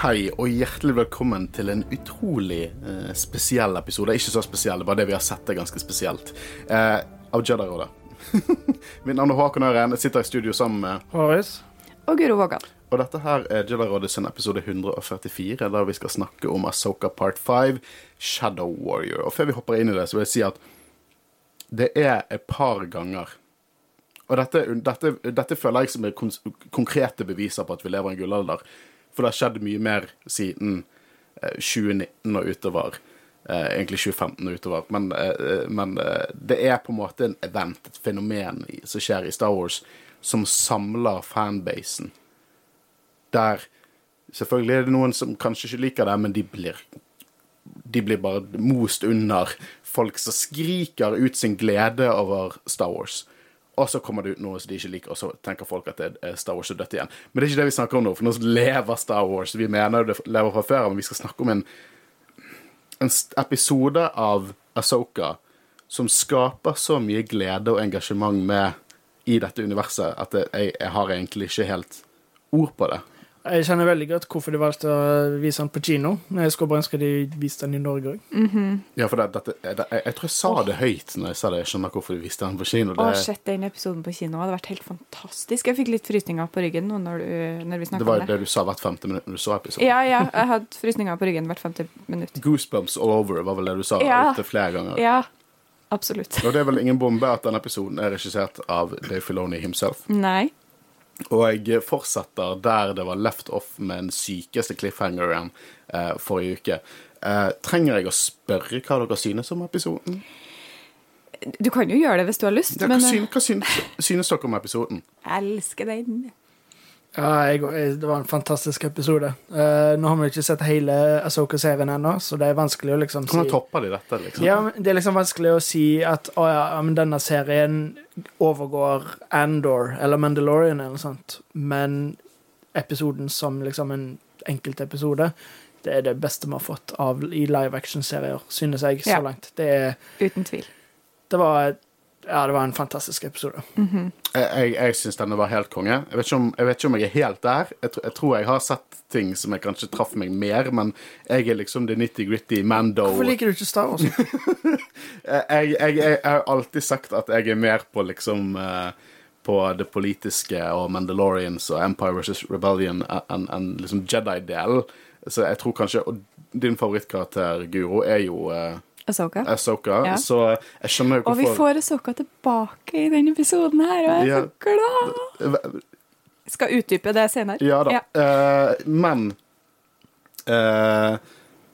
Hei og hjertelig velkommen til en utrolig eh, spesiell episode. Ikke så spesiell, det er bare det vi har sett er ganske spesielt. Eh, av Jedi-rådet. Mitt navn er Håkon Øren. Jeg sitter i studio sammen med Håris. Og Guro Vågan. Og dette her er Jedi-rådet sin episode 144, der vi skal snakke om Asoka part 5, Shadow Warrior. Og før vi hopper inn i det, så vil jeg si at det er et par ganger Og dette, dette, dette føler jeg som er kon konkrete beviser på at vi lever i en gullalder. For det har skjedd mye mer siden eh, 2019 og utover. Eh, egentlig 2015 og utover. Men, eh, men eh, det er på en måte en event, et fenomen som skjer i Star Wars, som samler fanbasen. Der Selvfølgelig er det noen som kanskje ikke liker det, men de blir de blir bare most under folk som skriker ut sin glede over Star Wars. Og så kommer det ut noe som de ikke liker, og så tenker folk at det er Star Wars er dødt igjen. Men det er ikke det vi snakker om nå, for nå lever Star Wars. Vi mener det lever fra før, men vi skal snakke om en, en episode av Asoka som skaper så mye glede og engasjement med i dette universet at jeg, jeg har egentlig ikke helt ord på det. Jeg kjenner veldig godt hvorfor de valgte å vise den på kino. Men jeg skulle bare ønske de viste den i Norge òg. Ja, for det, dette, det, jeg, jeg tror jeg sa det høyt når jeg sa det. Jeg skjønner hvorfor de viste den på kino. Å, sett den episoden på kino. Det hadde vært helt fantastisk. Jeg fikk litt frysninger på ryggen nå når, du, når vi det snakka var om jo det. det du sa hvert femte minutt når du så episoden. Ja, ja. Jeg hadde frysninger på ryggen hvert femte minutt. Goosebumps all over var vel det du sa Ja. opptil flere ganger. Ja, absolutt. Og det er vel ingen bombe at denne episoden er regissert av Dave Filoni himself. Nei. Og jeg fortsetter der det var left off med den sykeste cliffhangeren eh, forrige uke. Eh, trenger jeg å spørre hva dere synes om episoden? Du kan jo gjøre det hvis du har lyst, Ja, men eh, hva synes, synes dere om episoden? jeg elsker den. Ja, jeg, det var en fantastisk episode. Uh, nå har vi ikke sett hele Asoka-serien ennå, så det er vanskelig å liksom si Hvordan topper de dette, liksom? ja, Det er liksom vanskelig å si at å ja, ja, men denne serien overgår Andor eller Mandalorian eller noe sånt. Men episoden som liksom en enkeltepisode, det er det beste vi har fått av i live action-serier, synes jeg, så Ja. langt. Det, er, Uten tvil. det var Ja, det var en fantastisk episode. Jeg, jeg, jeg syns denne var helt konge. Jeg vet, ikke om, jeg vet ikke om jeg er helt der. Jeg, jeg tror jeg har sett ting som jeg kanskje traff meg mer, men jeg er liksom det nitty-gritty Mando. Hvorfor liker du ikke Star Wars? jeg, jeg, jeg, har alltid sagt at jeg er mer på liksom eh, På det politiske og Mandalorians og Empire vs. Rebellion enn enn liksom Jedi-delen. Så jeg tror kanskje Og din favorittkarakter, Guro, er jo uh, Asoka. Ahsoka, Ja. så jeg skjønner jo Og vi får Asoka tilbake i denne episoden her, og jeg er Ja. så glad! Skal utdype det senere. Ja da. Eh, men uh,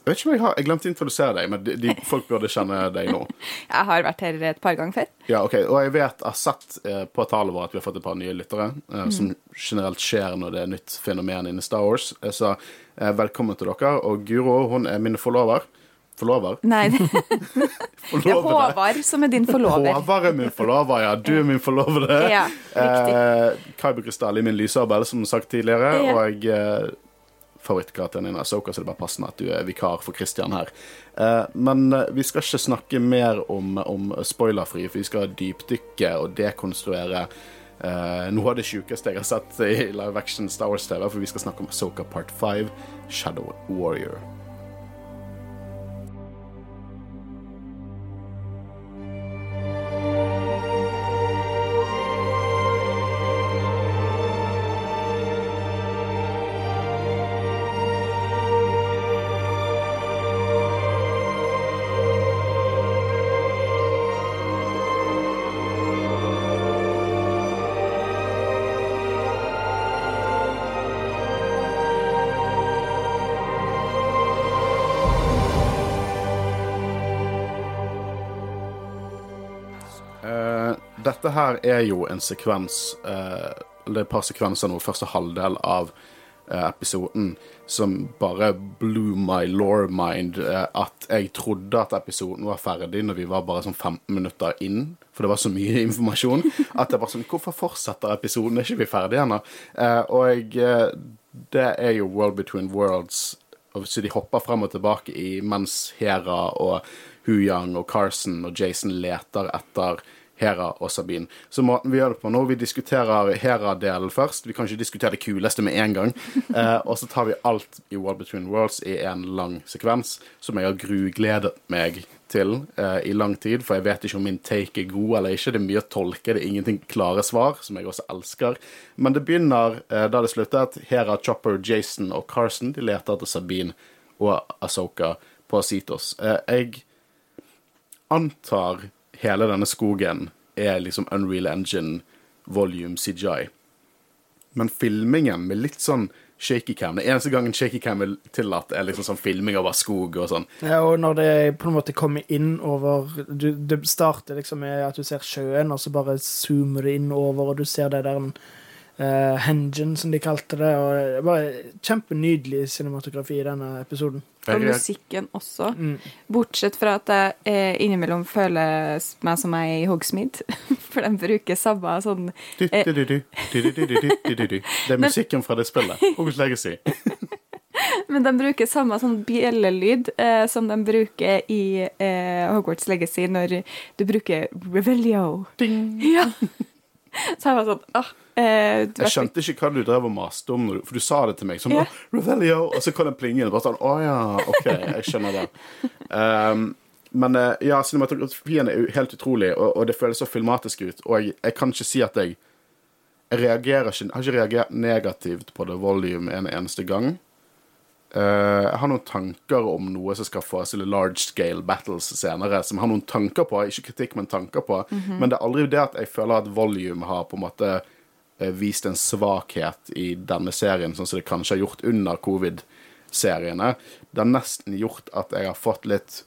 Jeg vet ikke om jeg har Jeg glemte å introdusere deg, men de, de, folk burde kjenne deg nå. Jeg har vært her et par ganger før. Ja, ok, Og jeg vet, jeg har sett eh, på tallet vårt at vi har fått et par nye lyttere, eh, som generelt skjer når det er nytt fenomen innen Star Wars. Eh, Så eh, velkommen til dere. Og Guro, hun er min forlover. Forlover? Nei, det er. Håvard som er din forlover. Håvard er min forlover, ja. Du er min forlovede. Ja, riktig. Eh, Kaibu Krystall i min lysabel, som sagt tidligere. Ja. Og eh, favorittkarakteren din er Soka, så det er bare passende at du er vikar for Christian her. Eh, men eh, vi skal ikke snakke mer om, om spoilerfri, for vi skal dypdykke og dekonstruere eh, noe av det sjukeste jeg har sett i live action Star Wars-TV, for vi skal snakke om Soka part 5, Shadow Warrior. Her er jo en sekvens eh, Eller et par sekvenser nå, første halvdel av eh, episoden, som bare blew my law mind. eh, at jeg trodde at episoden var ferdig når vi var bare sånn 15 minutter inn. For det var så mye informasjon. At jeg bare sånn Hvorfor fortsetter episoden? Er ikke vi ferdige ennå? Eh, og eh, det er jo World Between Worlds. Så de hopper frem og tilbake i mens Hera og Hu Yang og Carson og Jason leter etter Hera og Sabine. Så måten vi gjør det på nå, vi diskuterer Hera-delen først. Vi kan ikke diskutere det kuleste med en gang. Eh, og så tar vi alt i World Between Worlds i en lang sekvens, som jeg har grugledet meg til eh, i lang tid, for jeg vet ikke om min take er god eller ikke. Det er mye å tolke, det er ingenting klare svar, som jeg også elsker. Men det begynner eh, da det sluttet. Hera, Chopper, Jason og Carson de leter etter Sabine og Asoka på Sitos. Eh, jeg antar hele denne skogen er liksom Unreal Engine volume CGI. Men filmingen med litt sånn shaky cam Det eneste gangen shaky cam er tillatt, er liksom sånn filming over skog og sånn. Ja, og når det på en måte kommer inn over du, Det starter liksom med at du ser sjøen, og så bare zoomer det inn over, og du ser det der Uh, Hengen, som de kalte det. Og det var Kjempenydelig cinematografi i denne episoden. Og musikken også. Mm. Bortsett fra at jeg eh, innimellom føler meg som jeg er i Hogsmeade. For de bruker samme sånn eh. Det er musikken fra det spillet. Hogwarts Legacy. Men de bruker samme sånn bjellelyd eh, som de bruker i eh, Hogwarts Legacy når du bruker Revelio. Ding. Ja. Så jeg var sånn Åh eh, Jeg skjønte ikke hva du drev og maste om, du- for du sa det til meg. Sånn, Ja. oh, Revelio, og så kom den plingen. Bare sånn, å ja, OK, jeg skjønner det. Um, men eh, ja, cinematografien er helt utrolig, og, og det føles så filmatisk ut. Og jeg, jeg kan ikke si at jeg jeg reagerer ikke, har ikke reagert negativt på det volume en eneste gang. Uh, jeg har noen tanker om noe som skal forestille large scale battles senere. Som jeg har noen tanker på, ikke kritikk, men tanker på. Men det er aldri det at jeg føler at volume har på en måte vist en svakhet i denne serien, sånn som det kanskje har gjort under covid-seriene. Det har nesten gjort at jeg har fått litt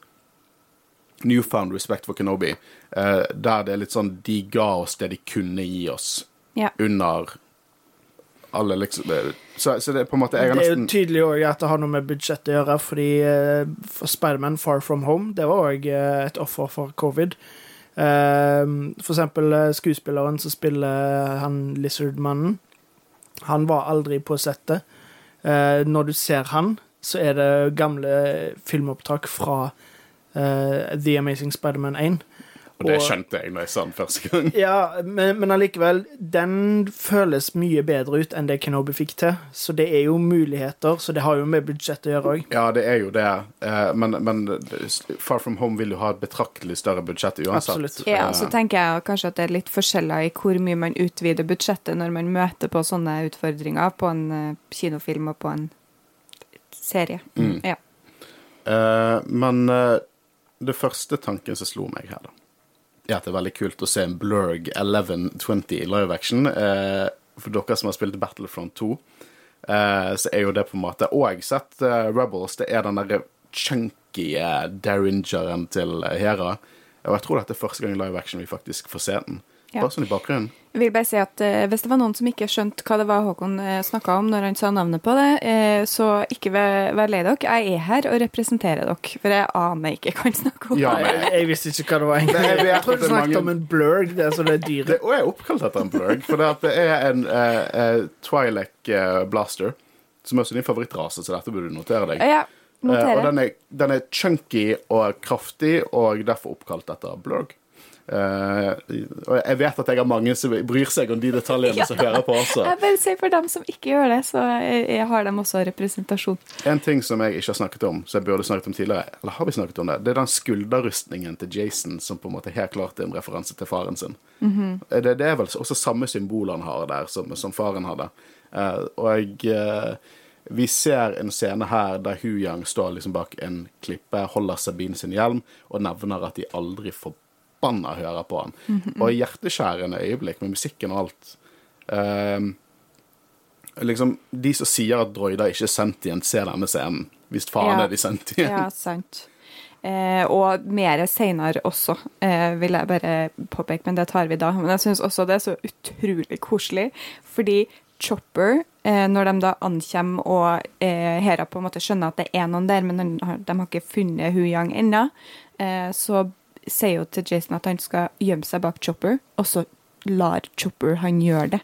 newfound respect for Kenobi. eh, der det er litt sånn De ga oss det de kunne gi oss Ja. under alle liksom eh, Så, så det er på en måte Jeg har Det er jo tydelig også at det har noe med budsjett å gjøre, fordi eh, for Spiderman Far From Home det var òg et offer for covid. Eh, for eksempel eh, skuespilleren som spiller han Lizard-mannen. Han var aldri på settet. Eh, når du ser han, så er det gamle filmopptak fra eh, The Amazing Spiderman 1. Og det skjønte jeg når jeg sa den første gang. Ja, men, men allikevel, den føles mye bedre ut enn det Kenobi fikk til. Så det er jo muligheter, så det har jo med budsjett å gjøre òg. Ja, det er jo det. Eh, Men, men Far From Home vil jo ha et betraktelig større budsjett uansett. Absolutt. Ja, Eh, så tenker jeg kanskje at det er litt forskjeller i hvor mye man utvider budsjettet når man møter på sånne utfordringer på en eh, kinofilm og på en serie. Mm. Ja. eh, Men eh, det første tanken som slo meg her, da, er at det er veldig kult å se en Blurg 1120 i live action. Eh, For dere som har spilt Battlefront 2, eh, så er jo det på en måte Og jeg har sett eh, Rebels. Det er den derre chunky derringeren til Hera. Og jeg tror dette er første gang i live action vi faktisk får se den. Ja. Bare sånn i bakgrunnen. Jeg vil bare si at eh, Hvis det var noen som ikke skjønte hva det var Håkon eh, snakka om når han sa navnet på det, eh, så ikke vær, vær lei dere. Jeg er her og representerer dere, for jeg aner ikke hva han snakker om. Ja, men- jeg, jeg visste ikke hva det var. egentlig. Nei, jeg vet Jeg trodde at du er snakket mange- om en blurg, det er så det er dyre. Det og er oppkalt etter en Blurg, for det, at det er en uh, Twi'lek eh, blaster, som er også din favorittrase, så dette burde du notere deg. Ja, Eh, og noterer. den er, den er chunky og kraftig, og derfor oppkalt etter Blurg. Eh, og jeg vet at jeg har mange som bryr seg om de detaljene Ja. som hører på også. Jeg bare sier for dem som ikke gjør det, så jeg, har dem også representasjon. En ting som jeg ikke har snakket om, som jeg burde snakket om tidligere, eller har vi snakket om det, det er den skulderrustningen til Jason som på en måte helt klart er en referanse til faren sin. Eh, det, det er vel også samme symbol han har der, som, som faren hadde. Eh, og vi ser en scene her der Hu Yang står liksom bak en klippe, holder Sabine sin hjelm og nevner at de aldri forbanna høre på han. Og hjerteskjærende øyeblikk med musikken og alt. Eh, liksom, De som sier at droider ikke er sentient, ser denne scenen. Hvis faen Ja. er de sentient. Ja, sant. Eh, og mer seinere også, eh, vil jeg bare påpeke, men det tar vi da. Men jeg syns også det er så utrolig koselig, fordi Chopper, eh, når de da ankommer og eh, Hera på en måte skjønner at det er noen der, men de har, de har ikke funnet Hu Yang ennå, eh, så sier jo til Jason at han skal gjemme seg bak Chopper, og så lar Chopper han gjøre det.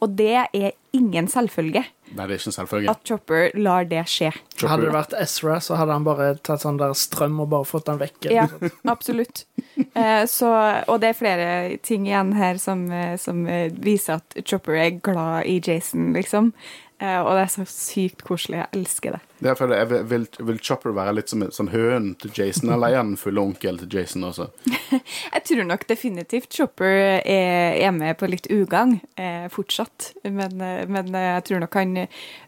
Og det er ingen selvfølge Nei, det er ikke en selvfølge. at Chopper lar det skje. Hadde det vært Ezra, så hadde han bare tatt sånn der strøm og bare fått den vekk. Ja, absolutt. Eh, så, og det er flere ting igjen her som, eh, som eh, viser at Chopper er glad i Jason, liksom. Eh, og det er så sykt koselig. Jeg elsker det. Det er fordi jeg vil, vil, Chopper være litt som sånn hønen til Jason, eller er han fulle onkel til Jason også? Jeg tror nok definitivt Chopper er, er med på litt ugagn eh, fortsatt. Men, eh, men eh, jeg tror nok han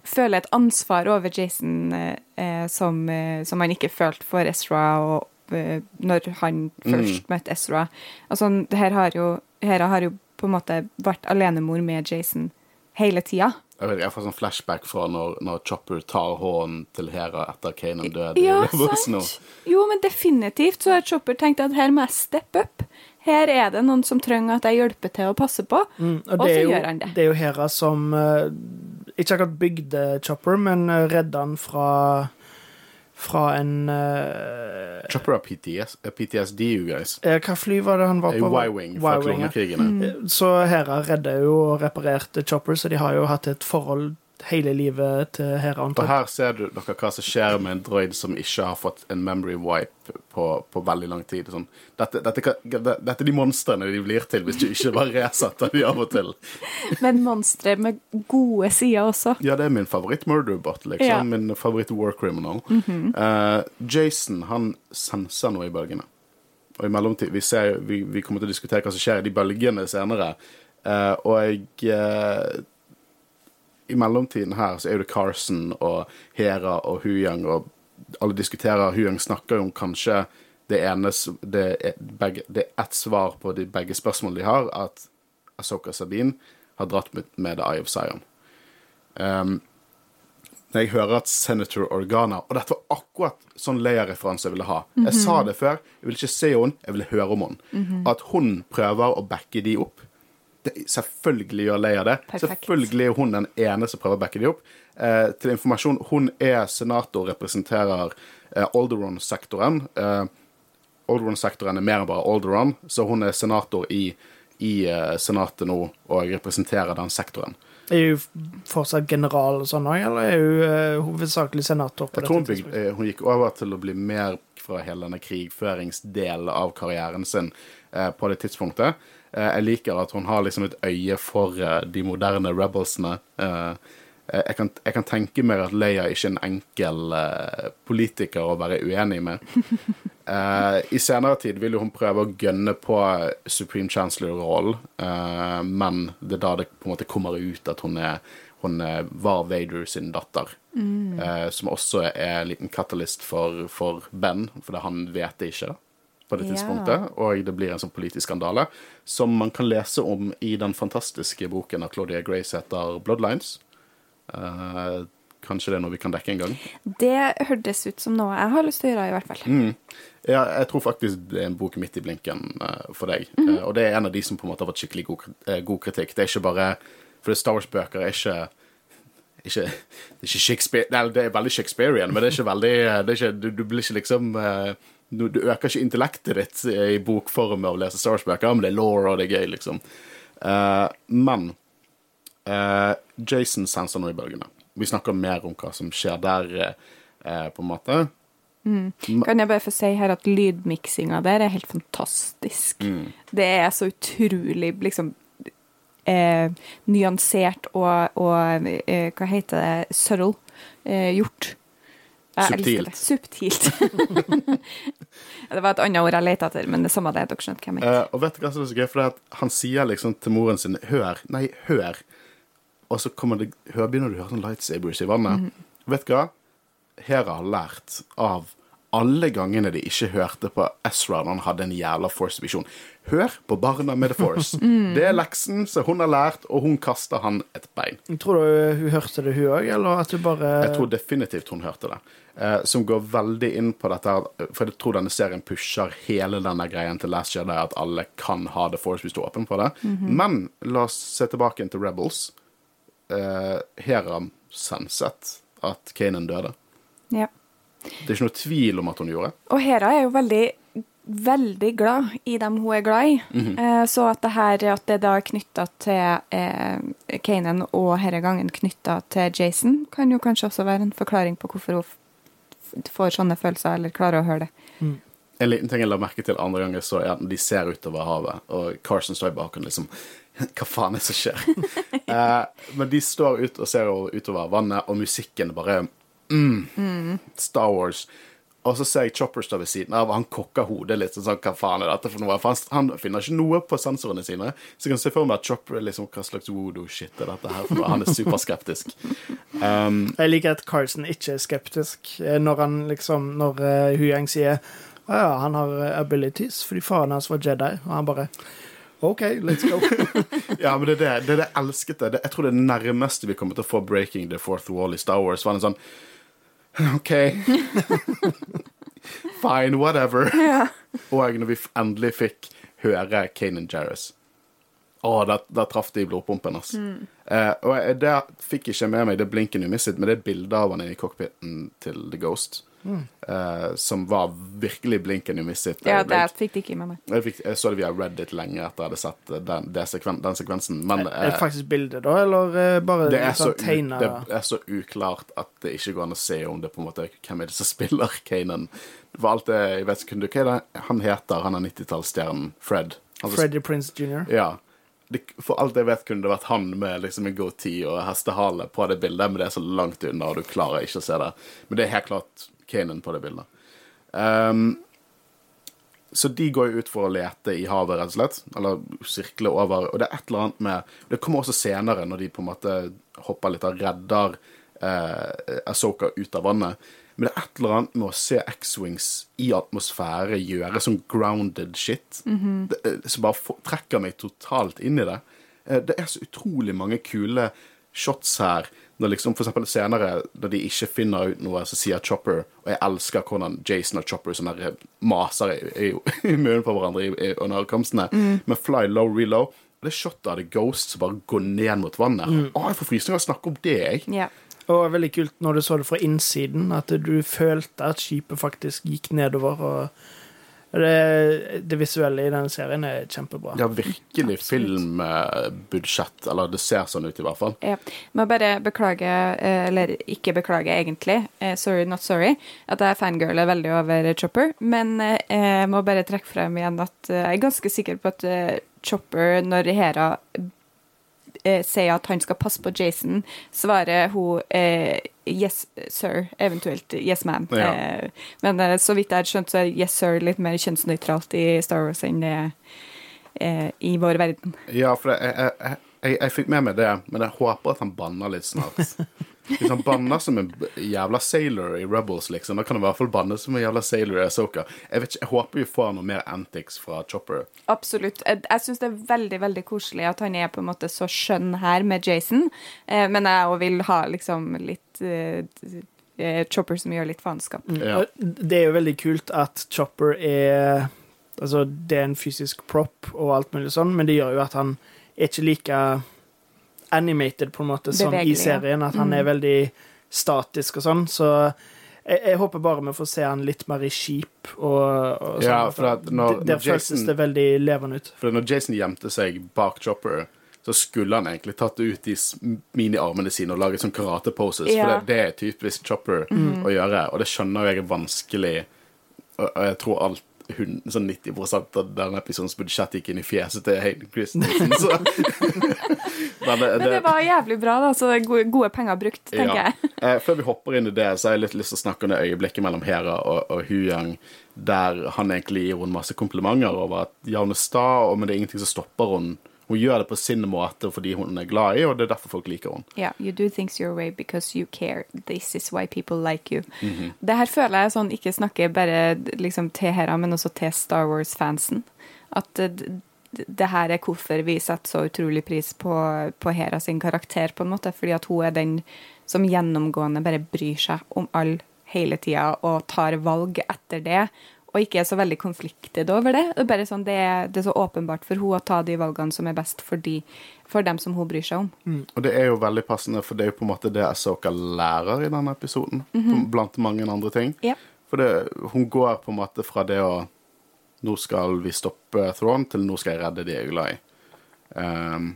føler et ansvar over Jason eh, som, som han ikke følte for Ezra og, eh, når han først møtte Ezra. Altså, her har jo, her har jo på en måte vært alenemor med Jason hele tida. Jeg, vet, jeg får sånn flashback fra når, når Chopper tar hånden til Hera etter Kanan døde. Ja, sant. Jo, men definitivt så har Chopper tenkt at her må jeg steppe up. Her er det noen som trenger at jeg hjelper til å passe på. Mm, Og, og så jo, gjør han det. det er jo Hera som eh, ikke akkurat bygde Chopper, men uh, redda han fra fra en uh, Chopper har PTS, eh, PTSD, you guys. eh, Hva fly var det han var på? Y-Wing fra klonekrigene. Mm. Så Hera redda jo og reparerte Chopper, så de har jo hatt et forhold hele livet til Hera. Og antar her ser du dere hva som skjer med en droid som ikke har fått en memory wipe på, på veldig lang tid. Sånn. Dette, dette, dette er de monstrene de blir til hvis du ikke bare resetter de av og til. Men monstre med gode sider også. Ja, det er min favoritt murderbot, liksom. Ja. Min favoritt war criminal. Eh, Jason, han senser noe i bølgene. Og i mellomtid vi, ser, vi, vi kommer til å diskutere hva som skjer i de bølgene senere. Uh, og jeg eh, I mellomtiden her så er det Carson og Hera og Huyang, og alle diskuterer Huyang snakker jo om kanskje det ene Det er, begge, det er ett svar på de begge spørsmålene de har, at Asoka Sabine har dratt med, med The Eye of Zion. Um, når jeg hører at Senator Organa Og dette var akkurat sånn Leia-referanse jeg ville ha. Jeg sa det før. Jeg ville ikke se henne, jeg ville høre om henne. At hun prøver å backe de opp. Det, selvfølgelig gjør Leia det. Perfekt. Selvfølgelig er hun den ene som prøver å backe de opp. Eh, til informasjon, hun er senator, representerer eh, Alderon-sektoren. Eh, Alderon-sektoren er mer enn bare Alderon, så hun er senator i, i eh, senatet nå og representerer den sektoren. Er hun fortsatt general og sånn òg, eller er hun eh, hovedsakelig senator? på Jeg tror hun, bygde, bygd, eh, hun gikk over til å bli mer fra hele denne krigføringsdelen av karrieren sin eh, på det tidspunktet. Eh, jeg liker at hun har liksom et øye for eh, de moderne rebelsene. Eh, jeg, kan, jeg kan tenke meg at Leia ikke er en enkel politiker å være uenig med. I senere tid vil jo hun prøve å gønne på Supreme Chancellor-rollen, men det er da det på en måte kommer ut at hun, er, hun var Vader sin datter. Mm. som også er en liten catalyst for, for Ben, for det han vet det ikke på det Ja. tidspunktet. Og det blir en sånn politisk skandale som man kan lese om i den fantastiske boken av Claudia Gray som heter Bloodlines. Eh, kanskje det er noe vi kan dekke en gang. Det hørtes ut som noe jeg har lyst til å gjøre, i hvert fall. Mm. Ja, jeg tror faktisk det er en bok midt i blinken eh, for deg. Eh, og det er en av de som på en måte har fått skikkelig god, eh, god kritikk. Det er ikke bare For Star Wars-bøker er ikke ikke, det er ikke Shakespeare det er veldig Shakespearean, men det er ikke veldig det er ikke, du, du blir ikke liksom eh, du, øker ikke intellektet ditt i bokform av å lese Star Wars-bøker, men det er law, og det er gøy, liksom. Uh, men uh, Jason senser nå i bølgene. Vi snakker mer om hva som skjer der, uh, på en måte. Kan jeg bare få si her at lydmiksinga der er helt fantastisk. Det er så utrolig liksom eh, nyansert og, og eh, hva heter det, subtle eh, gjort. Det. Subtilt. Det var et annet ord jeg lette etter, men det samme det. Dere skjønte hva jeg mente. Uh, og vet du hva som er så gøy? For han sier liksom til moren sin 'hør', nei, 'hør'. Og så kommer det, hør, begynner du å høre sånn lightsabers i vannet. Vet du hva? Hera har lært av alle gangene de ikke hørte på Ezra når han hadde en jævla Force-visjon. Hør på barna med The Force. Det er leksen som hun har lært, og hun kaster han et bein. Tror du hun hørte det, hun òg, eller at hun bare Jeg tror definitivt hun hørte det. Eh, som går veldig inn på dette her, For jeg tror denne serien pusher hele denne greien til Last Jedi, at alle kan ha The Force hvis du er åpen for det. Men la oss se tilbake til Rebels. Eh, Hera senset at Kanan døde. Ja. Det er ikke noe tvil om at hun gjorde. Og Hera er jo veldig veldig glad i dem hun er glad i. eh, så at det her at det da er knytta til eh, Kanan, og denne gangen knytta til Jason, kan jo kanskje også være en forklaring på hvorfor hun f- får sånne følelser, eller klarer å høre det. En liten ting jeg la merke til andre ganger, så er at de ser utover havet, og Carson står i bakgrunnen liksom Hva faen er det som skjer? eh, men de står ut og ser utover vannet, og musikken bare mm, Star Wars. Og så ser jeg Chopper stå ved siden av, og han kokker hodet litt sånn Hva faen er dette for noe? For han, finner ikke noe på sensorene sine. Så jeg kan se for meg at Chopper er liksom Hva slags voodoo-shit er dette her for? Han er superskeptisk. Um, Jeg liker at Carson ikke er skeptisk eh, når han liksom Når uh, Huyang sier Å ja, han har eh, abilities fordi faren hans var Jedi, og han bare OK, let's go. Ja, men det er det, det, er det jeg elsket. Det. Jeg tror det nærmeste vi kommer til å få Breaking the Fourth Wall i Star Wars, var en sånn OK. Fine, whatever. Og når vi endelig fikk høre Kanan Jarrus Å, da, da traff de blodpumpen, ass. Eh, og jeg, det fikk ikke med meg det blinken misset, men det bildet av han inne i cockpiten til The Ghost. Eh, som var virkelig blinken you misset. Ja, det fikk de ikke med meg. Jeg, fikk, jeg så det via Reddit lenge etter jeg hadde sett eh, den, det sekven, den sekvensen. Men Er det eh, faktisk bilde, da, eller bare det, er så, sånn tegna det er så uklart at det ikke går an å se om det på en måte Hvem er det som spiller Kanan? For alt det jeg vet kunne du, Hva er det han heter, han er 90-tallsstjernen? Fred? Altså, Freddy Prince jr. Ja. Det, for alt jeg vet, kunne det vært han med liksom en goatee og hestehale på det bildet, men det er så langt unna, og du klarer ikke å se det. Men det er helt klart Kanan på det bildet. Um, så de går jo ut for å lete i havet, rett og slett. Eller sirkle over. Og det er et eller annet med Det kommer også senere, når de på en måte hopper litt og redder eh, Asoka ut av vannet. Men det er et eller annet med å se X-Wings i atmosfære gjøre sånn grounded shit. det, eh, som bare trekker meg totalt inn i det. Eh, Det er så utrolig mange kule shots her. Når liksom, for eksempel senere, når de ikke finner ut noe, så sier Chopper Og jeg elsker hvordan Jason og Chopper sånn der maser i, i, i munnen på hverandre i, i, under ankomstene. Men fly low, relow. Og det shotet av The Ghost som bare går ned mot vannet. Å, jeg får frysninger av å snakke om det, jeg. Yeah. Og veldig kult når du så det fra innsiden, at du følte at skipet faktisk gikk nedover. og det, det visuelle i denne serien er kjempebra. Har virkelig filmbudsjett. Eller det ser sånn ut, i hvert fall. Ja. Må bare beklage, eh, eller ikke beklage egentlig, eh, sorry not sorry, at jeg fangirler veldig over Chopper, men eh, jeg må bare trekke frem igjen at jeg er ganske sikker på at Chopper, når Hera eh, sier at han skal passe på Jason, svarer hun eh, yes, sir, eventuelt yes, ma'am. Ja. Eh, men eh, så vidt jeg har skjønt, så er yes, sir litt mer kjønnsnøytralt i Star Wars enn det er eh, i vår verden. Ja, for jeg, jeg, jeg, jeg, jeg fikk med meg det, men jeg håper at han banner litt snart. Hvis han banner som en jævla sailor i Rebels, liksom, da kan han i hvert fall banne som en jævla sailor i Asoka. Jeg, vet ikke, jeg håper vi får noe mer antics fra Chopper. Absolutt. Jeg, jeg syns det er veldig veldig koselig at han er på en måte så skjønn her med Jason, eh, men jeg òg vil ha liksom litt eh, eh, Chopper som gjør litt faenskap. Ja. Det er jo veldig kult at Chopper er Altså, det er en fysisk prop og alt mulig sånn, men det gjør jo at han er ikke like animated på en måte som i Bevegelig, i serien. At han er veldig statisk og sånn. Så jeg, jeg håper bare vi får se han litt mer i skip og, og sånn. Ja, for at når- Der når føltes Jason- det veldig levende ut. For når Jason gjemte seg bak Chopper, så skulle han egentlig tatt ut de mini-armene sine og laget sånn karate-poses, Ja. for det, det er typisk Chopper å gjøre, og det skjønner jeg er vanskelig, og, og jeg tror alt sånn 90 av denne episodens budsjett gikk inn i fjeset til Hayden Christensen, så Men det, Men det var jævlig bra, da, så gode, penger brukt, tenker ja. jeg. Eh, før vi hopper inn i det, så har jeg litt lyst til å snakke om det øyeblikket mellom Hera og, og Huyang, der han egentlig gir henne masse komplimenter over at ja, hun er sta, men det er ingenting som stopper henne. Hun gjør det på sin måte fordi hun er glad i, og det er derfor folk liker henne. Ja, you do things your way because you care. This is why people like you. Det her føler jeg sånn ikke snakker bare liksom til Hera, men også til Star Wars-fansen. At eh, det her er hvorfor vi setter så utrolig pris på, på Hera sin karakter, på en måte. Fordi at hun er den som gjennomgående bare bryr seg om alle hele tida og tar valg etter det. Og ikke er så veldig konfliktet over det. Det er bare sånn, det er, det er så åpenbart for hun å ta de valgene som er best for, de, for dem som hun bryr seg om. Og det er jo veldig passende, for det er jo på en måte det Asoka lærer i denne episoden, blant mange andre ting. Ja. For det, hun går på en måte fra det å nå skal vi stoppe Throne, til nå skal jeg redde de jeg er glad i. Um,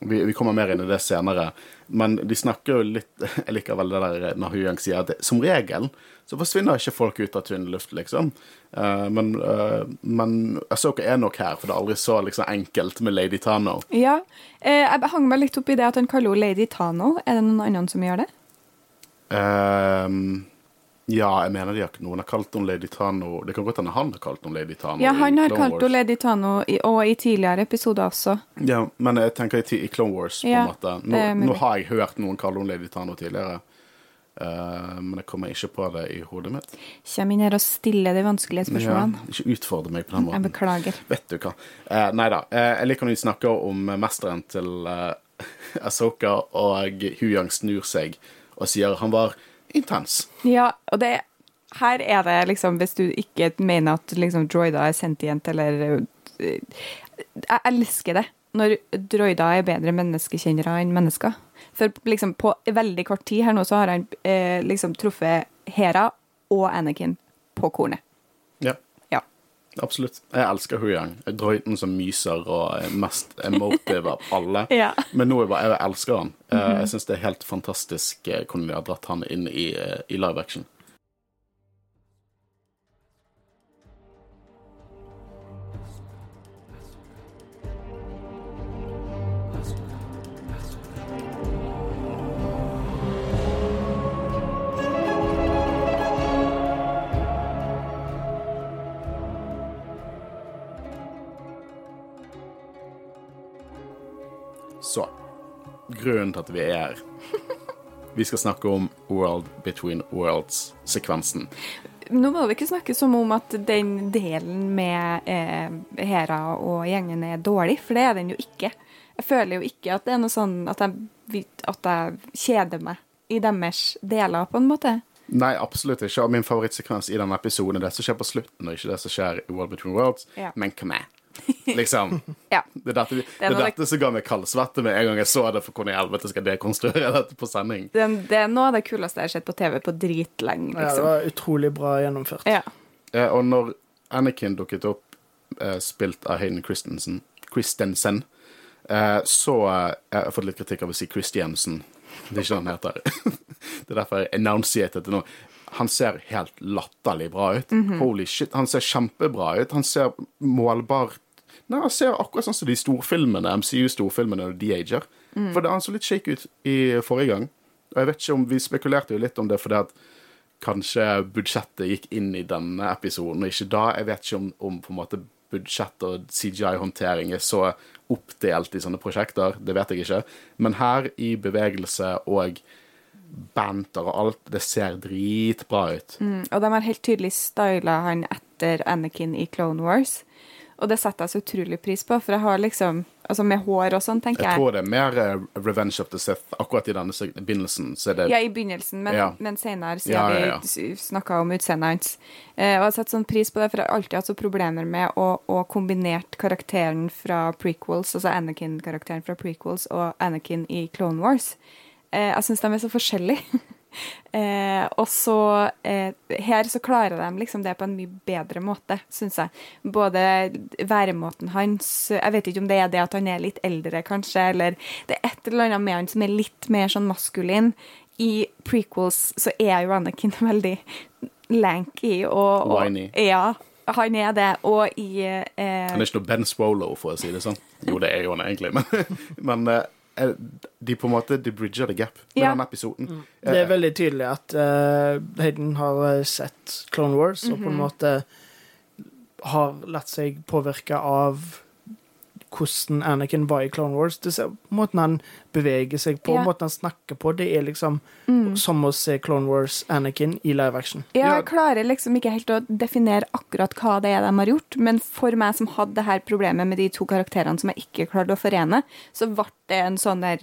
vi, vi, kommer mer inn i det senere, men de snakker jo litt Jeg liker veldig det der når Huyang sier at det, som regel så forsvinner ikke folk ut av tynn luft, liksom. Uh, men, uh, men Asoka er nok her, for det er aldri så liksom, enkelt med Lady Tano. Ja, Uh, jeg hang meg litt opp i det at han kaller henne Lady Tano. Er det noen andre som gjør det? Um, ja, jeg mener de har, noen har kalt henne Lady Tano Det kan godt hende han har kalt henne Lady Tano. Ja, han har kalt henne Lady Tano, i, og i tidligere episoder også. Ja, men jeg tenker i, i Clone Wars, på Ja, en måte. Nå, nå har jeg hørt noen kalle henne Lady Tano tidligere. Uh, men jeg kommer ikke på det i hodet mitt. Kommer inn her og stiller de vanskelige Ja, ikke utfordre meg på den måten. Jeg beklager. Vet du hva. Uh, nei da. Uh, jeg liker når de snakker om mesteren til uh, Asoka, og Huyang snur seg og sier han var intens. Ja, og det her er det liksom, hvis du ikke mener at liksom droider er sentient eller øh, Jeg elsker det når droider er bedre menneskekjennere enn mennesker. For liksom på veldig kort tid her nå så har han eh, liksom truffet Hera og Anakin på kornet. Absolutt. Jeg elsker Huyang. Drøyten som myser og mest emotive av alle. Ja. Men nå er jeg bare, jeg elsker han. Eh, Jeg syns det er helt fantastisk eh, hvordan de har dratt han inn i, eh, i live action. Til at vi er her Vi skal snakke om World Between Worlds-sekvensen. Nå må vi ikke snakke som om at den delen med eh, Hera og gjengen er dårlig, for det er den jo ikke. Jeg føler jo ikke at det er noe sånn at jeg, at jeg kjeder meg i deres deler, på en måte. Nei, absolutt ikke. Og min favorittsekvens i denne episoden er det som skjer på slutten, og ikke det som skjer i World Between Worlds. Ja. Men hva med. Liksom. Ja. Det er dette, det er dette som ga meg kaldsvette med en gang jeg så det, for hvordan i helvete skal jeg dekonstruere dette på sending? Det, det er noe av det kuleste jeg har sett på TV på dritlenge, Ja, det liksom. var utrolig bra gjennomført. Ja. Eh, og når Anakin dukket opp, eh, spilt av Hayden Christensen, Christensen eh, så eh, Jeg har fått litt kritikk av å si Christiansen. Det er ikke det han heter. det er derfor jeg enunciated det nå. Han ser helt latterlig bra ut. Holy shit, han ser kjempebra ut. Han ser målbar Nei, Han ser akkurat sånn som de storfilmene, MCU-storfilmene når de ager. For det han så litt shake ut i forrige gang. Og jeg vet ikke om Vi spekulerte jo litt om det fordi at kanskje budsjettet gikk inn i denne episoden, og ikke da. Jeg vet ikke om, om på en måte budsjett og CGI-håndtering er så oppdelt i sånne prosjekter. Det vet jeg ikke. Men her, i bevegelse og banter og alt, det ser dritbra ut. Mm, og de har helt tydelig styla han etter Anakin i Clone Wars. Og det setter jeg så utrolig pris på, for jeg har liksom Altså med hår og sånn, tenker Jeg jeg. tror det er mer uh, Revenge of the Sith. Akkurat i denne begynnelsen så det Ja, i begynnelsen, men, Ja. men senere, siden Ja, ja, ja. vi snakka om utseendet hans. Eh, og jeg satt sånn pris på det, for jeg har alltid hatt så problemer med å, å kombinert karakteren fra prequels, altså Anakin-karakteren fra prequels og Anakin i Clone Wars. Eh, jeg syns de er så forskjellige. eh, og så eh, Her så klarer de liksom det på en mye bedre måte, syns jeg. Både væremåten hans Jeg vet ikke om det er det at han er litt eldre, kanskje, eller det er et eller annet med han som er litt mer sånn maskulin. I prequels så er jo Anakin veldig lanky og, og Whiny. Ja, han er det. Og i eh, Han er ikke noe Ben Swallow, for å si det sånn. Jo, det er jo han egentlig, men, men eh, de på en måte de bridger the gap med Ja. den episoden. Det er veldig tydelig at uh, Hayden har eh, sett Clone Wars og på en måte har latt seg påvirke av hvordan Anakin var i Clone Wars. Det ser, måten han beveger seg på, Ja. måten han snakker på, det er liksom som å se Clone Wars Anakin i live action. Ja, jeg klarer liksom ikke helt å definere akkurat hva det er de har gjort, men for meg som hadde det her problemet med de to karakterene som jeg ikke klarte å forene, så ble det en sånn der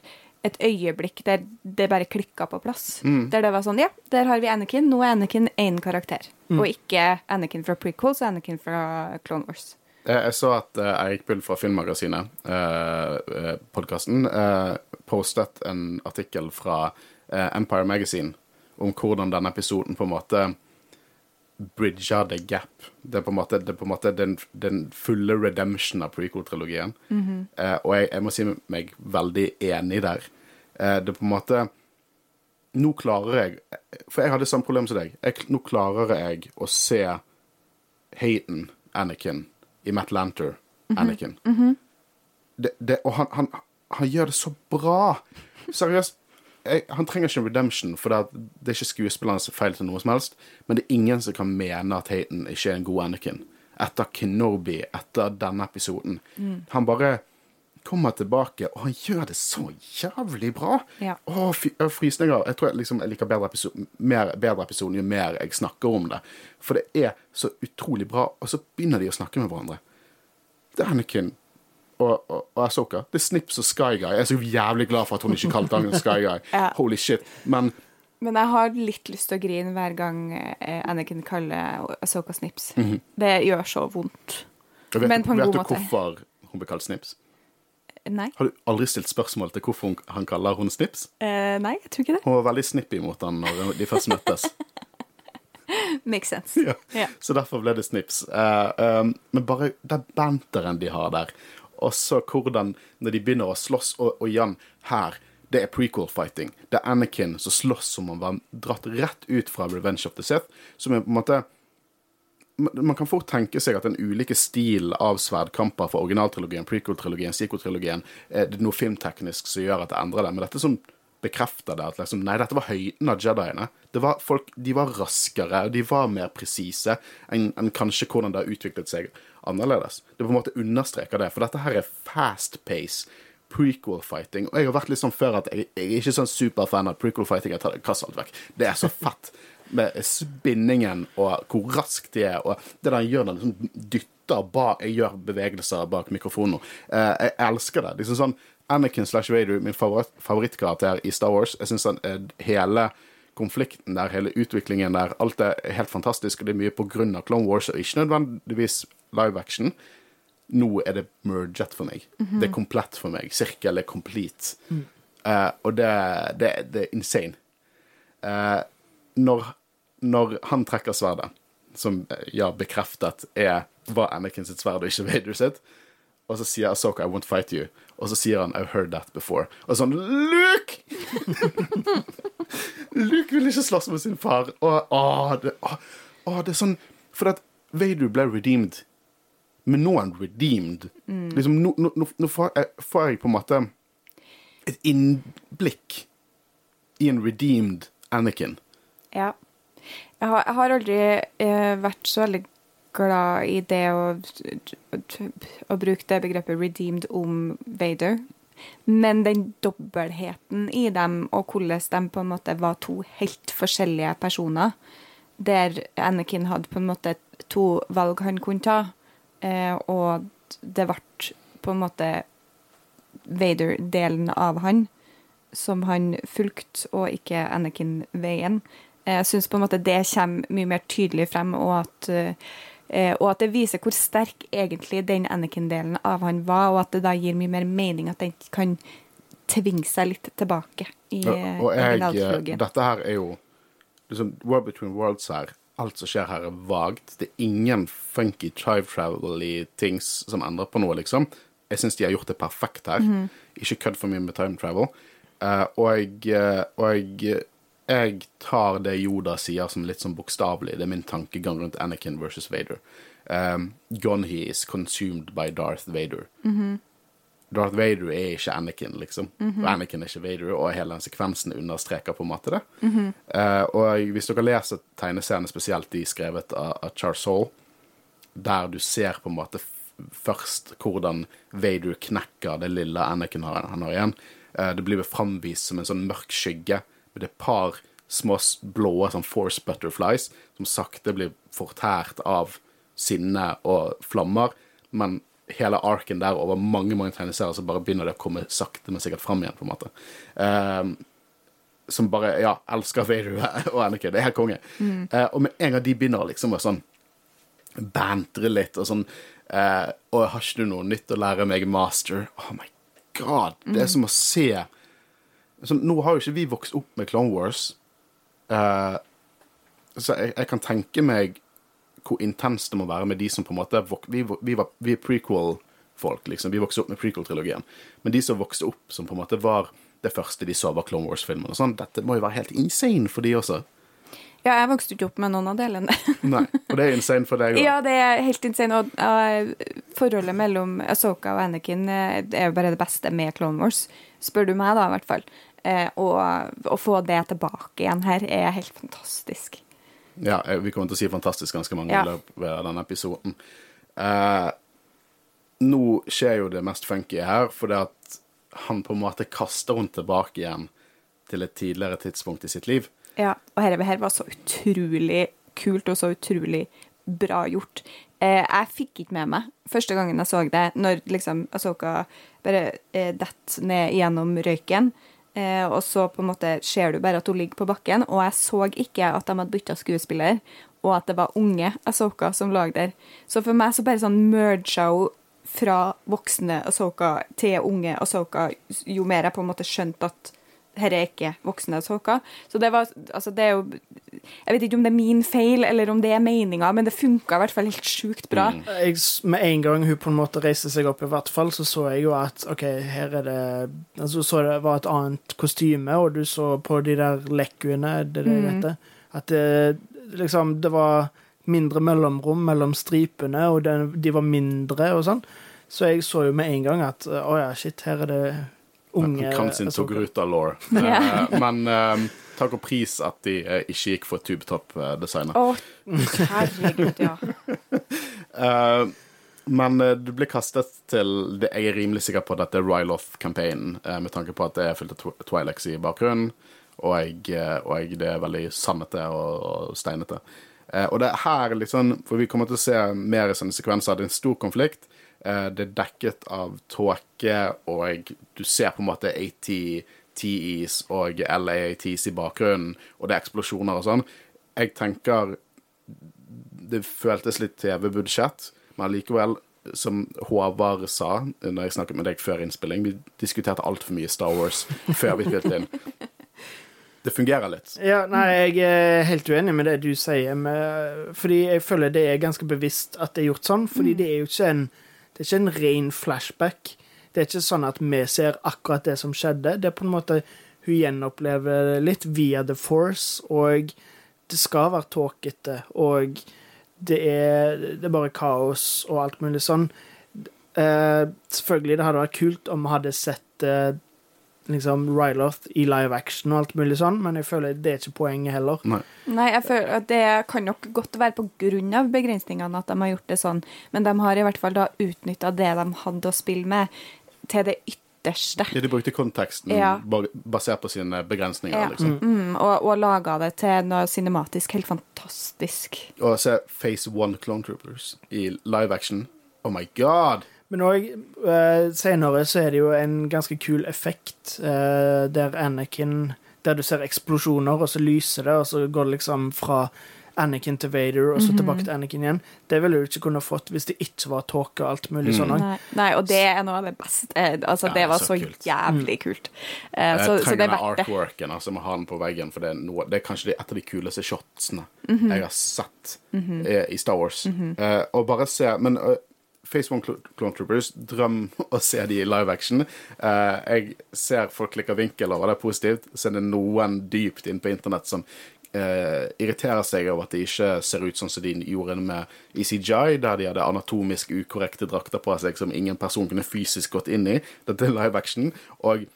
et øyeblikk der det bare klikka på plass. Der det var sånn, ja, der har vi Anakin, nå er Anakin én karakter. Og ikke Anakin fra prequels og Anakin fra Clone Wars. Eh, Jeg så at uh, Eirik Bull fra Filmmagasinet, uh, podkasten, uh, postet en artikkel fra eh, Empire Magazine om hvordan denne episoden på en måte bridger the gap. Det er på en måte, det på en måte den, den fulle redemption av prequel-trilogien. eh, og jeg, jeg må si meg veldig enig der. Eh, det er på en måte Nå klarer jeg For jeg hadde samme problem som deg. Jeg, nå klarer jeg å se Hayden Anakin i Matt Lanter Anakin. det, det, og han, han, han gjør det så bra. Seriøst. Jeg, han trenger ikke en redemption, for det, er- det er ikke skuespillernes feil til noe som helst. Men det er ingen som kan mene at Hayden ikke er en god Anakin. Etter Kenobi, etter denne episoden. Han bare kommer tilbake, og han gjør det så jævlig bra. Ja. Å, fy, frysninger. Jeg tror jeg, liksom, jeg liker bedre, episode, mer, bedre episoden jo mer jeg snakker om det. For det er så utrolig bra, og så begynner de å snakke med hverandre. Det er Anakin og, og, og Ahsoka. Det er Snips og Sky Guy. Jeg er så jævlig glad for at hun ikke kalte han Sky Guy. Ja. Holy shit. Men Men jeg har litt lyst til å grine hver gang eh, Anakin kaller Asoka Snips. Det gjør så vondt. vet, Men på en vet god du hvorfor hun ble kalt Snips? Nei. Har du aldri stilt spørsmål til hvorfor han kaller hun Snips? Eh, nei, jeg tror ikke det. Hun var veldig snippy mot han når de først møttes. Makes sense. ja. Ja. Så derfor ble det Snips. Uh, um, men bare den banteren de har der, og så hvordan Når de begynner å slåss, og, og Jan, her det er prequel-fighting. Det er Anakin som slåss som om han var dratt rett ut fra Revenge of the Sith. Som er på en måte man kan fort tenke seg at den ulike stil av sverdkamper for originaltrilogien, prequel-trilogien, sequel-trilogien, eh, det er noe filmteknisk som gjør at det endrer det. Men dette som bekrefter det, at liksom, nei, dette var høyden av jediene. Det var folk, De var raskere, og de var mer presise enn enn kanskje hvordan det har utviklet seg annerledes. Det på en måte understreker det, for dette her er fast pace. Prequel-fighting. Og jeg har vært litt sånn før at jeg, jeg er ikke sånn superfan av prequel-fighting. Jeg tar det kast alt vekk. Det er så fett med spinningen og hvor raskt de er, og det der gjør den liksom dytter bak Jeg gjør bevegelser bak mikrofonen. Eh, jeg elsker det. Liksom sånn Anakin slash Vader, min favoritt, favorittkarakter i Star Wars. Jeg syns hele konflikten der, hele utviklingen der, alt er helt fantastisk, og det er mye på grunn av Clone Wars, og ikke nødvendigvis live action. Nå er det merget for meg. Det er komplett for meg. Sirkel er complete. Eh, og det, det, det er insane. Uh, når, når han trekker sverdet, som eh, ja, bekreftet er var Anakin sitt sverd og ikke Vader sitt, og så sier Asoka 'I won't fight you', og så sier han 'I've heard that before'. Og sånn Luke! Luke vil ikke slåss med sin far. Og, å, det, å, å, det er sånn For at Vader ble redeemed, men nå er han redeemed. Liksom, nå, nå, nå- nå får, jeg, får jeg på en måte et innblikk i en redeemed Anakin. Ja. Jeg har, jeg har aldri eh, vært så veldig glad i det å, å bruke det begrepet 'redeemed' om Vader. Men den dobbeltheten i dem, og hvordan de på en måte var to helt forskjellige personer, der Anakin hadde på en måte to valg han kunne ta, eh, og det ble på en måte Vader-delen av han som han fulgte, og ikke Anakin-veien. Jeg syns på en måte det kommer mye mer tydelig frem, og at, eh, og at det viser hvor sterk egentlig den Anakin-delen av han var, og at det da gir mye mer mening at den kan tvinge seg litt tilbake i eh, og jeg, eh, originaltrilogien. dette her er jo liksom, World Between Worlds her. Alt som skjer her, er vagt. Det er ingen funky time travel-y things som endrer på noe, liksom. Jeg syns de har gjort det perfekt her. Mhm. Ikke kødd for mye med time travel. Uh, og eh, og jeg tar det Yoda sier som litt sånn bokstavelig. Det er min tankegang rundt Anakin versus Vader. Um, Gonhi is consumed by Darth Vader. Darth Vader er ikke Anakin, liksom. Og Anakin er ikke Vader, og hele den sekvensen understreker på en måte det. Eh, og hvis dere leser tegneseriene, spesielt de skrevet av, av Charles Hall, der du ser på en måte først hvordan Vader knekker det lille Anakin har, han har igjen. uh, det blir framvist som en sånn mørk skygge med et par små blå sånn force butterflies som sakte blir fortært av sinne og flammer, men hele arken der over mange mange tegneserier så bare begynner det å komme sakte, men sikkert fram igjen, på en måte. Um, som bare ja, elsker Vader og Anakin. Det er helt konge. Eh, og med en gang de begynner liksom å sånn bantre litt og sånn uh, Og har ikke du noe nytt å lære meg, master? Oh my god. Det er som å se sånn, Nå har jo ikke vi vokst opp med Clone Wars, uh, så jeg, jeg kan tenke meg hvor intenst det må være med de som på en måte vok- Vi, vi, var- vi er prequel-folk, liksom. Vi vokste opp med prequel-trilogien. Men de som vokste opp, som på en måte var det første de så, var Clone Wars-filmen. og sånn, Dette må jo være helt insane for de også. Ja, jeg vokste ikke opp med noen av delene. Nei, Og det er insane for deg òg. Ja, det er helt insane. Og og forholdet mellom Asoka og Anakin eh, er jo bare det beste med Clone Wars, spør du meg, da, i hvert fall. Eh, og å få det tilbake igjen her er helt fantastisk. Ja, eh, vi kommer til å si fantastisk ganske mange Ja. ved denne episoden. Eh, nå skjer jo det mest funky her, fordi at han på en måte kaster henne tilbake igjen til et tidligere tidspunkt i sitt liv. Ja, og dette her var så utrolig kult og så utrolig bra gjort. Eh, jeg fikk ikke med meg første gangen jeg så det, når liksom Asoka bare eh, detter ned gjennom røyken. Eh, og så på en måte ser du bare at hun ligger på bakken, og jeg så ikke at de hadde bytta skuespiller, og at det var unge Asoka som lå der. Så for meg så bare sånn merga hun fra voksne Asoka til unge Asoka, jo mer jeg på en måte skjønte at her er ikke voksne Asoka. Så det var Altså, det er jo Jeg vet ikke om det er min feil, eller om det er meninga, men det funka i hvert fall helt sjukt bra. Jeg, med en gang hun på en måte reiste seg opp, i hvert fall, så så jeg jo at OK, her er det altså, Så det var et annet kostyme, og du så på de der lekkuene, det det det heter, at det liksom Det var mindre mellomrom mellom stripene, og den, de var mindre og sånn. Så jeg så jo med en gang at å ja, shit, her er det unge Han kan sin Ahsoka. Togruta-law. Ja. Eh, men eh, takk og pris at de eh, ikke gikk for tubetopp-designet. Å, herregud, ja. Eh, men du blir kastet til det, Jeg er rimelig sikker på at dette er Ryloth-campaignen, med tanke på at det er fullt av Twi- Twilex i bakgrunnen, og, jeg, og jeg, det er veldig sandete og, og steinete. Og det er her sånn For vi kommer til å se mer sånne sekvenser. Det er en stor konflikt. Eh, det er dekket av tåke, og du ser på en måte AT TEs og LAATs i bakgrunnen, og det er eksplosjoner og sånn. Jeg tenker det føltes litt TV-budsjett, men likevel, som Håvard sa når jeg snakket med deg før innspilling, vi diskuterte altfor mye Star Wars før vi spilte inn. Det fungerer litt. Ja, nei, jeg er helt uenig med det du sier, med, fordi jeg føler det er ganske bevisst at det er gjort sånn, fordi det er jo ikke en, det er ikke en ren flashback. Det er ikke sånn at vi ser akkurat det som skjedde. Det er på en måte hun gjenopplever litt via The Force, og det skal være tåkete, og det er, det er bare kaos og alt mulig sånn. Eh, selvfølgelig, det hadde vært kult om vi hadde sett eh, liksom Ryloth i live action og alt mulig sånn, men jeg føler det er ikke poenget heller. Nei. Nei, jeg føler at det kan nok godt være på grunn av begrensningene at de har gjort det sånn, men de har i hvert fall da utnytta det de hadde å spille med, til det ytterste. Ja, de brukte konteksten Ja. basert på sine begrensninger, Ja. liksom. Mm, og og laga det til noe cinematisk helt fantastisk. Og se Phase One Clone Troopers i live action. Oh my god! Men òg uh, senere så er det jo en ganske kul effekt uh, der Anakin Der du ser eksplosjoner, og så lyser det, og så går det liksom fra Anakin til Vader, og så tilbake til Anakin igjen. Det ville du ikke kunne fått hvis det ikke var tåke og alt mulig sånn. Nei, nei, og det er noe av det beste. Altså, Ja, det var så så, kult. jævlig kult. Eh, Jeg så, så trenger det er den verdt det. artworken, altså må ha den på veggen, for det er, noe, det er kanskje et av de kuleste shotsene Mhm. jeg har sett -hmm. i Star Wars. Uh, og bare se Men uh, Face One Clone Troopers, drøm å se de i live action. Uh, jeg ser folk klikker vinkel over det er positivt. Så er det noen dypt inne på internett som uh, irriterer seg over at de ikke ser ut sånn som de gjorde med i der de hadde anatomisk ukorrekte drakter på seg som ingen person kunne fysisk gått inn i. Dette er live action. Og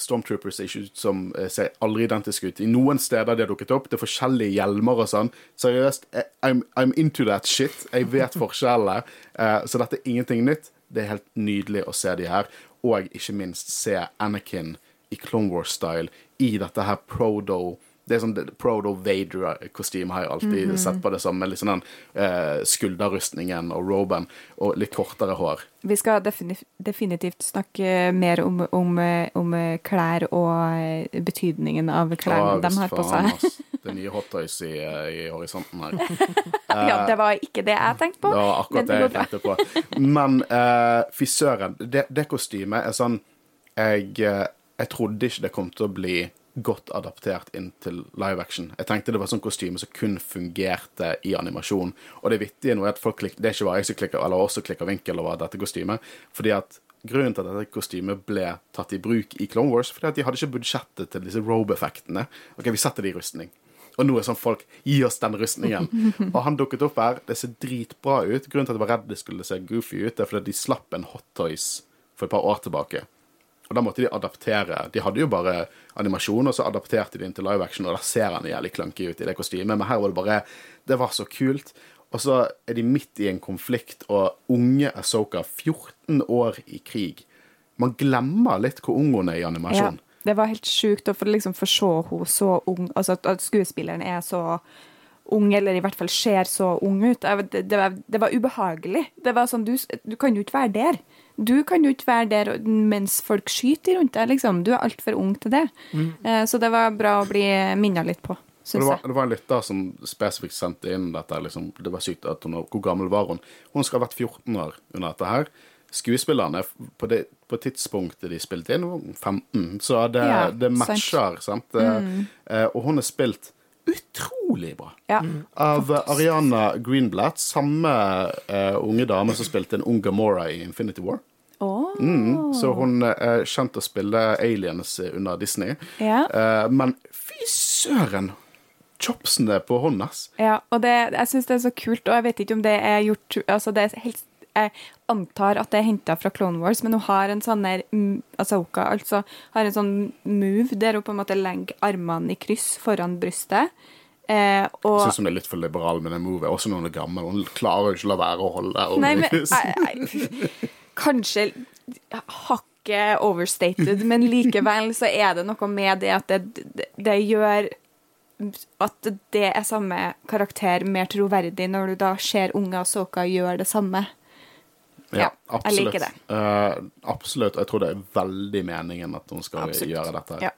Stormtroopers ser ikke ut som eh, ser aldri identiske ut. I noen steder de har dukket opp, det er forskjellige hjelmer og sånn. Seriøst, eh, I'm, I'm into that shit. Jeg vet forskjellene. Eh, så dette er ingenting nytt. Det er helt nydelig å se de her. Og ikke minst se Anakin i Clone Wars-style i dette her prodo det er sånn Prodo Vader-kostyme har jeg alltid sett på det som, med litt sånn den eh, skulderrustningen og roben og litt kortere hår. Vi skal defini definitivt snakke mer om, om, om klær og eh, betydningen av klærne de har på seg. ass. Det er nye hot toys i, eh, i horisonten her. ja, det var ikke det jeg tenkte på. Det var akkurat det jeg tenkte på. Men eh, fy søren, det, det kostymet er sånn jeg, eh, jeg trodde ikke det kom til å bli godt adaptert inn til live action. Jeg tenkte det var sånn kostyme som kun fungerte i animasjon. Og det vittige nå er at folk klikker, det er ikke bare jeg som klikker, eller også klikker vinkel over dette kostymet. fordi at Grunnen til at dette kostymet ble tatt i bruk i Clone Wars, fordi at de hadde ikke budsjettet til disse robe-effektene. Ok, vi setter det i rustning. Og nå er sånn folk Gi oss den rustningen. Og han dukket opp her. Det ser dritbra ut. Grunnen til at jeg var redd det skulle se goofy ut, er fordi de slapp en Hot Toys for et par år tilbake. Og da måtte de adaptere. De hadde jo bare animasjon, og så adapterte de den til live action, og da ser han jævlig clunky ut i det kostymet, men her var det bare Det var så kult. Og så er de midt i en konflikt, og unge Asoka, 14 år i krig Man glemmer litt hvor ung hun er i Ja, det var helt sjukt å få liksom for se henne så ung, altså at, at skuespilleren er så ung, eller i hvert fall ser så ung ut. Det, det, det var ubehagelig. Det var sånn, du, du kan jo ikke være der. Du kan jo ikke være der mens folk skyter rundt deg, liksom. Du er altfor ung til det. Mm. Så det var bra å bli minna litt på, det, var, det var en lytter som spesifikt sendte inn dette. Liksom, det var sykt at hun, Hvor gammel var hun? Hun skal ha vært 14 år under dette her. Skuespillerne på det på tidspunktet de spilte inn, var 15, så det, Ja, det matcher. Sant? Mm. Eh, Og hun er spilt utrolig bra. Ja. Av eh, Ariana Greenblatt, samme uh, unge dame som spilte en ung Gamora i Infinity War. Oh. Mm, så hun er kjent å spille aliens under Disney. Ja. Uh, men fy søren! Chopsene på hånda. Ja, og det, jeg syns det er så kult, og jeg vet ikke om det er gjort altså det er helt, Jeg antar at det er henta fra Clone Wars, men hun har en sånn der Asoka altså, har en sånn move der hun på en måte legger armene i kryss foran brystet. Eh, Jeg og syns hun er litt for liberal med den movet, også når hun er gammel. Hun klarer jo ikke å la være å holde armene men i kryss. jeg, jeg, Kanskje hakket overstated, men likevel så er det noe med det at det, det, det gjør at det er samme karakter mer troverdig når du da ser unge Asoka gjøre det samme. Ja, jeg liker det. Uh, absolutt. Jeg tror det er veldig meningen at hun skal Absolutt. gjøre dette. Ja.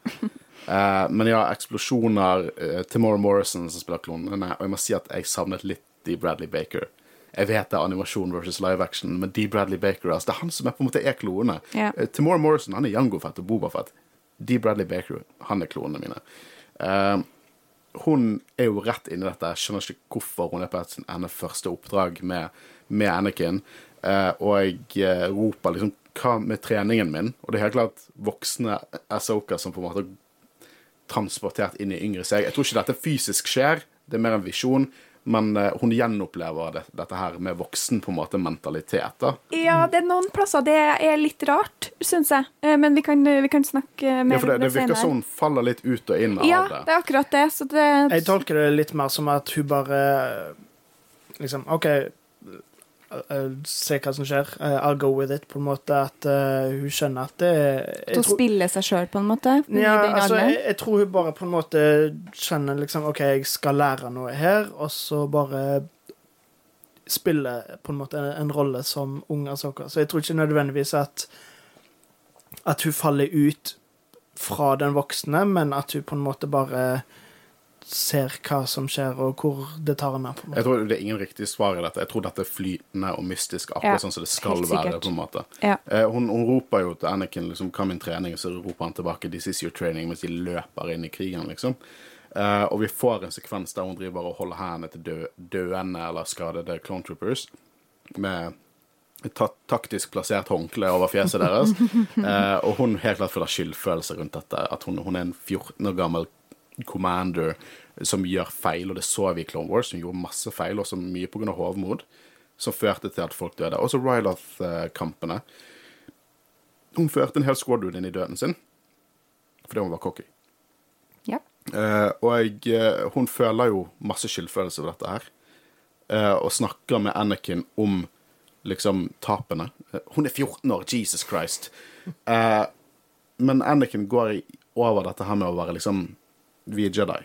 uh, men ja, eksplosjoner. Uh, Timora Morrison som spiller klonene. Og jeg må si at jeg savnet litt Dee Bradley Baker. Jeg vet det er animasjon versus live action, men Dee Bradley Baker altså, det er han som er på en måte er klonene. Ja. Timora Morrison han er Jango Fett og Boba Fett. Dee Bradley Baker han er klonene mine. Uh, hun er jo rett inni dette. Jeg skjønner ikke hvorfor hun er på et hennes første oppdrag med, med Anakin. Eh, og jeg eh, roper liksom Hva med treningen min? Og det er helt klart voksne Asoka som på en måte er transportert inn i yngre seg. Jeg tror ikke dette fysisk skjer, det er mer en visjon. Men eh, hun gjenopplever det, dette her med voksen på en måte mentalitet. da. ja, det er noen plasser det er litt rart, syns jeg. Men vi kan, vi kan snakke mer Ja, for det, om det det virker som hun faller litt ut og inn Ja, av det. Ja, det er akkurat det. Så det Jeg tolker det litt mer som at hun bare liksom OK, se hva som skjer. Eh, I'll go with it, på en måte. At uh, hun skjønner at det At hun spiller seg sjøl, på en måte. Ja, altså, jeg, jeg tror hun bare på en måte skjønner liksom OK, jeg skal lære noe her, og så bare spille på en måte en, en rolle som ung Asoka. Så jeg tror ikke nødvendigvis at at hun faller ut fra den voksne, men at hun på en måte bare ser hva som skjer, og hvor det tar henne. på en måte. Jeg tror Det er ingen riktig svar i dette. Jeg tror dette er flytende og mystisk, akkurat Ja, sånn som det skal være. på en måte. Ja. Eh, hun, hun roper jo til Anakin liksom, 'Hva min trening?' og så roper han tilbake 'This is your training', mens de løper inn i krigen. liksom. Eh, og vi får en sekvens der hun driver og holder hendene til dø, døende eller skadede clone troopers med et ta taktisk plassert håndkle over fjeset deres. Eh, og hun helt klart føler skyldfølelse rundt dette. At hun, hun er en 14 år gammel commander som gjør feil, og det så vi i Clone Wars. Hun gjorde masse feil, også mye pga. hovmod, som førte til at folk døde. Også Ryloth-kampene. Hun førte en hel squadron inn i døden sin fordi hun var cocky. Ja. Uh, og uh, hun føler jo masse skyldfølelse over dette her. uh, og snakker med Anakin om liksom tapene. Hun er 14 år, Jesus Christ. Men Anakin går over dette her med å være liksom Vi er Jedi.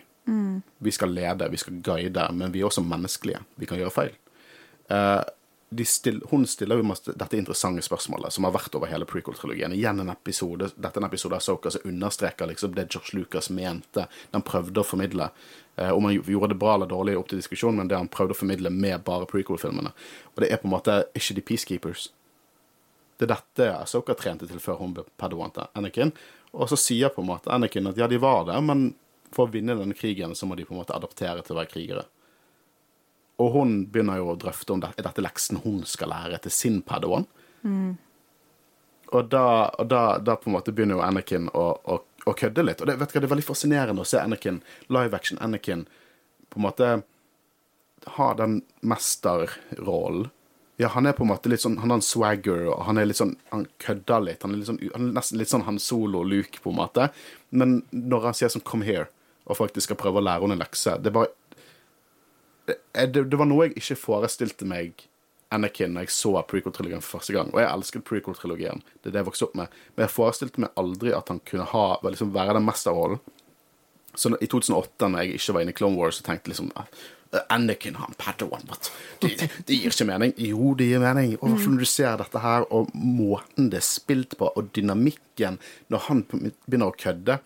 Vi skal lede, vi skal guide, men vi er også menneskelige. Vi kan gjøre feil. Uh, de still, hun stiller jo masse, dette interessante spørsmålet, som har vært over hele prequel-trilogien. Igjen en episode, dette er en episode av Soka som understreker liksom det Josh Lucas mente. Den prøvde å formidle. Eh, om han gjorde det bra eller dårlig, opp til diskusjon, men det han prøvde å formidle med bare prequel-filmene. Og det er på en måte ikke de peacekeepers. Det er dette Soka trente til før hun ble padawanta Anakin. Og så sier på en måte Anakin at ja, de var det, men for å vinne denne krigen så må de på en måte adaptere til å være krigere. Og hun begynner jo å drøfte om det, er dette leksen hun skal lære til sin padawan. Og, da, og da, da på en måte begynner jo Anakin å, å, å kødde litt. Og det, vet du hva, det er veldig fascinerende å se Anakin, live action Anakin på en måte ha den mesterrollen. Ja, han er på en måte litt sånn Han har en swagger, og han er litt sånn Han kødder litt. Han er, litt sånn, han er nesten litt sånn Han Solo-Luke, på en måte. Men når han sier sånn 'come here', og faktisk skal prøve å lære henne en lekse Det var det, det var noe jeg ikke forestilte meg Anakin når jeg så prequel-trilogien for første gang. Og jeg elsket prequel-trilogien. Det er det jeg vokste opp med. Men jeg forestilte meg aldri at han kunne ha, liksom, være den mesterrollen. Så i 2008, når jeg ikke var inne i Clone Wars, så tenkte jeg liksom ah, Anakin har en Padawan, but det, de gir ikke mening. Jo, det gir mening. Og i når du ser dette her, og måten det er spilt på, og dynamikken når han begynner å kødde,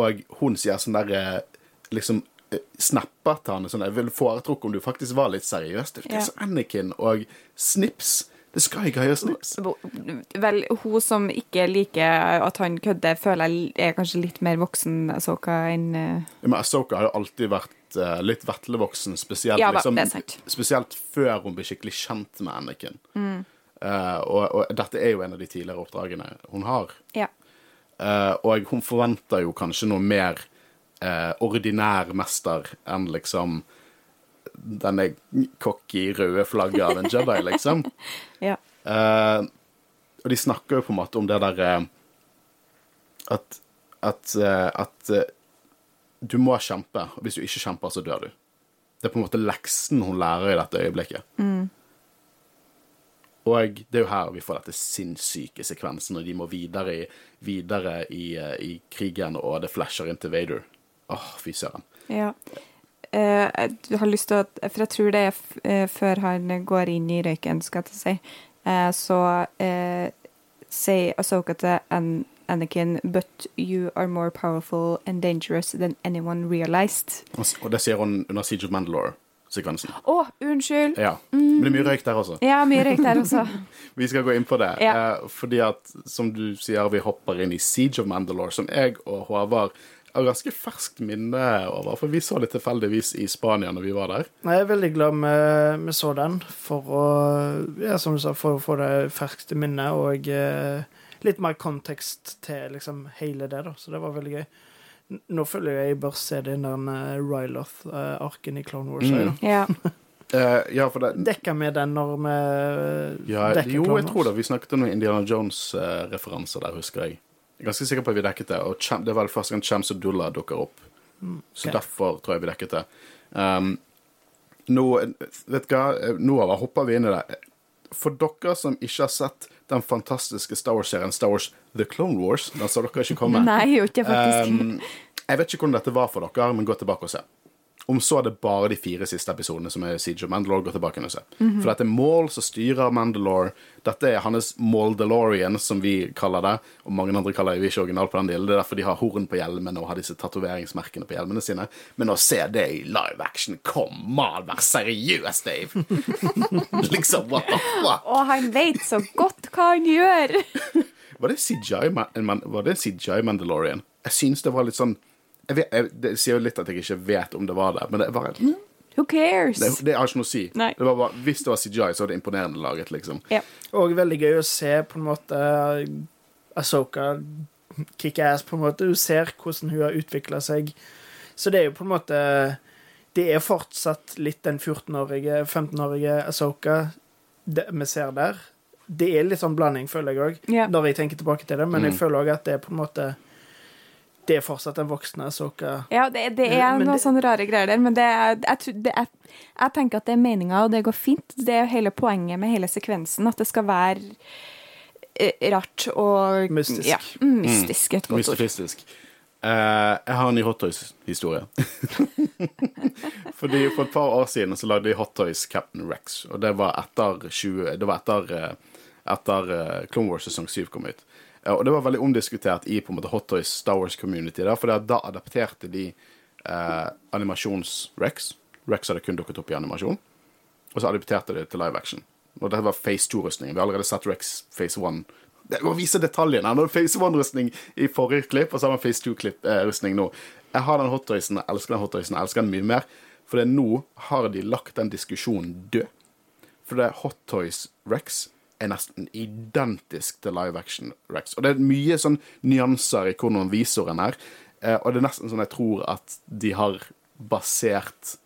og hun sier sånn der eh, liksom eh, snapper til han sånn Jeg ville foretrukket om du faktisk var litt seriøs. Det er Ja. så Anakin og Snips. Det skal jeg ha Snips. Vel, hun som ikke liker at han kødder, føler jeg er kanskje litt mer voksen Asoka enn eh, Ja, Men Asoka har jo alltid vært uh, litt vetlevoksen, spesielt, Ja liksom, spesielt før hun blir skikkelig kjent med Anakin. Uh, og, og dette er jo en av de tidligere oppdragene hun har. Ja. Uh, og hun forventer jo kanskje noe mer eh, ordinær mester enn liksom denne cocky røde flagget av en Jedi, liksom. ja. Eh, og de snakker jo på en måte om det der eh, At At, eh, at eh, du må kjempe, og hvis du ikke kjemper, så dør du. Det er på en måte leksen hun lærer i dette øyeblikket. Og det er jo her vi får dette sinnssyke sekvensen og de må videre, videre i, i krigen, og det flasher inn til Vader. Åh, fy søren. Ja. Eh, jeg har lyst til å For jeg tror det er eh, før han går inn i røyken, skal jeg si, eh, så sier Asoka til An Anakin But you are more powerful and dangerous than anyone realized. Og det sier hun under Siege of Mandalore-sekvensen. Å, unnskyld! Ja. Men det er mye røyk der også. Ja, mye røyk der også. Vi skal gå inn på det. Ja. Fordi at, som du sier, vi hopper inn i Siege of Mandalore, som jeg og Håvard har ganske ferskt minne over. For vi så det tilfeldigvis i Spania når vi var der. Jeg er veldig glad vi, vi så den, for å ja, som du sa, for å få det ferskt i minnet, og eh, litt mer kontekst til liksom hele det, da. Så det var veldig gøy. Nå føler jeg jeg bør se den der uh, Ryloth-arken i Clone Wars. Mm. Ja. Uh, ja, for det Dekka vi den når vi ja, dekker Jo, jeg tror det. Vi snakket om noen Indiana Jones-referanser der, husker jeg. Er ganske sikker på at vi dekket det. Og Cham, det var vel første gang Chams Dulla dukker opp. Så derfor tror jeg vi dekket det. Um, nå, vet du hva, nå hopper vi inn i det. For dere som ikke har sett den fantastiske Star Wars-serien Star Wars The Clone Wars, den så dere ikke komme. Nei, jo ikke. Um, jeg vet ikke hvordan dette var for dere, men gå tilbake og se. Om så er det bare de fire siste episodene som er Siege of Mandalore, går tilbake og se. For dette er Maul som styrer Mandalore. Dette er hans Mauldalorian, som vi kaller det. Og mange andre kaller det ikke originalt på den delen. Det er derfor de har horn på hjelmene og har disse tatoveringsmerkene på hjelmene sine. Men å se det i live action, kom an, vær seriøs, Dave! liksom, what the fuck? Og han vet så godt hva han gjør! Var det en man- var det CGI Mandalorian? Jeg syns det var litt sånn jeg vet, jeg, Det sier jo litt at jeg ikke vet om det var det, men det, var, en Who cares? det har ikke noe å si. Nei. Det var bare, hvis det var CGI, så var det imponerende laget, liksom. Ja. Og veldig gøy å se på en måte Asoka kickass, på en måte. Du ser hvordan hun har utvikla seg. Så det er jo på en måte Det er fortsatt litt den 14-årige, 15-årige Asoka vi ser der. Det er litt sånn blanding, føler jeg òg, Ja. når jeg tenker tilbake til det. Men Mm. jeg føler òg at det er på en måte Det er fortsatt den voksne Asoka. Ja, det, det er Men noen det- sånne rare greier der, men det er, jeg, det er, jeg tenker at det er meninga, og det går fint. Det er jo hele poenget med hele sekvensen, at det skal være eh, rart og Mystisk. Ja, mm, mystisk, et godt ord. Mystifistisk. Eh, jeg har en ny Hot Toys-historie. Fordi For et par år siden så lagde de Hot Toys Captain Rex. Og det var etter, 20, det var etter, eh, etter eh, Clone Wars sesong 7 kom ut. Eh, og det var veldig omdiskutert i på en måte Hot Toys Star Wars-community. For da adapterte de eh, animasjons-Rex. Rex hadde kun dukket opp i animasjon. Og så adapterte de til live action. Og det var Phase 2-rustningen. Vi har allerede sett Rex Phase 1 det må vise detaljene. Han hadde Phase 1-rustning i forrige klipp, og så har han Phase 2-rustning nå. Jeg har den hottoysen, jeg elsker den hottoysen, jeg elsker den mye mer. For nå har de lagt den diskusjonen død. For det er Hot Toys Rex er nesten identisk til live action Rex. Og det er mye sånn nyanser i hvordan visoren den her. og det er nesten sånn jeg tror at de har basert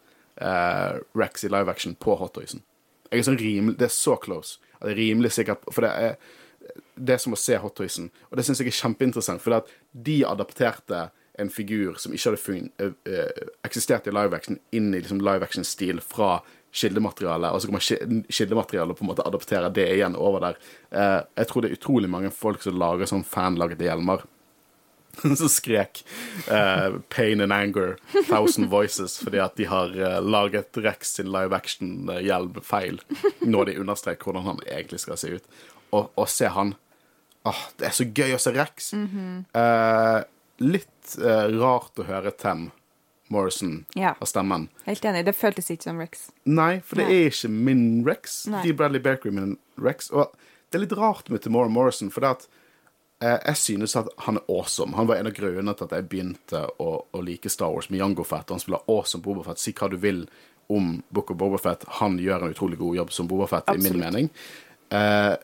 eh, Rex i live action på Hot Toysen. Jeg er sånn rimelig, Det er så close. Det er rimelig sikkert For det er, det er som å se Hot Toysen. Og det syns jeg er kjempeinteressant, for de adapterte en figur som ikke hadde fun, øh, øh, eksistert i live action, inn i liksom live action-stil fra kildematerialet, og så kan man kildematerialet på en måte adoptere det igjen over der. Eh, jeg tror det er utrolig mange folk som lager sånn fanlagde hjelmer. som skrek uh, 'Pain and Anger', 'Thousand Voices', fordi at de har uh, laget Rex sin live action-hjelm feil. Når de understreker hvordan han egentlig skal se ut. Og, og se han Åh, Det er så gøy å se Rex. Mm -hmm. litt rart å høre Tem Morrison ja. av stemmen. Helt enig. Det føltes ikke som Rex. Nei, for det Nei. er ikke min Rex. Nei. De Bradley Bakery min Rex. Og det er litt rart med Tamora Morrison, for det at Eh, jeg synes at han er awesome. Han var en av grunnene til at jeg begynte å, å like Star Wars med Jango Fett. Han spiller awesome Bobafett. Si hva du vil om Book of Bobafett. Han gjør en utrolig god jobb som Bobafett, i min mening. Eh,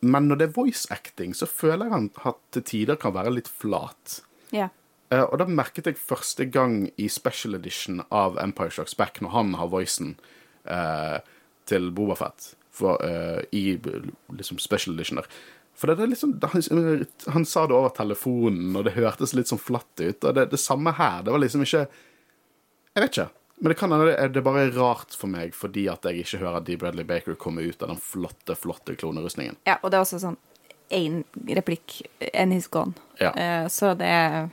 men når det er voice acting, så føler jeg han at til tider kan være litt flat. Yeah. Eh, og da merket jeg første gang i special edition av Empire Strikes Back, når han har voicen uh, til Bobafett for, eh, i liksom special editioner for det er liksom, han, han, sa det over telefonen, og det hørtes litt sånn flatt ut. Og det, det samme her. Det var liksom ikke Jeg vet ikke. Men det kan hende det er bare rart for meg fordi at jeg ikke hører D. Bradley Baker komme ut av den flotte, flotte klonerustningen. Ja, og det er også sånn én replikk, and he's gone. Ja. Uh, så det er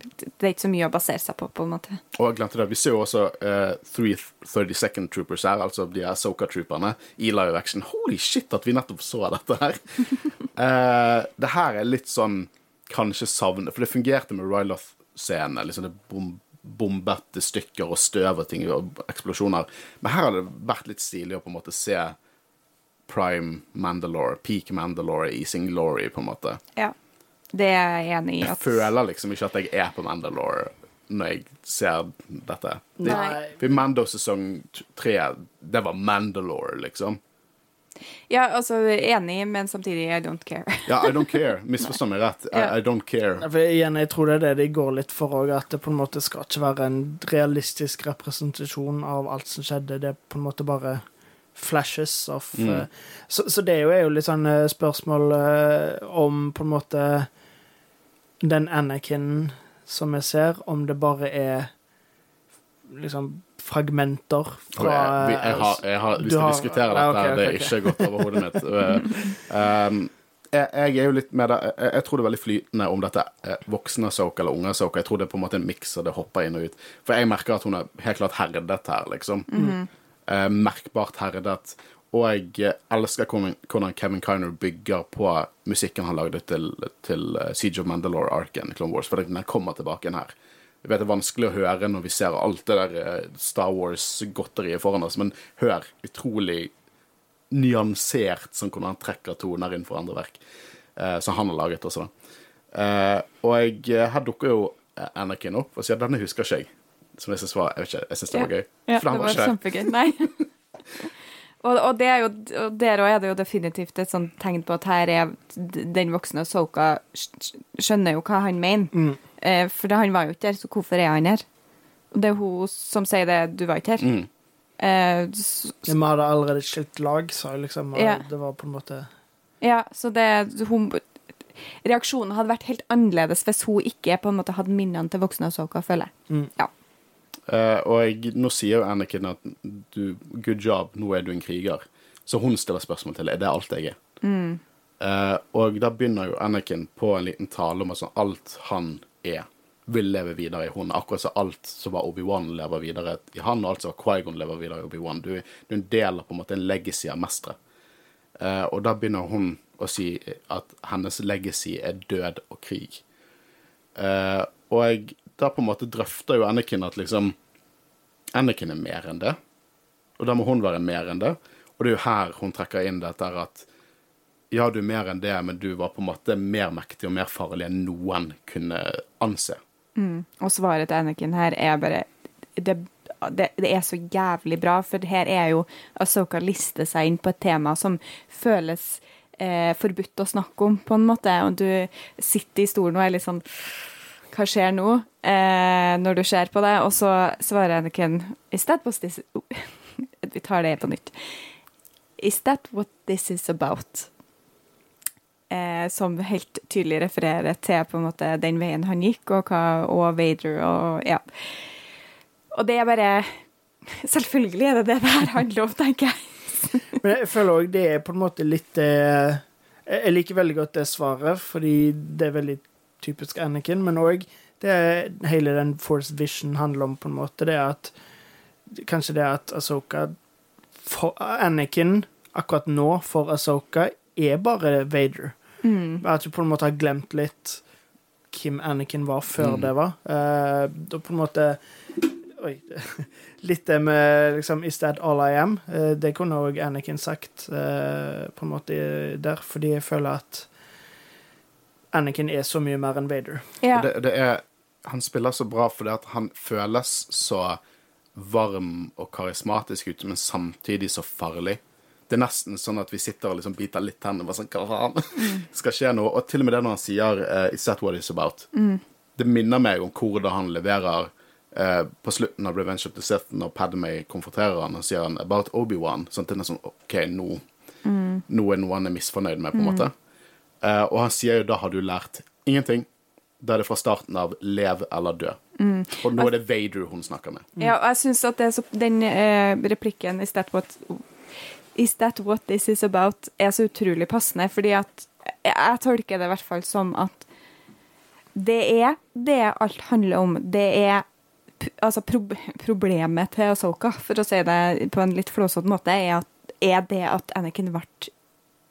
det er ikke så mye å basere seg på, på en måte. Og jeg glemte det, Vi ser jo også uh, 332nd Troopers her, altså de Soka-trooperne, i live action. Holy shit at vi nettopp så dette her! uh, det her er litt sånn kanskje savnet For det fungerte med Ryloth-scenen. Liksom det bom bombete stykker og støv og ting og eksplosjoner. Men her har det vært litt stilig å på en måte se Prime Mandalore, peak Mandalore i sin glory, på en måte. Ja. Det er jeg enig i. At... Jeg føler liksom ikke at jeg er på Mandalore når jeg ser dette. Det, for Mando sesong tre, det var Mandalore, liksom. Ja, altså enig, men samtidig I don't care. ja, I don't care. Misforstå meg rett. I, I, don't care. For igjen, jeg tror det er det de går litt for òg, at det på en måte skal ikke være en realistisk representasjon av alt som skjedde. Det er på en måte bare flashes of mm. uh, så, så, det er jo, er jo litt sånn uh, spørsmål uh, om på en måte den Anakin som jeg ser, om det bare er liksom fragmenter fra jeg, jeg, har, jeg har, Vi til å diskutere dette, okay, okay, det er ikke gått over hodet mitt. um, jeg, jeg, er jo litt med det jeg, jeg, tror det er veldig flytende om dette er voksne Soka eller unge Soka. Jeg tror det er på en måte en miks, og det hopper inn og ut. For jeg merker at hun er helt klart herdet her, liksom. Mm -hmm. uh, merkbart herdet. Og jeg elsker hvordan Kevin Kiner bygger på musikken han lagde til, til eh, Siege of Mandalore-arken i Clone Wars, for den kommer tilbake inn her. Jeg vet Det er vanskelig å høre når vi ser alt det der eh, Star Wars-godteriet foran oss, men hør utrolig nyansert sånn hvordan han trekker toner inn for andre verk. Eh, som han har laget også, da. Eh, og jeg, her dukker jo Anakin opp og sier 'denne husker ikke jeg'. Som jeg syns var Jeg vet ikke, jeg synes det var gøy. Ja, for det var, var kjempegøy. Nei. Og, og, det er jo, og der òg er det jo definitivt et sånt tegn på at her er den voksne Soka skjønner jo hva han mener. Mm. Eh, for han var jo ikke der, så hvorfor er han her? Og det er hun som sier det, du var ikke her. Mm. Eh, Vi hadde allerede skilt lag, sa hun liksom. Og ja. det var på en måte Ja, så det hun, Reaksjonen hadde vært helt annerledes hvis hun ikke på en måte hadde minnene til voksne Soka, føler jeg. Mm. Ja. Uh, og jeg, nå sier jo Anakin at du, good job, nå er du en kriger. Så hun stiller spørsmål til er det alt jeg er. Mm. Uh, og da begynner jo Anakin på en liten tale om at sånn, alt han er, vil leve videre i hun. Akkurat som alt som var Obi-Wan, lever videre i han, og alt som var Quaigon, lever videre i Obi-Wan. Du, du, er en del av på en måte en legacy av mestere. Uh, og da begynner hun å si at hennes legacy er død og krig. Uh, og jeg da på en måte drøfter jo Anakin at liksom Anakin er mer enn det, og da må hun være mer enn det. Og det er jo her hun trekker inn dette at ja, du er mer enn det, men du var på en måte mer mektig og mer farlig enn noen kunne anse. Og svaret til Anakin her er bare det, det, det er så jævlig bra, for her er jo Asoka lister seg inn på et tema som føles eh, forbudt å snakke om, på en måte. Og du sitter i stolen og er litt sånn Hva skjer nå? Eh, når du ser på det. Og så svarer Anakin Is that what this Vi tar det på nytt. Is that what this is about? eh, som helt tydelig refererer til på en måte den veien han gikk, og, hva, og Vader og ja. Og det er bare Selvfølgelig er det det det her handler om, tenker jeg. Men jeg føler òg det er på en måte litt eh, Jeg liker veldig godt det svaret, fordi det er veldig typisk Anakin, men òg det hele den Force Vision handler om, på en måte. Det er at Kanskje det at Asoka Anakin akkurat nå for Asoka er bare Vader. At du på en måte har glemt litt hvem Anakin var før Mm. det var. Eh, da på en måte Oi. Litt det med liksom Is that all I am? Uh, det kunne òg Anakin sagt uh, på en måte der, fordi jeg føler at Anakin er så mye mer enn Vader. Ja. Det, det er, han spiller så bra fordi at han føles så varm og karismatisk ut, men samtidig så farlig. Det er nesten sånn at vi sitter og liksom biter litt tennene. Bare sånn, hva faen? Skal skje noe? Og til og med det når han sier uh, Is that what it's about? Det minner meg om hvordan han leverer uh, på slutten av Revenge of the Sith når Padme konfronterer han og sier han about Obi-Wan. Sånn at det er sånn OK, nå, nå er noe han er misfornøyd med, på en måte. Eh, og han sier jo da har du lært ingenting. Da er det fra starten av lev eller dø. Og nå er det Vader hun snakker med. Ja, og jeg syns at det så, den eh, replikken Is that what Is that what this is about? er så utrolig passende, fordi at jeg tolker det i hvert fall som at det er det alt handler om. Det er altså pro problemet til Asoka, for å si det på en litt flåsete måte, er, at, er det at Anakin ble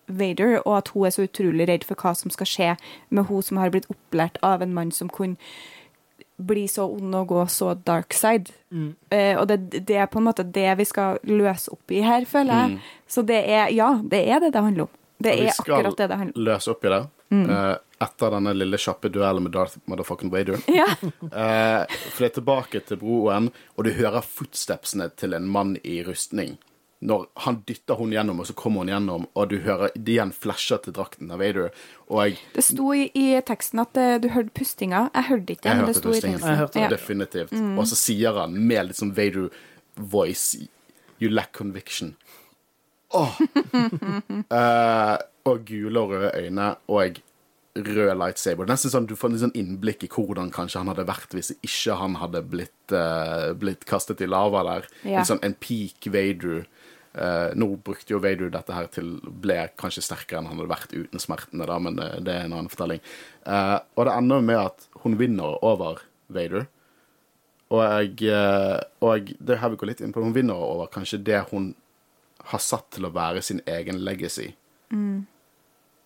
Vader, og at hun er så utrolig redd for hva som skal skje med hun som har blitt opplært av en mann som kunne bli så ond og gå så dark side. Eh, og det, det er på en måte det vi skal løse opp i her, føler jeg. Så det er, ja, det er det det handler om. Det er akkurat det det handler om. Vi skal løse opp i det. eh, etter denne lille kjappe duellen med Darth motherfucking Vader. Ja. Eh, for det er tilbake til broen, og du hører footstepsene til en mann i rustning. Når han dytter hun gjennom, og så kommer hun gjennom, og du hører det igjen flasher til drakten av Vader. Og jeg, Det sto i, i teksten at eh, du hørte pustinga. Jeg hørte ikke det, jeg men det sto i teksten. Jeg hørte Ja. Definitivt. Og så sier han med litt sånn Vader-voice You lack conviction. Åh! uh, og gule og røde øyne og rød lightsaber. Nesten sånn Du får en sånn innblikk i hvordan kanskje han hadde vært hvis ikke han hadde blitt, uh, blitt kastet i lava der. Ja. En sånn en peak Vader. Eh, nå brukte jo Vader dette her til ble kanskje sterkere enn han hadde vært uten smertene, da, men det, det er en annen fortelling. Eh, og det ender med at hun vinner over Vader. Og, eh, og det her vi går litt inn på, hun vinner over kanskje det hun har satt til å være sin egen legacy.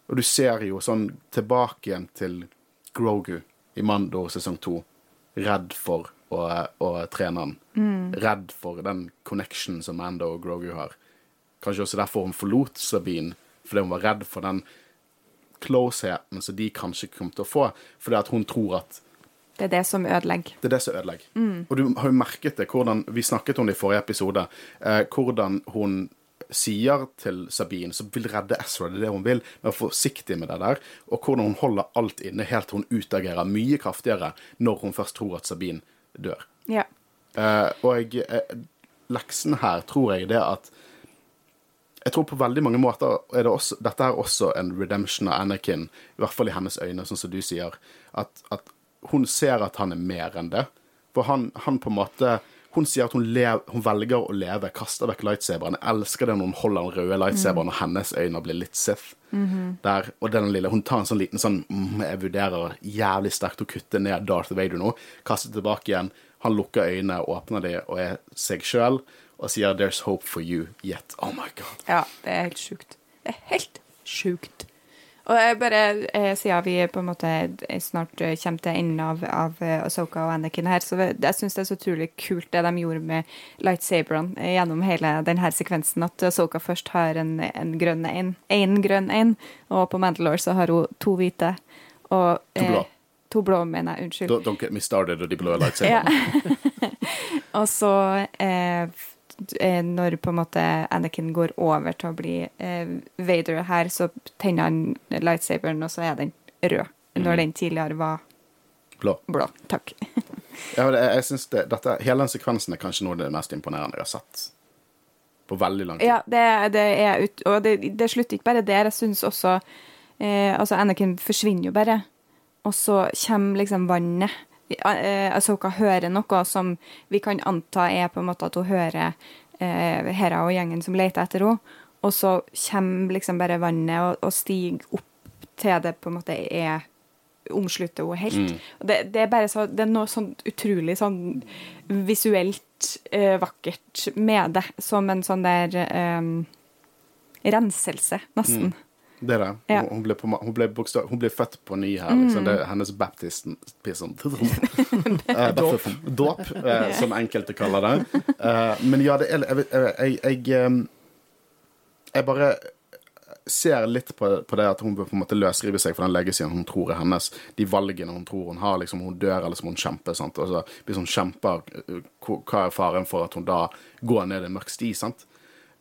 Og du ser jo sånn tilbake igjen til Grogu i Mando sesong to, redd for å, trene han. Redd for den connection som Mando og Grogu har. Kanskje også derfor hun forlot Sabine, fordi hun var redd for den closeheten som de kanskje kom til å få, fordi at hun tror at Det er det som ødelegger. det er det som ødelegger. Og du har jo merket det, hvordan, vi snakket om det i forrige episode, eh, hvordan hun sier til Sabine, som vil redde Ezra, det er det hun vil, men er forsiktig med det der, og hvordan hun holder alt inne helt til hun utagerer mye kraftigere når hun først tror at Sabine dør. Ja. Eh, og eh, leksen her tror jeg det at jeg tror på veldig mange måter er det også, dette er også en redemption av Anakin, i hvert fall i hennes øyne, sånn som du sier. At, at hun ser at han er mer enn det. For han, han på en måte Hun sier at hun, lev, hun velger å leve, kaster vekk lightsaberen. Elsker det når hun holder den røde lightsaberen, og hennes øyne blir litt Sith. Der, og den lille, Hun tar en sånn liten sånn mm, Jeg vurderer jævlig sterkt å kutte ned Darth Vader nå. Kaster tilbake igjen. Han lukker øynene, åpner de og er seg sjøl og sier 'There's hope for you yet'. Oh my god. ja, det er helt sjukt. Det er helt sjukt. Og jeg bare, eh, siden vi på en måte snart eh, kommer til enden av, av Asoka Ahsoka og Anakin her, så jeg syns det er så utrolig kult det de gjorde med lightsaberne eh, gjennom hele denne sekvensen. At Ahsoka først har en, en grønn en, én grønn en, og på Mandalore så har hun to hvite. Og, To blå. Eh, to blå, mener jeg. Unnskyld. Don't, don't get me started og de blå lightsaberne. Ja. og så eh, eh, når på en måte Anakin går over til å bli eh, Vader her, så tenner han lightsaberen, og så er den rød. Når den tidligere var Blå. blå. Takk. Ja, jeg, jeg synes det, dette, Hele den sekvensen er kanskje noe av det mest imponerende jeg har sett på veldig lang tid. Ja, det, det er ut... Og det, det slutter ikke bare der. Jeg syns også eh, Altså, Anakin forsvinner jo bare. Og så kommer liksom vannet. Eh, Ahsoka hører noe som vi kan anta er på en måte at hun hører eh, Hera og gjengen som leter etter henne. Og så kommer liksom bare vannet og, og stiger opp til det på en måte er omslutter henne helt. Og det, det er bare så Det er noe sånn utrolig sånn visuelt eh, vakkert med det. Som en sånn der eh, renselse, nesten. Det er det. Ja. Hun, hun, ble på, hun, ble bokstav, hun ble født på ny her. Liksom. Det er hennes baptist-pism. Eh. Dåp, eh, som enkelte kaller det. Eh, men ja, det er Jeg, jeg, jeg, jeg, jeg bare ser litt på, på det at hun bør på en måte løsrive seg fra den legacyen hun tror er hennes. De valgene hun tror hun har. liksom Hun dør, eller så må hun kjempe. sant? Og så, hvis hun kjemper, eh, hva er faren for at hun da går ned en mørk sti? sant?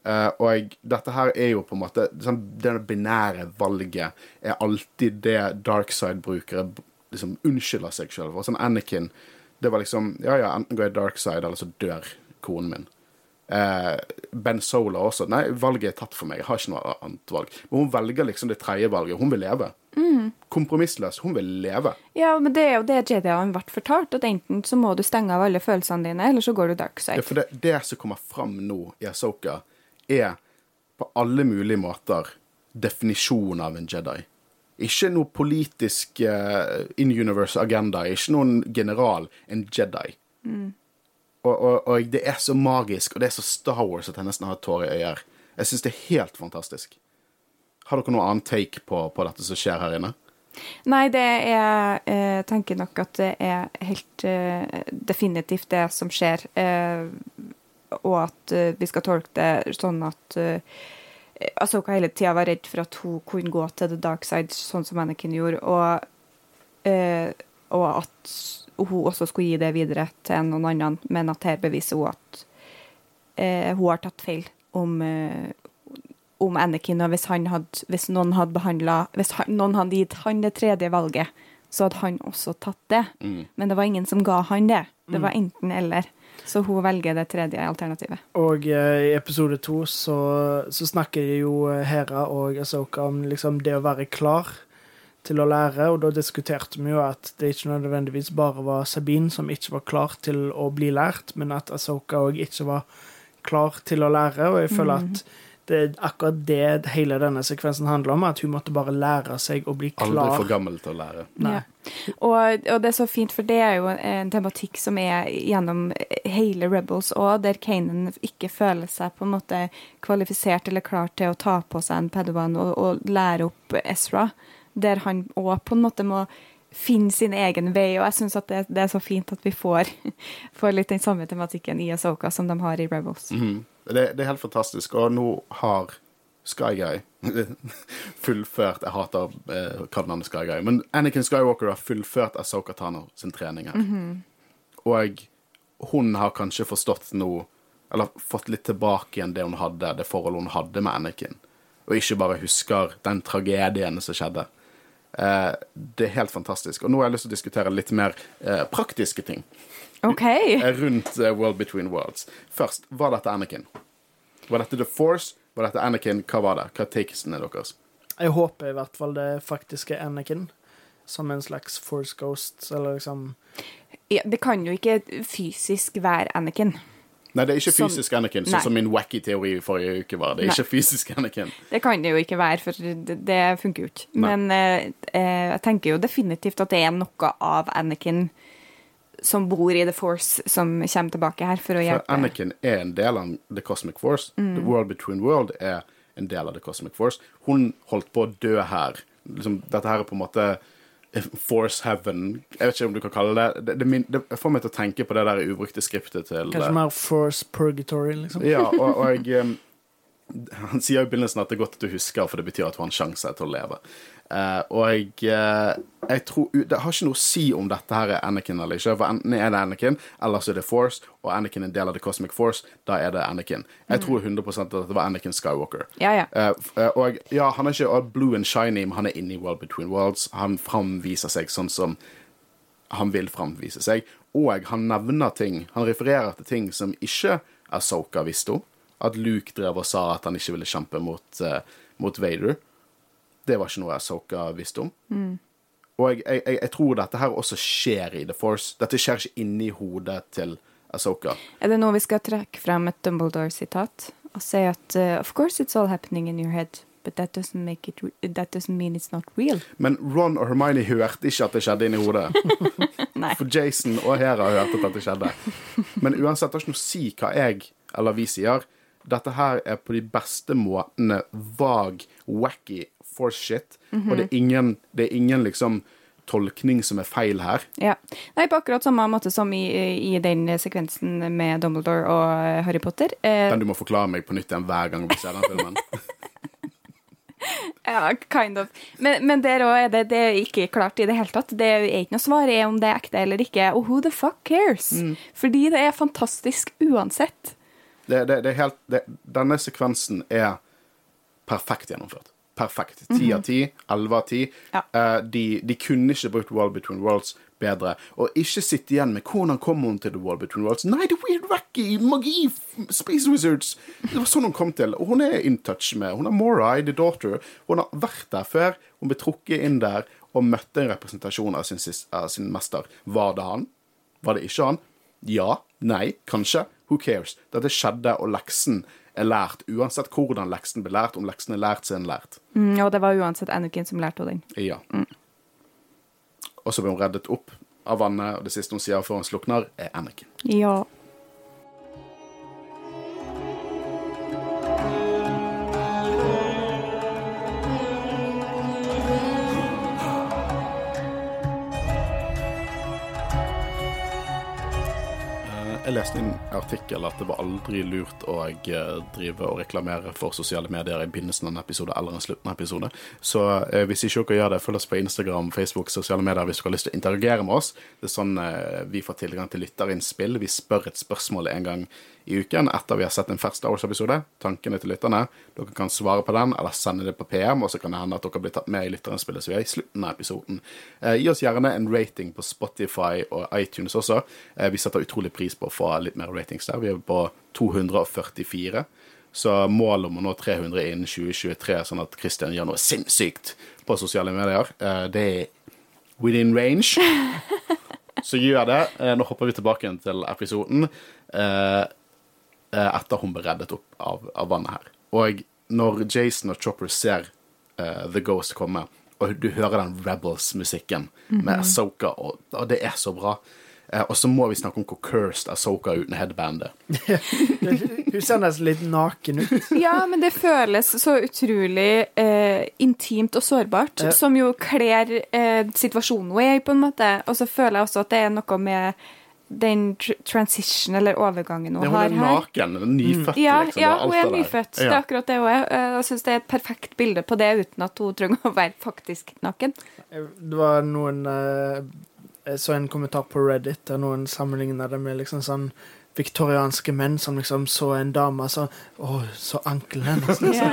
Eh, og dette her er jo på en måte sånn, Det binære valget er alltid det darkside-brukere liksom unnskylder seg sjøl for. Sånn Anakin, det var liksom Ja, ja, enten går jeg darkside, eller så dør konen min. Uh, ben Solo også. Nei, valget er tatt for meg. Jeg har ikke noe annet valg. Men hun velger liksom det tredje valget. Hun vil leve. Kompromissløs. Hun vil leve. Ja, men det er jo det Jediene ble fortalt, at enten så må du stenge av alle følelsene dine, eller så går du darkside. Ja, for det, det som kommer fram nå i Asoka, er på alle mulige måter definisjonen av en Jedi. Ikke noe politisk uh, in-universe agenda, ikke noen general. En Jedi. Og, og, og det er så magisk, og det er så Star Wars at jeg nesten har tårer i øyer. Jeg syns det er helt fantastisk. Har dere noe annet take på, på dette som skjer her inne? Nei, det er Jeg tenker nok at det er helt uh, definitivt det som skjer. eh, og at eh, vi skal tolke det sånn at uh, Asoka hele tida var redd for at hun kunne gå til the dark side, sånn som Anakin gjorde. Og, eh, og at hun også skulle gi det videre til noen annen, men at her beviser hun at eh, hun har tatt feil om, eh, om Anakin, og hvis, han hadde, hvis noen hadde behandla Hvis han, noen hadde gitt han det tredje valget, så hadde han også tatt det. Men det var ingen som ga han det. Det var enten-eller. Så hun velger det tredje alternativet. Og eh, i episode to så, så snakker jo eh, Hera og Asoka om liksom det å være klar til å lære, og da diskuterte vi jo at det ikke nødvendigvis bare var Sabine som ikke var klar til å bli lært, men at Asoka òg ikke var klar til å lære, og jeg føler at det er akkurat det hele denne sekvensen handler om, at hun måtte bare lære seg å bli klar. Aldri for gammel til å lære. Nei. Ja. Og, og det er så fint, for det er jo en tematikk som er gjennom hele Rebels òg, der Kanan ikke føler seg på en måte kvalifisert eller klar til å ta på seg en pedoban og, og lære opp Ezra. Der han òg på en måte må finne sin egen vei, og jeg syns det, det er så fint at vi får, får litt den samme tematikken i Asoka som de har i Rebels. Mhm. Det, det er helt fantastisk. Og nå har Skyguy fullført Jeg hater eh, kallenavnet Sky SkyGuy men Anakin Skywalker har fullført Asoka Tano sin trening her. Og hun har kanskje forstått noe Eller fått litt tilbake igjen det hun hadde, det forholdet hun hadde med Anakin. Og ikke bare husker den tragedien som skjedde. Eh, det er helt fantastisk. Og nå har jeg lyst til å diskutere litt mer eh, praktiske ting OK! eh, rundt eh, World Between Worlds. Først, var dette Anakin? Var dette The Force? Var dette Anakin? Hva var det? Hva er takesene deres? Jeg håper i hvert fall det faktiske Anakin, som en slags force ghost, eller liksom Ja, det kan jo ikke fysisk være Anakin. Nei, det er ikke Som- fysisk Anakin, sånn som min wacky teori i forrige uke var. Det er Nei. ikke fysisk Anakin. Det kan det jo ikke være, for det, det funker jo ikke. Nei. Men eh, eh, jeg tenker jo definitivt at det er noe av Anakin som bor i The Force, som kommer tilbake her for å For. Anakin er en del av The Cosmic Force. Mm. The World Between World er en del av The Cosmic Force. Hun holdt på å dø her liksom, Dette her er på en måte Force Heaven Jeg vet ikke om du kan kalle det Det, det, min- det får meg til å tenke på det der ubrukte skriptet til Kanskje mer Force Purgatory, liksom. Ja, og, og jeg um, Han sier i begynnelsen at det er godt at du husker, for det betyr at du har en sjanse til å leve. Eh, og eh, jeg tror Det har ikke noe å si om dette her er Anakin eller ikke. For enten er det Anakin, eller så er det Force, og Anakin er en del av The Cosmic Force. Da er det Anakin. Jeg tror 100 at det var Anakin Skywalker. Ja, ja. Uh, og ja, han er ikke all blue and shiny, men han er inni World Between Worlds. Han framviser seg sånn som han vil framvise seg. Og han nevner ting, han refererer til ting som ikke Asoka visste om. At Luke drev og sa at han ikke ville kjempe mot, mot Vader. Det var ikke noe Asoka visste om. Og jeg, jeg, jeg, tror dette her også skjer i The Force. Dette skjer ikke inni hodet til Asoka. Er det nå vi skal trekke frem et Dumbledore-sitat og si at uh, Of course it's all happening in your head, but that doesn't, make it that doesn't mean it's not real. Men Ron og Hermione hørte ikke at det skjedde inni hodet. For Jason og Hera hørte at det skjedde. Men uansett, det har ikke noe å si hva jeg eller vi sier. Dette her er på de beste måtene vag, wacky for shit. Og det er ingen, det er ingen liksom tolkning som er feil her. Ja. Nei, på akkurat samme måte som i, i den sekvensen med Dumbledore og Harry Potter. Eh, Den du må forklare meg på nytt igjen hver gang vi ser den filmen. ja, kind of. Men, men der òg er det, det er ikke klart i det hele tatt. Det er ikke noe svar er om det er ekte eller ikke. Og who the fuck cares? Fordi det er fantastisk uansett. Det, det, det er helt, denne sekvensen er perfekt gjennomført. Perfekt. Ti av ti. Elleve av ti. Eh, de, de kunne ikke brukt World Between Worlds bedre. Og ikke sitte igjen med hvordan kom hun til The World Between Worlds. Nei, det er weird wacky magi! Space Wizards! Det var sånn hun kom til. Og hun er in touch med Hun er Morai, The Daughter. Hun har vært der før. Hun ble trukket inn der og møtte en representasjon av sin, sin mester. Var det han? Var det ikke han? Ja. Nei. Kanskje. Who cares? Dette skjedde, og leksen er lært. Uansett hvordan leksen blir lært, om leksen er lært, så er den lært. Mm, og det var uansett Anakin som lærte henne den. Ja. Og så ble hun reddet opp av vannet, og det siste hun sier før hun slukner, er Anakin. Ja. Jeg leste en artikkel at det var aldri lurt å eh, drive og reklamere for sosiale medier i begynnelsen av en episode eller en slutten av en episode. Så eh, hvis ikke dere gjør det, følg oss på Instagram, Facebook, sosiale medier hvis dere har lyst til å interagere med oss. Det er sånn eh, vi får tilgang til lytterinnspill. Vi spør et spørsmål en gang i uken etter vi har sett en First Star Wars-episode. Tankene til lytterne. Dere kan svare på den, eller sende det på PM, og så kan det hende at dere blir tatt med i som vi er i slutten av episoden. Eh, gi oss gjerne en rating på Spotify og iTunes også. Eh, vi setter utrolig pris på å få litt mer ratings der. Vi er på 244. Så målet om å nå 300 innen 2023, sånn at Christian gjør noe sinnssykt på sosiale medier, eh, det er within range. Så gjør det. Eh, Nå hopper vi tilbake igjen til episoden. Eh, etter hun ble reddet opp av, av vannet her. Og når Jason og Chopper ser eh, The Ghost komme, og du hører den Rebels-musikken med Asoka, og, og det er så bra. Eh, og så må vi snakke om hvor cursed Asoka er uten headbandet. Hun ser nesten litt naken ut. ja, men det føles så utrolig eh, intimt og sårbart, Ja. som jo kler eh, situasjonen hun er i, på en måte. Og så føler jeg også at det er noe med den tr transition, eller overgangen hun Ja, hun har er her. naken, nyfødt, Ja, liksom. ja hun er nyfødt. Det er akkurat det hun er. Jeg syns det er et perfekt bilde på det, uten at hun trenger å være faktisk naken. Det var noen eh, Jeg så en kommentar på Reddit der noen sammenligna det med liksom sånn viktorianske menn som liksom så en dame så Å, så ankelen hennes. Ja.